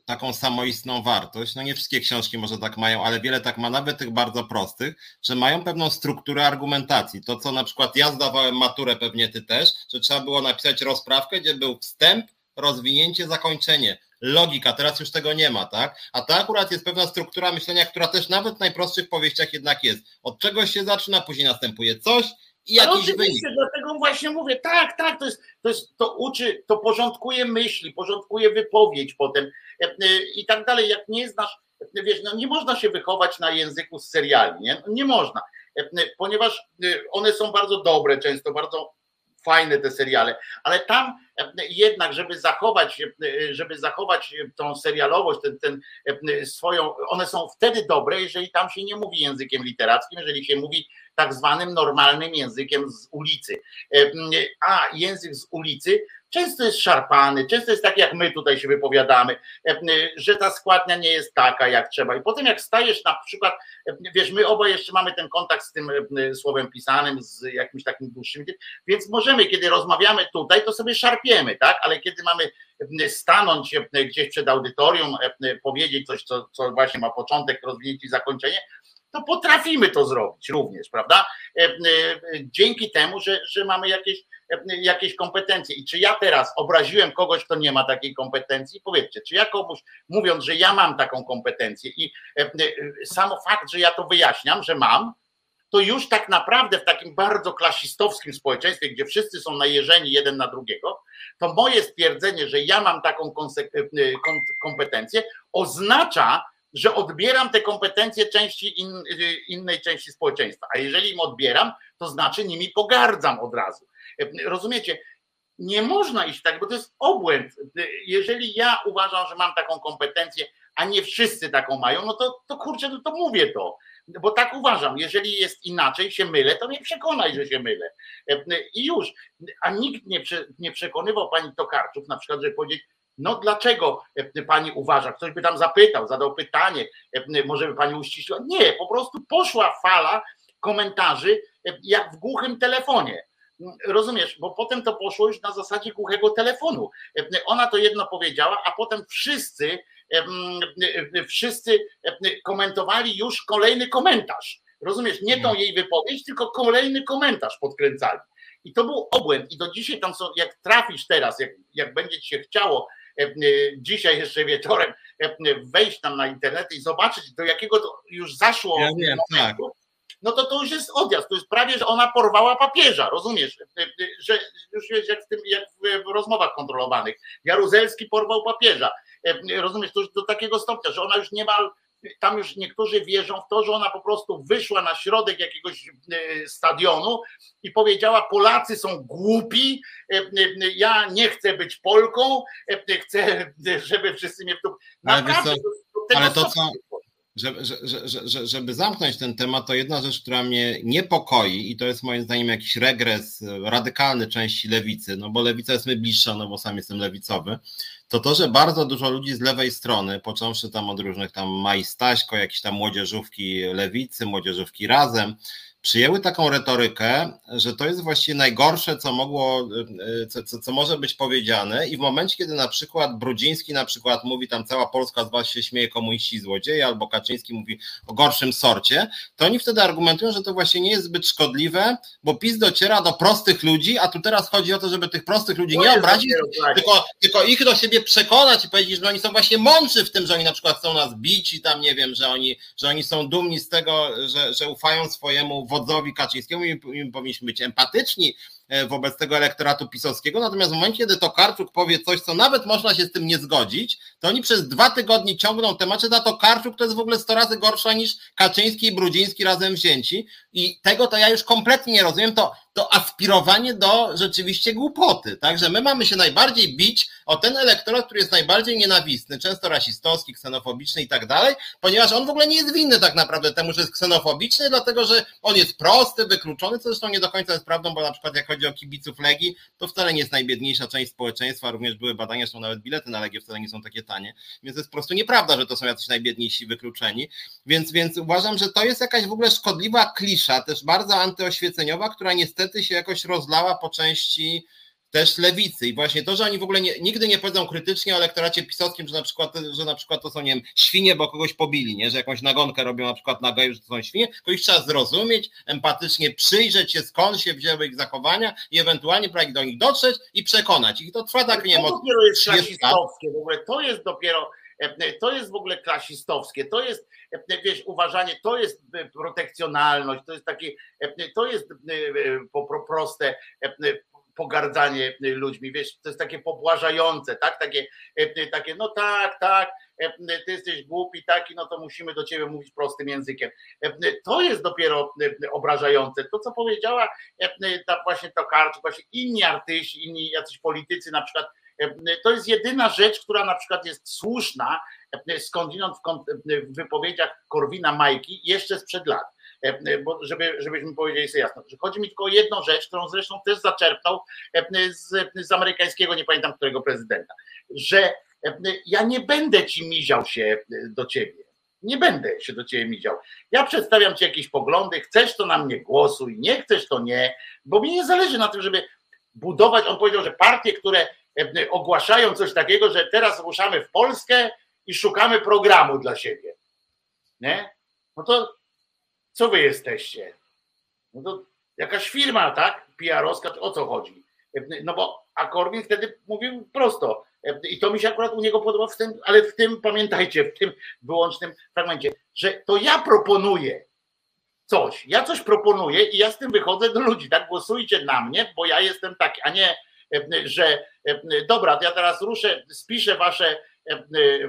taką samoistną wartość. No nie wszystkie książki może tak mają, ale wiele tak ma, nawet tych bardzo prostych, że mają pewną strukturę argumentacji. To, co na przykład ja zdawałem maturę, pewnie ty też, że trzeba było napisać rozprawkę, gdzie był wstęp, rozwinięcie, zakończenie. Logika, teraz już tego nie ma, tak? A to akurat jest pewna struktura myślenia, która też nawet w najprostszych powieściach jednak jest. Od czegoś się zaczyna, później następuje coś i jakiś wynik. Dlatego właśnie mówię, tak, tak, to jest, to jest, to uczy, to porządkuje myśli, porządkuje wypowiedź potem e, e, i tak dalej. Jak nie znasz, e, wiesz, no nie można się wychować na języku z seriali, nie? No nie można, ponieważ one są bardzo dobre, często bardzo fajne te seriale, ale tam jednak, żeby zachować, żeby zachować tą serialowość, ten, ten swoją, one są wtedy dobre, jeżeli tam się nie mówi językiem literackim, jeżeli się mówi tak zwanym normalnym językiem z ulicy. A język z ulicy często jest szarpany, często jest tak, jak my tutaj się wypowiadamy, że ta składnia nie jest taka, jak trzeba. I potem, jak stajesz na przykład, wiesz, my oba jeszcze mamy ten kontakt z tym słowem pisanym, z jakimś takim dłuższym, więc możemy, kiedy rozmawiamy tutaj, to sobie szarpiemy, tak? Ale kiedy mamy stanąć gdzieś przed audytorium, powiedzieć coś, co, co właśnie ma początek, rozwinięcie i zakończenie, to potrafimy to zrobić również, prawda? E, dzięki temu, że, że mamy jakieś, jakieś kompetencje. I czy ja teraz obraziłem kogoś, kto nie ma takiej kompetencji? Powiedzcie, czy ja komuś, mówiąc, że ja mam taką kompetencję i sam fakt, że ja to wyjaśniam, że mam, to już tak naprawdę w takim bardzo klasistowskim społeczeństwie, gdzie wszyscy są najeżeni jeden na drugiego, to moje stwierdzenie, że ja mam taką kompetencję, oznacza, że odbieram te kompetencje części in, innej części społeczeństwa. A jeżeli im odbieram, to znaczy nimi pogardzam od razu. Rozumiecie? Nie można iść tak, bo to jest obłęd. Jeżeli ja uważam, że mam taką kompetencję, a nie wszyscy taką mają, no to, to kurczę, no to mówię to. Bo tak uważam, jeżeli jest inaczej, się mylę, to mnie przekonaj, że się mylę. I już. A nikt nie, nie przekonywał pani Tokarczuk, na przykład, żeby powiedzieć, no dlaczego pani uważa? Ktoś by tam zapytał, zadał pytanie, może by pani uściśliła. Nie, po prostu poszła fala komentarzy jak w głuchym telefonie. Rozumiesz, bo potem to poszło już na zasadzie głuchego telefonu. Ona to jedno powiedziała, a potem wszyscy wszyscy komentowali już kolejny komentarz. Rozumiesz, nie tą jej wypowiedź, tylko kolejny komentarz podkręcali. I to był obłęd. I do dzisiaj tam są, jak trafisz teraz, jak, jak będzie ci się chciało dzisiaj jeszcze wieczorem wejść tam na internet i zobaczyć, do jakiego to już zaszło ja wiem, tak no to to już jest odjazd. To jest prawie, że ona porwała papieża, rozumiesz? Że już wiesz, jak w, tym, jak w rozmowach kontrolowanych. Jaruzelski porwał papieża. Rozumiesz, to już do takiego stopnia, że ona już niemal tam już niektórzy wierzą w to, że ona po prostu wyszła na środek jakiegoś e, stadionu i powiedziała: Polacy są głupi, e, e, ja nie chcę być Polką, chcę, żeby wszyscy mnie tu. Naprawdę, ale to, co, żeby, że, żeby zamknąć ten temat, to jedna rzecz, która mnie niepokoi i to jest moim zdaniem jakiś regres radykalny części lewicy, no bo lewica jest mi bliższa, no bo sam jestem lewicowy, to to, że bardzo dużo ludzi z lewej strony, począwszy tam od różnych tam Maj Staśko, jakieś tam młodzieżówki lewicy, młodzieżówki razem, przyjęły taką retorykę, że to jest właściwie najgorsze, co mogło, e, co, co, co, może być powiedziane. I w momencie, kiedy na przykład Brudziński na przykład mówi tam cała Polska z was się śmieje komuniści złodzieje, albo Kaczyński mówi o gorszym sorcie, to oni wtedy argumentują, że to właśnie nie jest zbyt szkodliwe, bo PiS dociera do prostych ludzi, a tu teraz chodzi o to, żeby tych prostych ludzi nie obrazić, tylko, tylko ich do siebie przekonać i powiedzieć, że oni są właśnie mądrzy w tym, że oni na przykład chcą nas bić i tam nie wiem, że oni, że oni są dumni z tego, że, że ufają swojemu wodzowi Kaczyńskiemu i powinniśmy być empatyczni wobec tego elektoratu pisowskiego. Natomiast w momencie, kiedy to Karczuk powie coś, co nawet można się z tym nie zgodzić, to oni przez dwa tygodnie ciągną tematy, a to Karczuk to jest w ogóle 100 razy gorsza niż Kaczyński i Brudziński razem wzięci. I tego to ja już kompletnie nie rozumiem. To, to aspirowanie do rzeczywiście głupoty. Także my mamy się najbardziej bić o ten elektorat, który jest najbardziej nienawistny, często rasistowski, ksenofobiczny i tak dalej, ponieważ on w ogóle nie jest winny tak naprawdę temu, że jest ksenofobiczny, dlatego że on jest prosty, wykluczony, co zresztą nie do końca jest prawdą, bo na przykład jak o kibiców Legii, to wcale nie jest najbiedniejsza część społeczeństwa, również były badania, są nawet bilety na Legię wcale nie są takie tanie, więc to jest po prostu nieprawda, że to są jacyś najbiedniejsi wykluczeni, więc, więc uważam, że to jest jakaś w ogóle szkodliwa klisza, też bardzo antyoświeceniowa, która niestety się jakoś rozlała po części też lewicy. I właśnie to, że oni w ogóle nie, nigdy nie powiedzą krytycznie o elektoracie pisowskim, że na przykład, że na przykład to są, nie wiem, świnie, bo kogoś pobili, nie? że jakąś nagonkę robią na przykład na geju, że to są świnie, to ich trzeba zrozumieć, empatycznie przyjrzeć się, skąd się wzięły ich zachowania i ewentualnie prawie do nich dotrzeć i przekonać ich. To trwa tak, nie wiem, To dopiero jest klasistowskie, w ogóle to jest dopiero to jest w ogóle klasistowskie, to jest, wiesz, uważanie, to jest protekcjonalność, to jest takie, to jest po proste pogardzanie y, ludźmi, wiesz, to jest takie pobłażające, tak, takie, y, y, takie no tak, tak, ty jesteś głupi, taki, no to musimy do ciebie mówić prostym językiem. To jest dopiero obrażające. To, co powiedziała ta właśnie to Karcz, właśnie inni artyści, inni jacyś politycy na przykład, to jest jedyna rzecz, która na przykład jest słuszna skądinąd w wypowiedziach Korwina Majki jeszcze sprzed lat E, e, bo żeby, żebyśmy powiedzieli sobie jasno, chodzi mi tylko o jedną rzecz, którą zresztą też zaczerpnął e, z, z amerykańskiego, nie pamiętam którego prezydenta, że ja nie będę ci miział się do ciebie. Nie będę się do ciebie miział. Ja przedstawiam ci jakieś poglądy, chcesz to na mnie głosuj, nie chcesz to nie, bo mi nie zależy na tym, żeby budować. On powiedział, że partie, które ogłaszają coś takiego, że teraz ruszamy w Polskę i szukamy programu dla siebie. Nie? No to co wy jesteście? No to jakaś firma, tak? PR-owska, o co chodzi? No bo a Korwin wtedy mówił prosto. I to mi się akurat u niego podoba w tym, ale w tym pamiętajcie, w tym wyłącznym fragmencie, że to ja proponuję coś. Ja coś proponuję i ja z tym wychodzę do ludzi. Tak głosujcie na mnie, bo ja jestem taki, a nie, że dobra, ja teraz ruszę, spiszę wasze,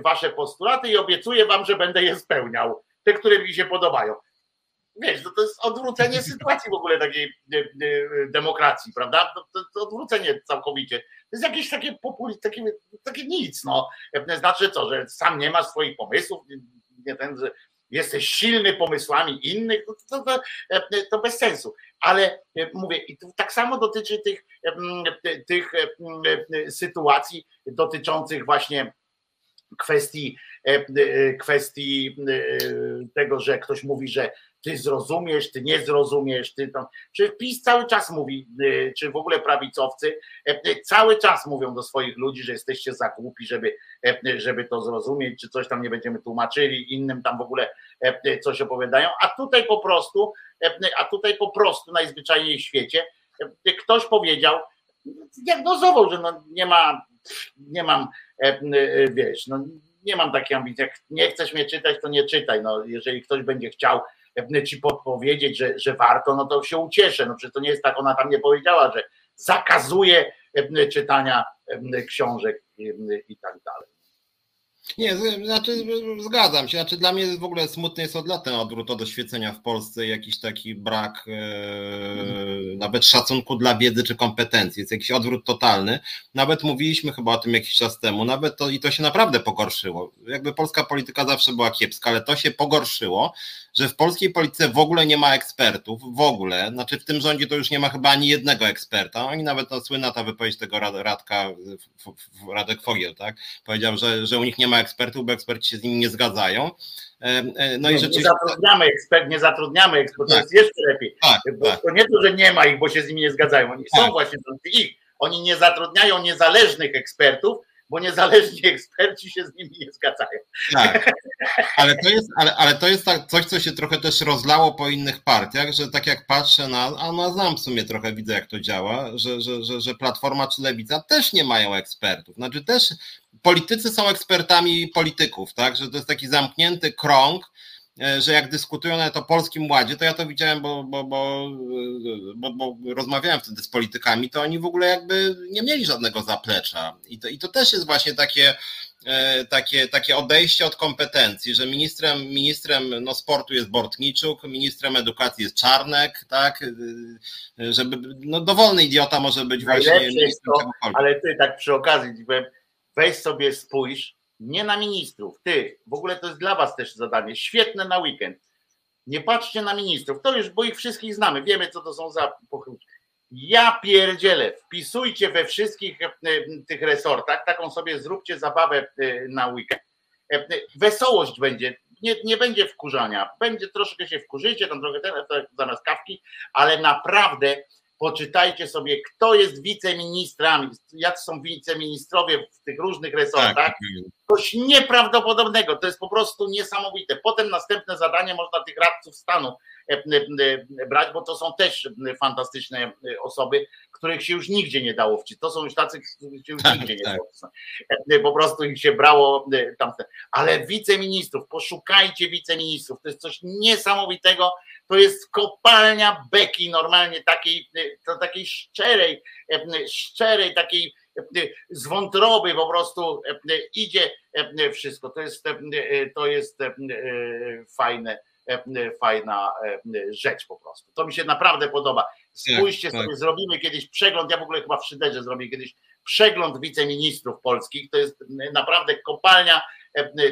wasze postulaty i obiecuję wam, że będę je spełniał. Te, które mi się podobają wiesz, to, to jest odwrócenie sytuacji w ogóle takiej e, e, demokracji, prawda? To, to, odwrócenie całkowicie. To jest jakieś takie takie, takie nic, no. E, znaczy co, że sam nie masz swoich pomysłów, nie ten, że jesteś silny pomysłami innych, to, to, to bez sensu. Ale mówię, i tak samo dotyczy tych, tych sytuacji dotyczących właśnie kwestii, kwestii tego, że ktoś mówi, że ty zrozumiesz, ty nie zrozumiesz, ty tam. Czy PiS cały czas mówi, czy w ogóle prawicowcy e, cały czas mówią do swoich ludzi, że jesteście za głupi, żeby, e, żeby to zrozumieć, czy coś tam nie będziemy tłumaczyli, innym tam w ogóle e, coś opowiadają, a tutaj po prostu, a tutaj po prostu najzwyczajniej w świecie ktoś powiedział, diagnozował, że no nie ma, nie mam, wiesz, no nie mam takiej ambicji, jak nie chcesz mnie czytać, to nie czytaj, no jeżeli ktoś będzie chciał ci podpowiedzieć, że, że warto, no to się ucieszę. No przecież to nie jest tak, ona tam nie powiedziała, że zakazuje czytania książek i tak dalej. Nie, znaczy zgadzam się. Znaczy dla mnie w ogóle smutny jest od lat ten odwrót od oświecenia w Polsce, jakiś taki brak e, mhm. nawet szacunku dla wiedzy czy kompetencji. Jest jakiś odwrót totalny. Nawet mówiliśmy chyba o tym jakiś czas temu, nawet to i to się naprawdę pogorszyło. Jakby polska polityka zawsze była kiepska, ale to się pogorszyło, że w polskiej polityce w ogóle nie ma ekspertów, w ogóle, znaczy w tym rządzie to już nie ma chyba ani jednego eksperta. Oni nawet no, słynna ta wypowiedź tego Radka, Radek Fogiel, tak? Powiedział, że, że u nich nie ma ekspertów, bo eksperci się z nimi nie zgadzają. E, e, no, i rzeczywiście... Nie zatrudniamy ekspert, nie zatrudniamy ekspertów, tak. to jest jeszcze lepiej. Tak, tak. To nie to, że nie ma ich, bo się z nimi nie zgadzają. Oni tak. są właśnie ich. Oni nie zatrudniają niezależnych ekspertów, bo niezależni eksperci się z nimi nie zgadzają. Tak, ale to jest, ale, ale to jest tak coś, co się trochę też rozlało po innych partiach, że tak jak patrzę na, a no znam w sumie trochę, widzę jak to działa, że, że, że, że Platforma czy Lewica też nie mają ekspertów. Znaczy też politycy są ekspertami polityków, tak, że to jest taki zamknięty krąg, że jak dyskutują nawet o Polskim Ładzie, to ja to widziałem, bo, bo, bo, bo, bo rozmawiałem wtedy z politykami, to oni w ogóle jakby nie mieli żadnego zaplecza. I to, i to też jest właśnie takie, e, takie, takie odejście od kompetencji, że ministrem, ministrem no, sportu jest Bortniczuk, ministrem edukacji jest Czarnek, tak, e, żeby, no dowolny idiota może być właśnie ministrem to, Ale ty tak przy okazji, weź sobie spójrz, nie na ministrów. Ty, w ogóle to jest dla was też zadanie, świetne na weekend. Nie patrzcie na ministrów, to już, bo ich wszystkich znamy, wiemy co to są za pochyłki. Ja pierdzielę, wpisujcie we wszystkich e, tych resortach, taką sobie zróbcie zabawę e, na weekend. E, wesołość będzie, nie, nie będzie wkurzania, będzie troszkę się wkurzycie, tam trochę ten, zamiast kawki, ale naprawdę poczytajcie sobie, kto jest wiceministrami, jak są wiceministrowie w tych różnych resortach. Tak. Coś nieprawdopodobnego, to jest po prostu niesamowite. Potem następne zadanie można tych radców stanu e, e, e, brać, bo to są też fantastyczne osoby, których się już nigdzie nie dało wcisnąć. To są już tacy, których się już tak, nigdzie nie tak. dało wcisnąć. Po prostu ich się brało tam. Ale wiceministrów, poszukajcie wiceministrów, to jest coś niesamowitego to jest kopalnia beki normalnie takiej, to takiej szczerej, szczerej, takiej z wątroby po prostu idzie wszystko. To jest, to jest fajne, fajna rzecz po prostu. To mi się naprawdę podoba. Spójrzcie tak, sobie, tak. zrobimy kiedyś przegląd, ja w ogóle chyba w Szyderze zrobię kiedyś przegląd wiceministrów polskich, to jest naprawdę kopalnia,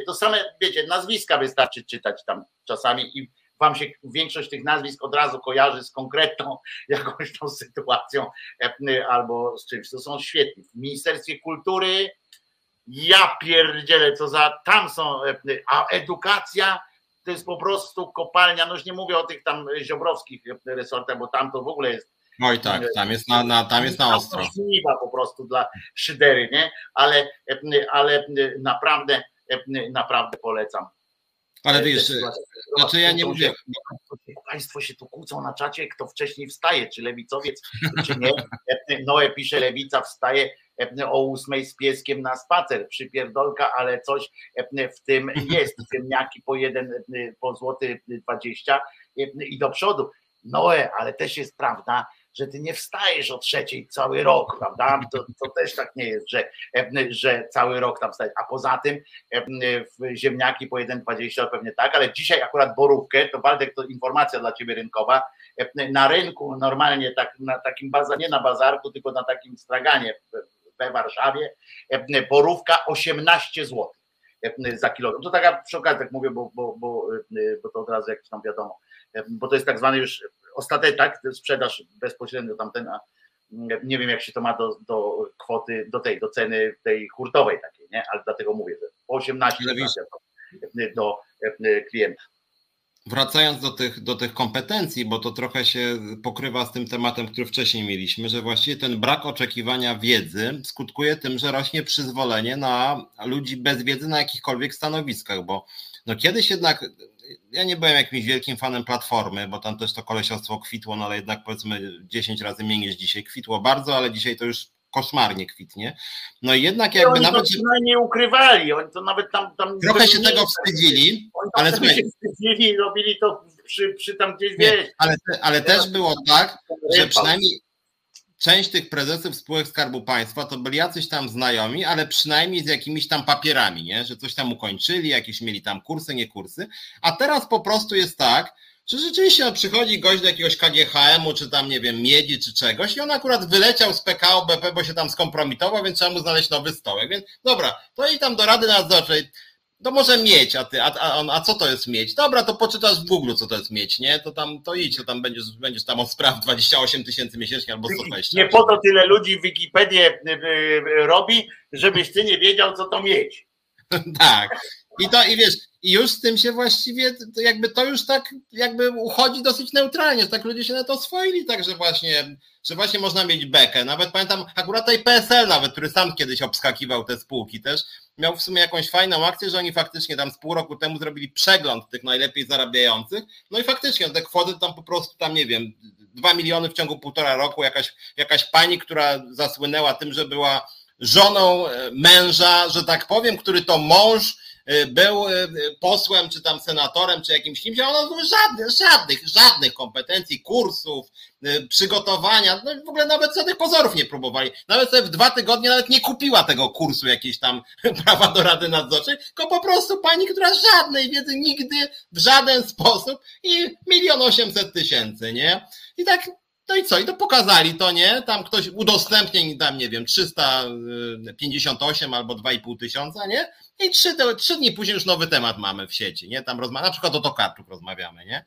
to same, wiecie, nazwiska wystarczy czytać tam czasami i wam się większość tych nazwisk od razu kojarzy z konkretną [laughs] jakąś tą sytuacją e, albo z czymś. To są świetni. W Ministerstwie Kultury ja pierdzielę, co za, tam są, e, a edukacja to jest po prostu kopalnia, no już nie mówię o tych tam ziobrowskich resortach, bo tam to w ogóle jest Oj tak, tam jest na, na, tam jest na ostro. Żniwa po prostu dla szydery, nie? Ale, ale naprawdę, naprawdę polecam. Ale wiesz, znaczy ja nie mówię. Państwo się tu kłócą na czacie, kto wcześniej wstaje, czy lewicowiec, czy nie. [laughs] Noe pisze, lewica wstaje o ósmej z pieskiem na spacer, przypierdolka, ale coś w tym jest. [laughs] Ziemniaki po jeden, po złoty dwadzieścia i do przodu. Noe, ale też jest prawda, że ty nie wstajesz o trzeciej cały rok, prawda? To, to też tak nie jest, że, że cały rok tam wstajesz. A poza tym w ziemniaki po 1,20 pewnie tak, ale dzisiaj akurat borówkę, to Waldek to informacja dla ciebie rynkowa, na rynku normalnie tak, na takim bazarze, nie na bazarku, tylko na takim straganie we Warszawie, borówka 18 zł za kilogram. To taka przy okazji tak mówię, bo, bo, bo, bo to od razu jak tam wiadomo, bo to jest tak zwany już ostatecznie tak, sprzedaż bezpośrednio tamten, a nie wiem jak się to ma do, do kwoty, do tej, do ceny tej hurtowej takiej, nie? Ale dlatego mówię, że po 18 do klienta. Wracając do tych, do tych kompetencji, bo to trochę się pokrywa z tym tematem, który wcześniej mieliśmy, że właściwie ten brak oczekiwania wiedzy skutkuje tym, że rośnie przyzwolenie na ludzi bez wiedzy na jakichkolwiek stanowiskach, bo no kiedyś jednak ja nie byłem jakimś wielkim fanem platformy, bo tam też to kolesiostwo kwitło, no ale jednak powiedzmy 10 razy mniej niż dzisiaj kwitło bardzo, ale dzisiaj to już koszmarnie kwitnie. No i jednak jakby oni nawet. To nie ukrywali, oni to nawet tam. tam trochę się tego wstydzili, ale słuchaj, się wstydzili, robili to przy, przy tam gdzieś nie, Ale, ale też było tak, że przynajmniej część tych prezesów spółek Skarbu Państwa to byli jacyś tam znajomi, ale przynajmniej z jakimiś tam papierami, nie? że coś tam ukończyli, jakieś mieli tam kursy, nie kursy. A teraz po prostu jest tak, że rzeczywiście no, przychodzi gość do jakiegoś KGHM-u, czy tam, nie wiem, miedzi, czy czegoś i on akurat wyleciał z PKO BP, bo się tam skompromitował, więc trzeba mu znaleźć nowy stołek. Więc dobra, to i tam do Rady Nadzorczej, to może mieć, a ty, a, a, a co to jest mieć? Dobra, to poczytasz w Google, co to jest mieć, nie? To tam, to idź, to tam będziesz, będziesz tam od spraw 28 tysięcy miesięcznie albo 120. Nie po to tyle ludzi Wikipedię y, y, y, robi, żebyś ty nie wiedział, co to mieć. [laughs] tak. I to, i wiesz, i już z tym się właściwie, to jakby to już tak jakby uchodzi dosyć neutralnie, tak ludzie się na to oswoili, tak, że właśnie, że właśnie można mieć bekę. Nawet pamiętam akurat tej PSL nawet, który sam kiedyś obskakiwał te spółki też, miał w sumie jakąś fajną akcję, że oni faktycznie tam z pół roku temu zrobili przegląd tych najlepiej zarabiających, no i faktycznie te kwoty tam po prostu tam, nie wiem, dwa miliony w ciągu półtora roku, jakaś, jakaś pani, która zasłynęła tym, że była żoną e, męża, że tak powiem, który to mąż był y, posłem, czy tam senatorem, czy jakimś kimś, a ona żadnych, żadnych, żadnych kompetencji, kursów, y, przygotowania, no w ogóle nawet żadnych pozorów nie próbowali. Nawet sobie w dwa tygodnie nawet nie kupiła tego kursu jakiejś tam [laughs] prawa do Rady Nadzorczej, tylko po prostu pani, która żadnej wiedzy nigdy w żaden sposób i milion osiemset tysięcy, nie? I tak no i co? I to pokazali to, nie? Tam ktoś udostępnień, tam nie wiem, 358 albo 2,5 tysiąca, nie? I trzy, trzy dni później już nowy temat mamy w sieci, nie? Tam rozmawiamy, na przykład o tokarczuk rozmawiamy, nie?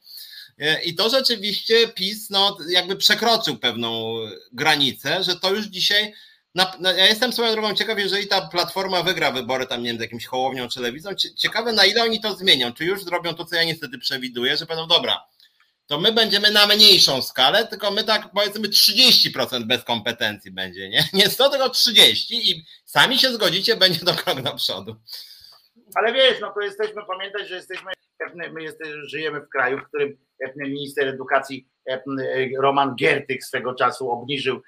E, I to rzeczywiście PiS, no, jakby przekroczył pewną granicę, że to już dzisiaj. Na, na, ja jestem swoją drogą ciekaw, jeżeli ta platforma wygra wybory tam, nie wiem, z jakimś hołownią czy telewizją, ciekawe na ile oni to zmienią. Czy już zrobią to, co ja niestety przewiduję, że będą dobra to my będziemy na mniejszą skalę, tylko my tak powiedzmy 30% bez kompetencji będzie, nie? Nie 100, tylko 30 i sami się zgodzicie, będzie to krok do przodu. Ale wiesz, no to jesteśmy, pamiętać, że jesteśmy, my jesteśmy, żyjemy w kraju, w którym minister edukacji Roman Giertych swego czasu obniżył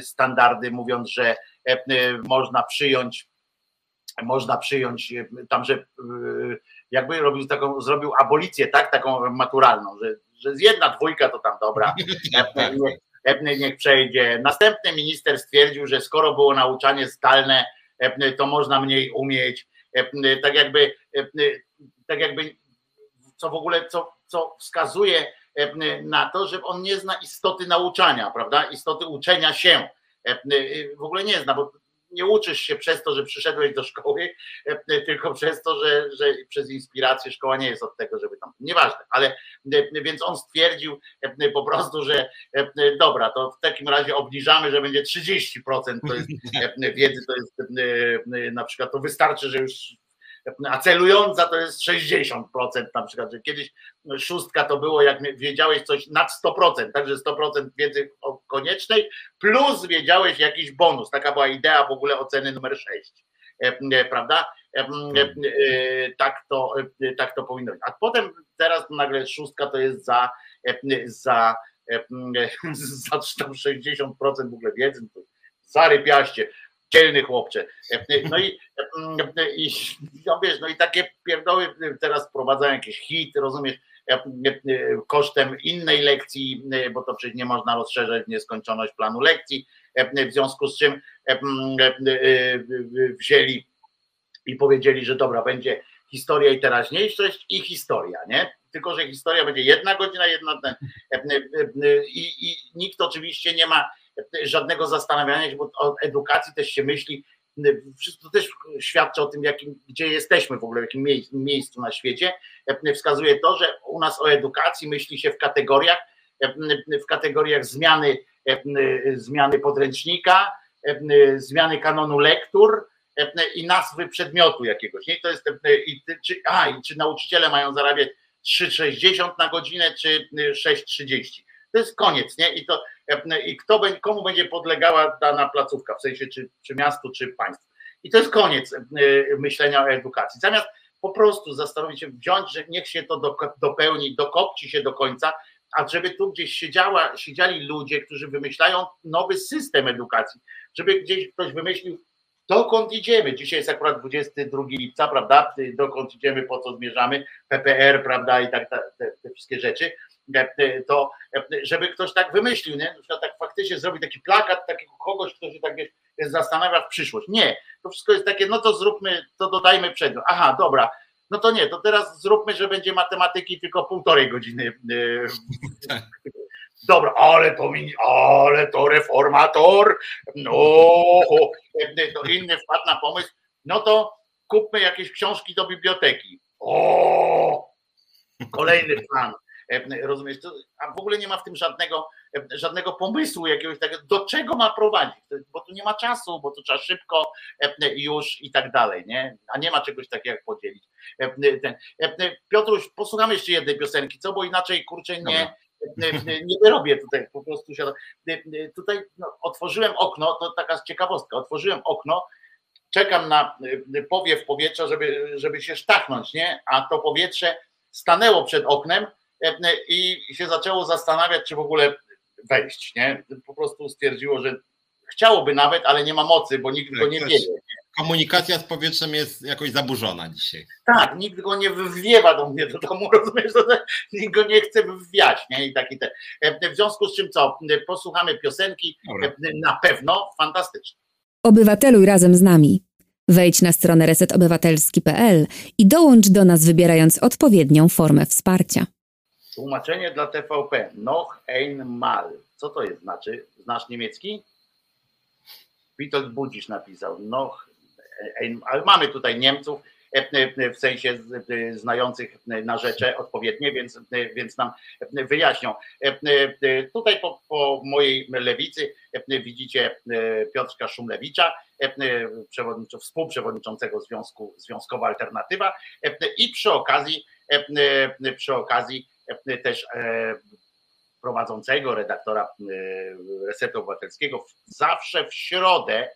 standardy, mówiąc, że można przyjąć, można przyjąć tam, że jakby robił taką, zrobił abolicję, tak, taką maturalną, że że z jedna dwójka to tam dobra, [laughs] niech, niech przejdzie. Następny minister stwierdził, że skoro było nauczanie zdalne, to można mniej umieć. Tak jakby, tak jakby co w ogóle, co, co wskazuje na to, że on nie zna istoty nauczania, prawda? Istoty uczenia się. W ogóle nie zna, bo nie uczysz się przez to, że przyszedłeś do szkoły, e, tylko przez to, że, że przez inspirację szkoła nie jest od tego, żeby tam, nieważne, ale e, więc on stwierdził e, po prostu, że dobra, to w takim razie obniżamy, że będzie 30% to jest wiedzy, to jest na przykład, to wystarczy, że już a celująca to jest 60% na przykład, że kiedyś szóstka to było jak wiedziałeś coś nad 100%, także 100% wiedzy koniecznej plus wiedziałeś jakiś bonus, taka była idea w ogóle oceny numer 6, e, e, prawda? E, tak to, tak to powinno być. A potem teraz nagle szóstka to jest za, za, [laughs] za 60% w ogóle wiedzy, zarypiaście dzielny chłopcze. No i, i no wiesz, no i takie pierdoły teraz wprowadzają jakieś hit, rozumiesz, kosztem innej lekcji, bo to przecież nie można rozszerzać nieskończoność planu lekcji, w związku z czym wzięli i powiedzieli, że dobra, będzie historia i teraźniejszość i historia, nie? Tylko, że historia będzie jedna godzina, jedna i, i nikt oczywiście nie ma żadnego zastanawiania się, bo o edukacji też się myśli, wszystko też świadczy o tym, jakim, gdzie jesteśmy w ogóle, w jakim miejscu na świecie. Wskazuje to, że u nas o edukacji myśli się w kategoriach, w kategoriach zmiany, zmiany podręcznika, zmiany kanonu lektur, i nazwy przedmiotu jakiegoś. Nie? To jest, i, czy, a, i czy nauczyciele mają zarabiać 3,60 na godzinę, czy 6,30. To jest koniec, nie? I, to, i kto, komu będzie podlegała dana placówka, w sensie czy, czy miastu, czy państwu. I to jest koniec myślenia o edukacji. Zamiast po prostu zastanowić się, wziąć, że niech się to dopełni, dokopci się do końca, a żeby tu gdzieś siedziała, siedziali ludzie, którzy wymyślają nowy system edukacji, żeby gdzieś ktoś wymyślił, dokąd idziemy. Dzisiaj jest akurat 22 lipca, prawda? Dokąd idziemy, po co zmierzamy, PPR, prawda, i tak te, te wszystkie rzeczy. To żeby ktoś tak wymyślił, nie? tak faktycznie zrobić taki plakat takiego kogoś, kto się tak wiesz, zastanawia w przyszłość. Nie, to wszystko jest takie, no to zróbmy, to dodajmy przedmiot. Aha, dobra, no to nie, to teraz zróbmy, że będzie matematyki tylko półtorej godziny. [laughs] Tak. Dobra, ale to, ale to reformator, no, to inny wpadł na pomysł, no to kupmy jakieś książki do biblioteki. O, kolejny plan. Rozumiesz, a w ogóle nie ma w tym żadnego, żadnego pomysłu jakiegoś takiego, do czego ma prowadzić, bo tu nie ma czasu, bo to trzeba szybko już i tak dalej, nie? A nie ma czegoś takiego jak podzielić. Piotruś, posłuchamy jeszcze jednej piosenki, co, bo inaczej kurczę nie, nie wyrobię tutaj, po prostu siadam. Tutaj no, otworzyłem okno, to taka ciekawostka, otworzyłem okno, czekam na powiew powietrza, żeby, żeby się sztachnąć, nie? A to powietrze stanęło przed oknem i się zaczęło zastanawiać, czy w ogóle wejść, nie? Po prostu stwierdziło, że chciałoby nawet, ale nie ma mocy, bo nikt go nie wie. Komunikacja z powietrzem jest jakoś zaburzona dzisiaj. Tak, nikt go nie wywiewa do mnie do domu, [laughs] rozumiesz, nikt go nie chce wwiać, nie? I taki te. W związku z czym co, posłuchamy piosenki, Dobra. na pewno fantastyczne. Obywateluj razem z nami. Wejdź na stronę resetobywatelski.pl i dołącz do nas wybierając odpowiednią formę wsparcia. Tłumaczenie dla TVP. Noch einmal. Co to jest znaczy? Znasz niemiecki? Witold Budzisz napisał. Noch ale mamy tutaj Niemców, e, e, w sensie znających na rzeczy odpowiednie, więc, więc nam wyjaśnią. E, tutaj po, po mojej lewicy widzicie Piotrka Szumlewicza, współprzewodniczącego Związku Związkowa Alternatywa i przy okazji, przy okazji też prowadzącego redaktora Resetu Obywatelskiego zawsze w środę,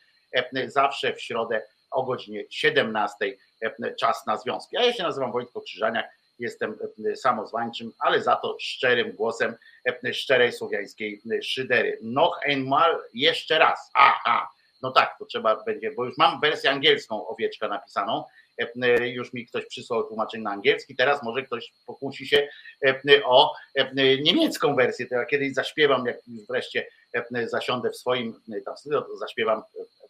zawsze w środę o godzinie 17 czas na związki. Ja się nazywam Wojtko Krzyżaniak, jestem samozwańczym, ale za to szczerym głosem szczerej słowiańskiej szydery. Noch einmal, jeszcze raz. Aha, no tak, to trzeba będzie, bo już mam wersję angielską owieczka napisaną, już mi ktoś przysłał tłumaczenie na angielski, teraz może ktoś pokusi się o niemiecką wersję, to ja kiedyś zaśpiewam, jak już wreszcie zasiądę w swoim tam studio, to zaśpiewam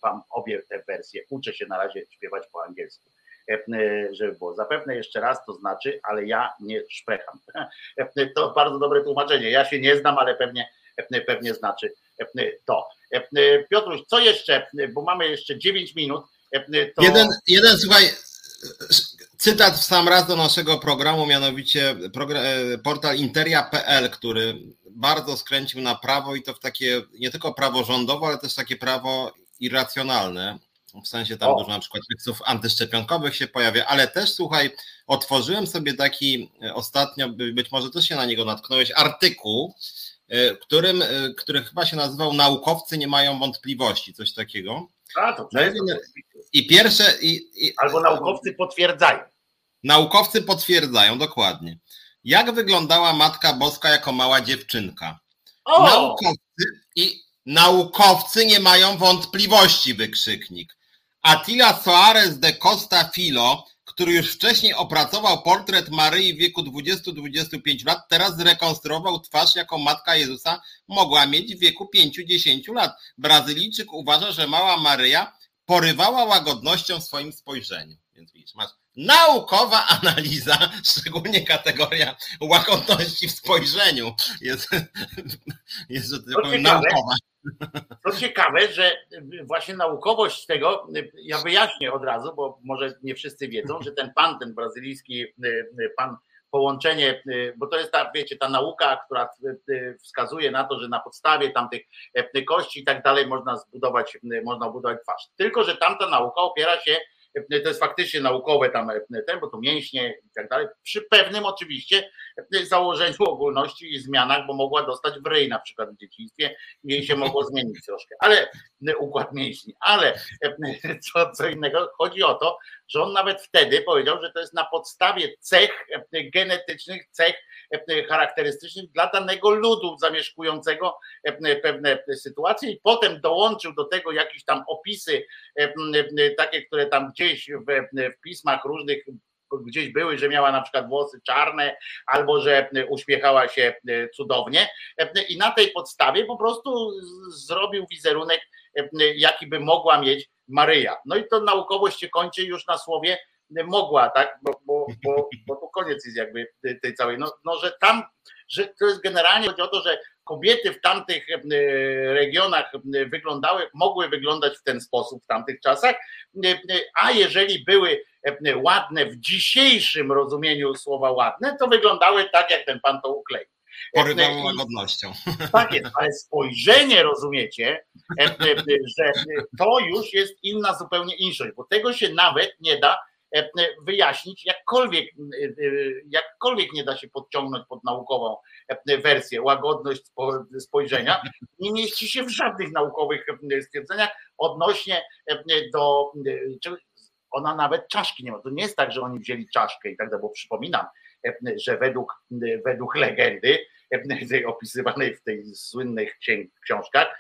wam obie te wersje. Uczę się na razie śpiewać po angielsku żeby było. Zapewne jeszcze raz to znaczy, ale ja nie szprecham. [laughs] To bardzo dobre tłumaczenie. Ja się nie znam, ale pewnie, pewnie znaczy to. Piotruś, co jeszcze, bo mamy jeszcze 9 minut. To... Jeden, jeden, słuchaj, cytat w sam raz do naszego programu, mianowicie portal interia.pl, który bardzo skręcił na prawo i to w takie nie tylko prawo rządowe, ale też takie prawo irracjonalne. W sensie tam o. dużo na przykład tekstów antyszczepionkowych się pojawia, ale też słuchaj, otworzyłem sobie taki e, ostatnio, być może też się na niego natknąłeś, artykuł, e, którym, e, który chyba się nazywał Naukowcy nie mają wątpliwości, coś takiego. A, to no I pierwsze. I, i, Albo naukowcy potwierdzają. Naukowcy potwierdzają, dokładnie. Jak wyglądała Matka Boska jako mała dziewczynka? O! Naukowcy i naukowcy nie mają wątpliwości, wykrzyknik. Attila Soares de Costa Filo, który już wcześniej opracował portret Maryi w wieku 20-25 lat, teraz zrekonstruował twarz, jaką Matka Jezusa mogła mieć w wieku 5-10 lat. Brazylijczyk uważa, że mała Maryja porywała łagodnością w swoim spojrzeniu. Więc widzisz, masz naukowa analiza, [laughs] szczególnie kategoria łagodności w spojrzeniu jest, [laughs] jest że tak powiem, naukowa. To ciekawe, że właśnie naukowość tego, ja wyjaśnię od razu, bo może nie wszyscy wiedzą, że ten pan, ten brazylijski pan połączenie, bo to jest ta, wiecie, ta nauka, która wskazuje na to, że na podstawie tamtych kości i tak dalej można zbudować, można budować twarz. Tylko, że tamta nauka opiera się to jest faktycznie naukowe tam, ten, bo to mięśnie i tak dalej, przy pewnym oczywiście założeniu ogólności i zmianach, bo mogła dostać w ryj na przykład w dzieciństwie jej się mogło zmienić troszkę, ale układ mięśni, ale co, co innego, chodzi o to, że on nawet wtedy powiedział, że to jest na podstawie cech genetycznych, cech charakterystycznych dla danego ludu zamieszkującego pewne sytuacje i potem dołączył do tego jakieś tam opisy takie, które tam gdzieś w, pismach różnych gdzieś były, że miała na przykład włosy czarne albo że uśmiechała się cudownie. I na tej podstawie po prostu zrobił wizerunek, jaki by mogła mieć Maryja. No i to naukowość się kończy już na słowie mogła, tak, bo, bo, bo, bo to koniec jest jakby tej całej, no, no że tam, że to jest generalnie chodzi o to, że kobiety w tamtych e, regionach wyglądały, mogły wyglądać w ten sposób w tamtych czasach, e, a jeżeli były e, ładne w dzisiejszym rozumieniu słowa ładne, to wyglądały tak, jak ten pan to ukleił. Porywało łagodnością. [laughs] Tak jest, ale spojrzenie, rozumiecie, że to już jest inna zupełnie inszość, bo tego się nawet nie da wyjaśnić jakkolwiek, jakkolwiek nie da się podciągnąć pod naukową wersję, łagodność spojrzenia, nie mieści się w żadnych naukowych stwierdzeniach odnośnie do, ona nawet czaszki nie ma. To nie jest tak, że oni wzięli czaszkę i tak dalej, bo przypominam, że według, według legendy [laughs] opisywanej w tej słynnych książkach,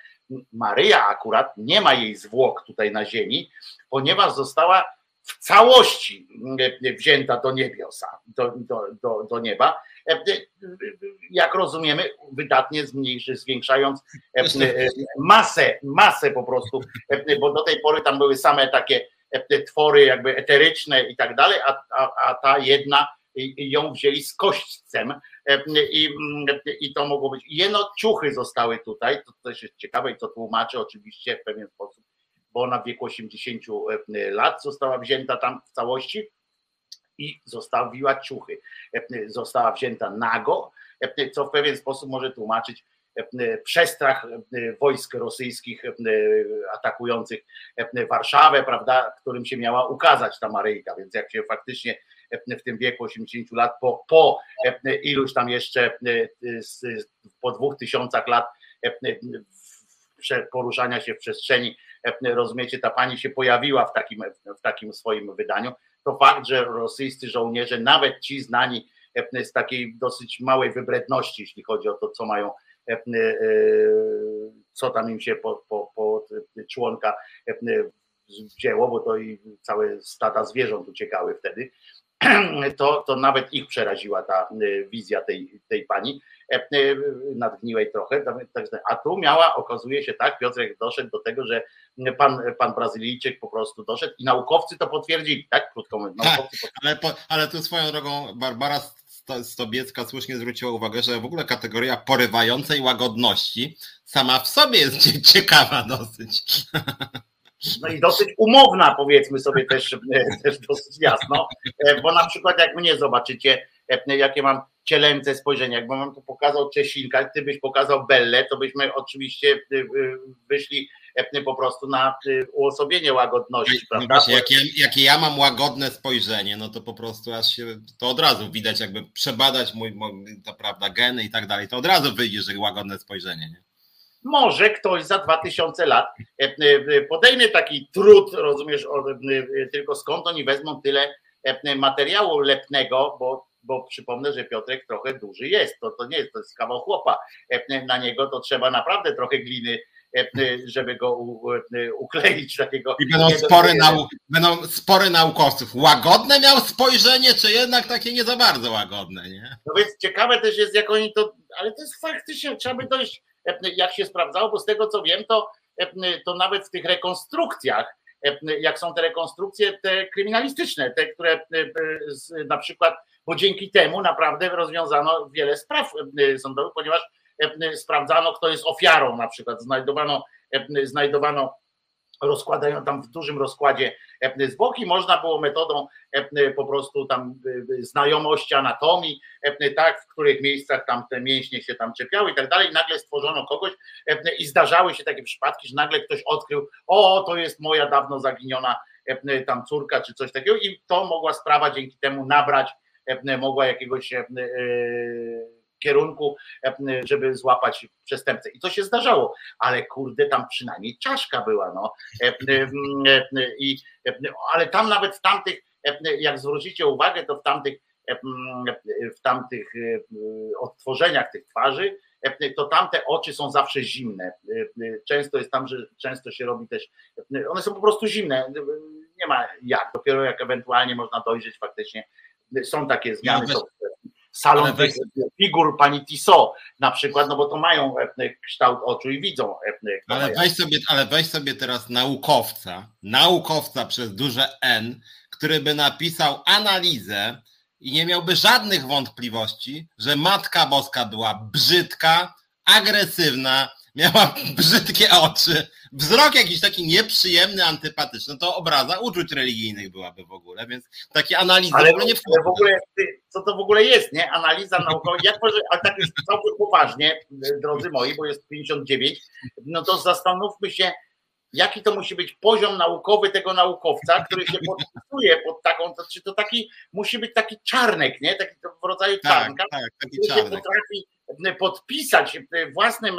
Maryja akurat nie ma jej zwłok tutaj na ziemi, ponieważ została w całości wzięta do niebiosa, do, do, do, do nieba. Jak rozumiemy, wydatnie zmniejszy, zwiększając masę, masę po prostu, bo do tej pory tam były same takie twory jakby eteryczne i tak dalej, a, a, a ta jedna ją wzięli z kośćcem i, i to mogło być. Jeno ciuchy zostały tutaj, to też jest ciekawe i to tłumaczy oczywiście w pewien sposób bo ona w wieku 80 e, lat została wzięta tam w całości i zostawiła ciuchy. E, została wzięta nago, e, co w pewien sposób może tłumaczyć przestrach wojsk rosyjskich atakujących Warszawę, prawda, którym się miała ukazać ta Maryjka, więc jak się faktycznie w tym wieku 80 lat, po, po iluś tam jeszcze po dwóch tysiącach lat poruszania się w przestrzeni rozumiecie, ta pani się pojawiła w takim, w takim swoim wydaniu, to fakt, że rosyjscy żołnierze, nawet ci znani z takiej dosyć małej wybredności, jeśli chodzi o to, co mają, e, co tam im się po, po, po członka wzięło, bo to i całe stada zwierząt uciekały wtedy, [clears throat] to, to nawet ich przeraziła ta wizja tej, tej pani. E, e, nadgniłej trochę, a tu miała, okazuje się tak, Piotrek doszedł do tego, że pan, pan Brazylijczyk po prostu doszedł i naukowcy to potwierdzili, tak? Krótko mówiąc. Tak, ale, po, ale tu swoją drogą Barbara Stobiecka słusznie zwróciła uwagę, że w ogóle kategoria porywającej łagodności sama w sobie jest [laughs] ciekawa dosyć. [laughs] No i dosyć umowna, powiedzmy sobie też, też dosyć jasno, e, bo na przykład jak mnie zobaczycie, jakie mam cielęce spojrzenie. Jakbym wam tu pokazał Czesinka, gdybyś pokazał Bellę, to byśmy oczywiście wyszli po prostu na uosobienie łagodności, prawda? Właśnie, jakie, jakie ja mam łagodne spojrzenie, no to po prostu aż się, to od razu widać, jakby przebadać mój, mój to prawda, geny i tak dalej, to od razu wyjdzie, że łagodne spojrzenie, nie? Może ktoś za 2000 lat podejmie taki trud, rozumiesz, tylko skąd oni wezmą tyle materiału lepnego, bo bo przypomnę, że Piotrek trochę duży jest, to, to nie jest, to jest kawał chłopa, e, na niego to trzeba naprawdę trochę gliny, e, żeby go e, ukleić takiego. I będą spory, nau, będą spory naukowców. Łagodne miał spojrzenie, czy jednak takie nie za bardzo łagodne, nie? No więc ciekawe też jest, jak oni to, ale to jest faktycznie, trzeba by dojść, jak się sprawdzało, bo z tego co wiem, to, to nawet w tych rekonstrukcjach, jak są te rekonstrukcje, te kryminalistyczne, te, które na przykład bo dzięki temu naprawdę rozwiązano wiele spraw e, sądowych, ponieważ e, sprawdzano, kto jest ofiarą, na przykład. Znajdowano, e, znajdowano rozkładają tam w dużym rozkładzie zwłoki, można było metodą po prostu tam znajomości anatomii, tak, w których miejscach tam te mięśnie się tam czepiały i tak dalej, nagle stworzono kogoś i zdarzały się takie przypadki, że nagle ktoś odkrył, o, to jest moja dawno zaginiona tam córka czy coś takiego i to mogła sprawa dzięki temu nabrać, mogła jakiegoś kierunku, żeby złapać przestępcę. I to się zdarzało, ale kurde, tam przynajmniej czaszka była, no. I, ale tam nawet w tamtych, jak zwrócicie uwagę, to w tamtych, w tamtych odtworzeniach tych twarzy, to tamte oczy są zawsze zimne. Często jest tam, że często się robi też, one są po prostu zimne. Nie ma jak, dopiero jak ewentualnie można dojrzeć faktycznie. Są takie zmiany. Są salon weź... figur pani Tissot na przykład, no bo to mają kształt oczu i widzą. Ale weź, sobie, ale weź sobie teraz naukowca, naukowca przez duże N, który by napisał analizę i nie miałby żadnych wątpliwości, że Matka Boska była brzydka, agresywna, miała brzydkie oczy, wzrok jakiś taki nieprzyjemny, antypatyczny, no to obraza uczuć religijnych byłaby w ogóle, więc takie analizy ale w ogóle nie wchodzą. w ogóle, co to w ogóle jest, nie? Analiza naukowa, jak może, ale tak jest całkiem poważnie, drodzy moi, bo jest 59, no to zastanówmy się, jaki to musi być poziom naukowy tego naukowca, który się podpisuje pod taką, to, czy to taki, musi być taki czarnek, nie? Taki w rodzaju tak, czarnka, tak, taki który czarnek. się potrafi podpisać własnym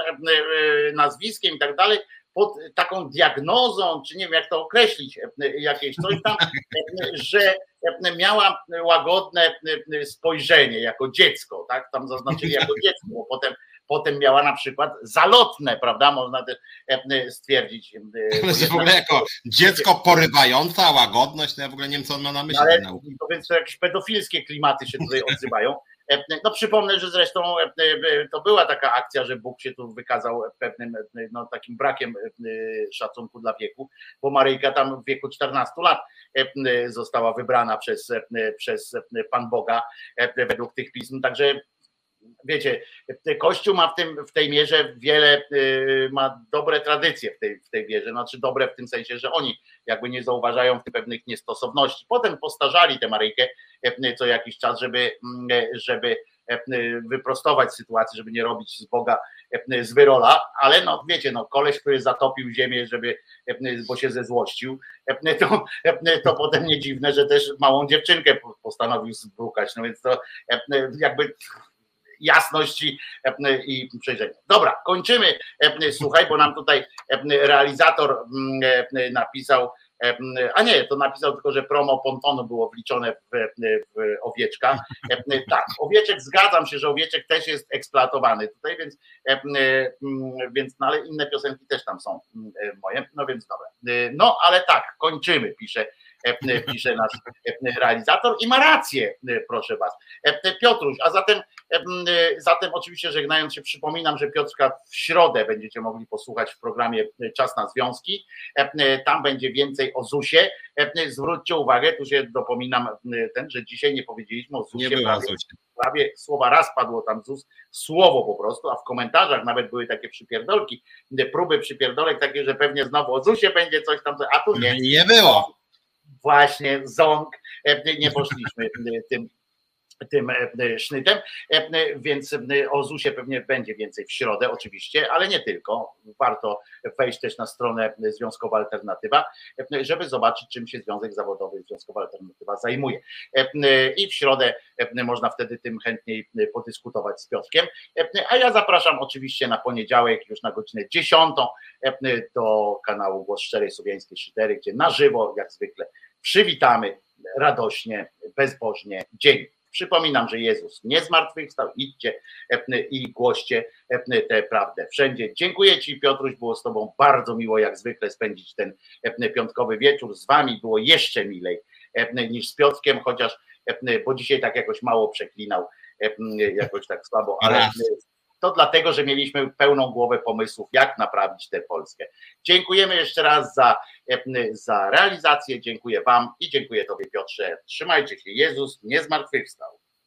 nazwiskiem i tak dalej, pod taką diagnozą, czy nie wiem jak to określić, jakieś coś tam, że miała łagodne spojrzenie jako dziecko, tak? Tam zaznaczyli jako dziecko, bo potem potem miała na przykład zalotne, prawda? Można też stwierdzić. w ogóle jako dziecko porywająca, łagodność, to ja w ogóle nie wiem, co on ma na myśli. Ale, to więc to jakieś pedofilskie klimaty się tutaj odzywają. No przypomnę, że zresztą to była taka akcja, że Bóg się tu wykazał pewnym no, takim brakiem szacunku dla wieku, bo Maryjka tam w wieku 14 lat została wybrana przez, przez Pan Boga według tych pism, także wiecie, Kościół ma w, tym, w tej mierze wiele, ma dobre tradycje w tej, w tej wierze, znaczy dobre w tym sensie, że oni jakby nie zauważają pewnych niestosowności. Potem postarzali tę Maryjkę co jakiś czas, żeby, żeby wyprostować sytuację, żeby nie robić z Boga z wyrola, ale no wiecie, no koleś, który zatopił ziemię, żeby, bo się zezłościł, to, to potem nie dziwne, że też małą dziewczynkę postanowił zbrukać, no więc to jakby jasności i przejrzenia. Dobra, kończymy. Słuchaj, bo nam tutaj realizator napisał, a nie, to napisał tylko, że promo pontonu było wliczone w, w owieczka. Tak, owieczek, zgadzam się, że owieczek też jest eksploatowany tutaj, więc, więc no ale inne piosenki też tam są moje, no więc dobra. No ale tak, kończymy, pisze pisze nasz realizator i ma rację, proszę was. Piotruś, a zatem, zatem oczywiście żegnając się przypominam, że Piotrka w środę będziecie mogli posłuchać w programie Czas na Związki. Tam będzie więcej o ZUSie. Zwróćcie uwagę, tu się dopominam ten, że dzisiaj nie powiedzieliśmy o ZUSie. Nie prawie, prawie słowa raz padło tam ZUS, słowo po prostu, a w komentarzach nawet były takie przypierdolki, próby przypierdolek takie, że pewnie znowu o ZUSie będzie coś tam, a tu nie. Nie było właśnie ząg, e, nie poszliśmy e, tym tym e, sznytem, więc o ZUS-ie pewnie będzie więcej w środę oczywiście, ale nie tylko. Warto wejść też na stronę Związkowa Alternatywa, żeby zobaczyć, czym się Związek Zawodowy Związkowa Alternatywa zajmuje. I w środę można wtedy tym chętniej podyskutować z Piotrkiem. A ja zapraszam oczywiście na poniedziałek już na godzinę 10 do kanału Głos Szczerej Słowiańskiej Szydery, gdzie na żywo jak zwykle przywitamy radośnie, bezbożnie dzień. Przypominam, że Jezus nie zmartwychwstał, idźcie i głoście tę prawdę wszędzie. Dziękuję Ci Piotruś, było z Tobą bardzo miło jak zwykle spędzić ten piątkowy wieczór. Z Wami było jeszcze milej niż z Piotrkiem, chociaż, bo dzisiaj tak jakoś mało przeklinał, jakoś tak słabo, ale to dlatego, że mieliśmy pełną głowę pomysłów, jak naprawić tę Polskę. Dziękujemy jeszcze raz za, za realizację, dziękuję Wam i dziękuję Tobie Piotrze. Trzymajcie się, Jezus nie zmartwychwstał.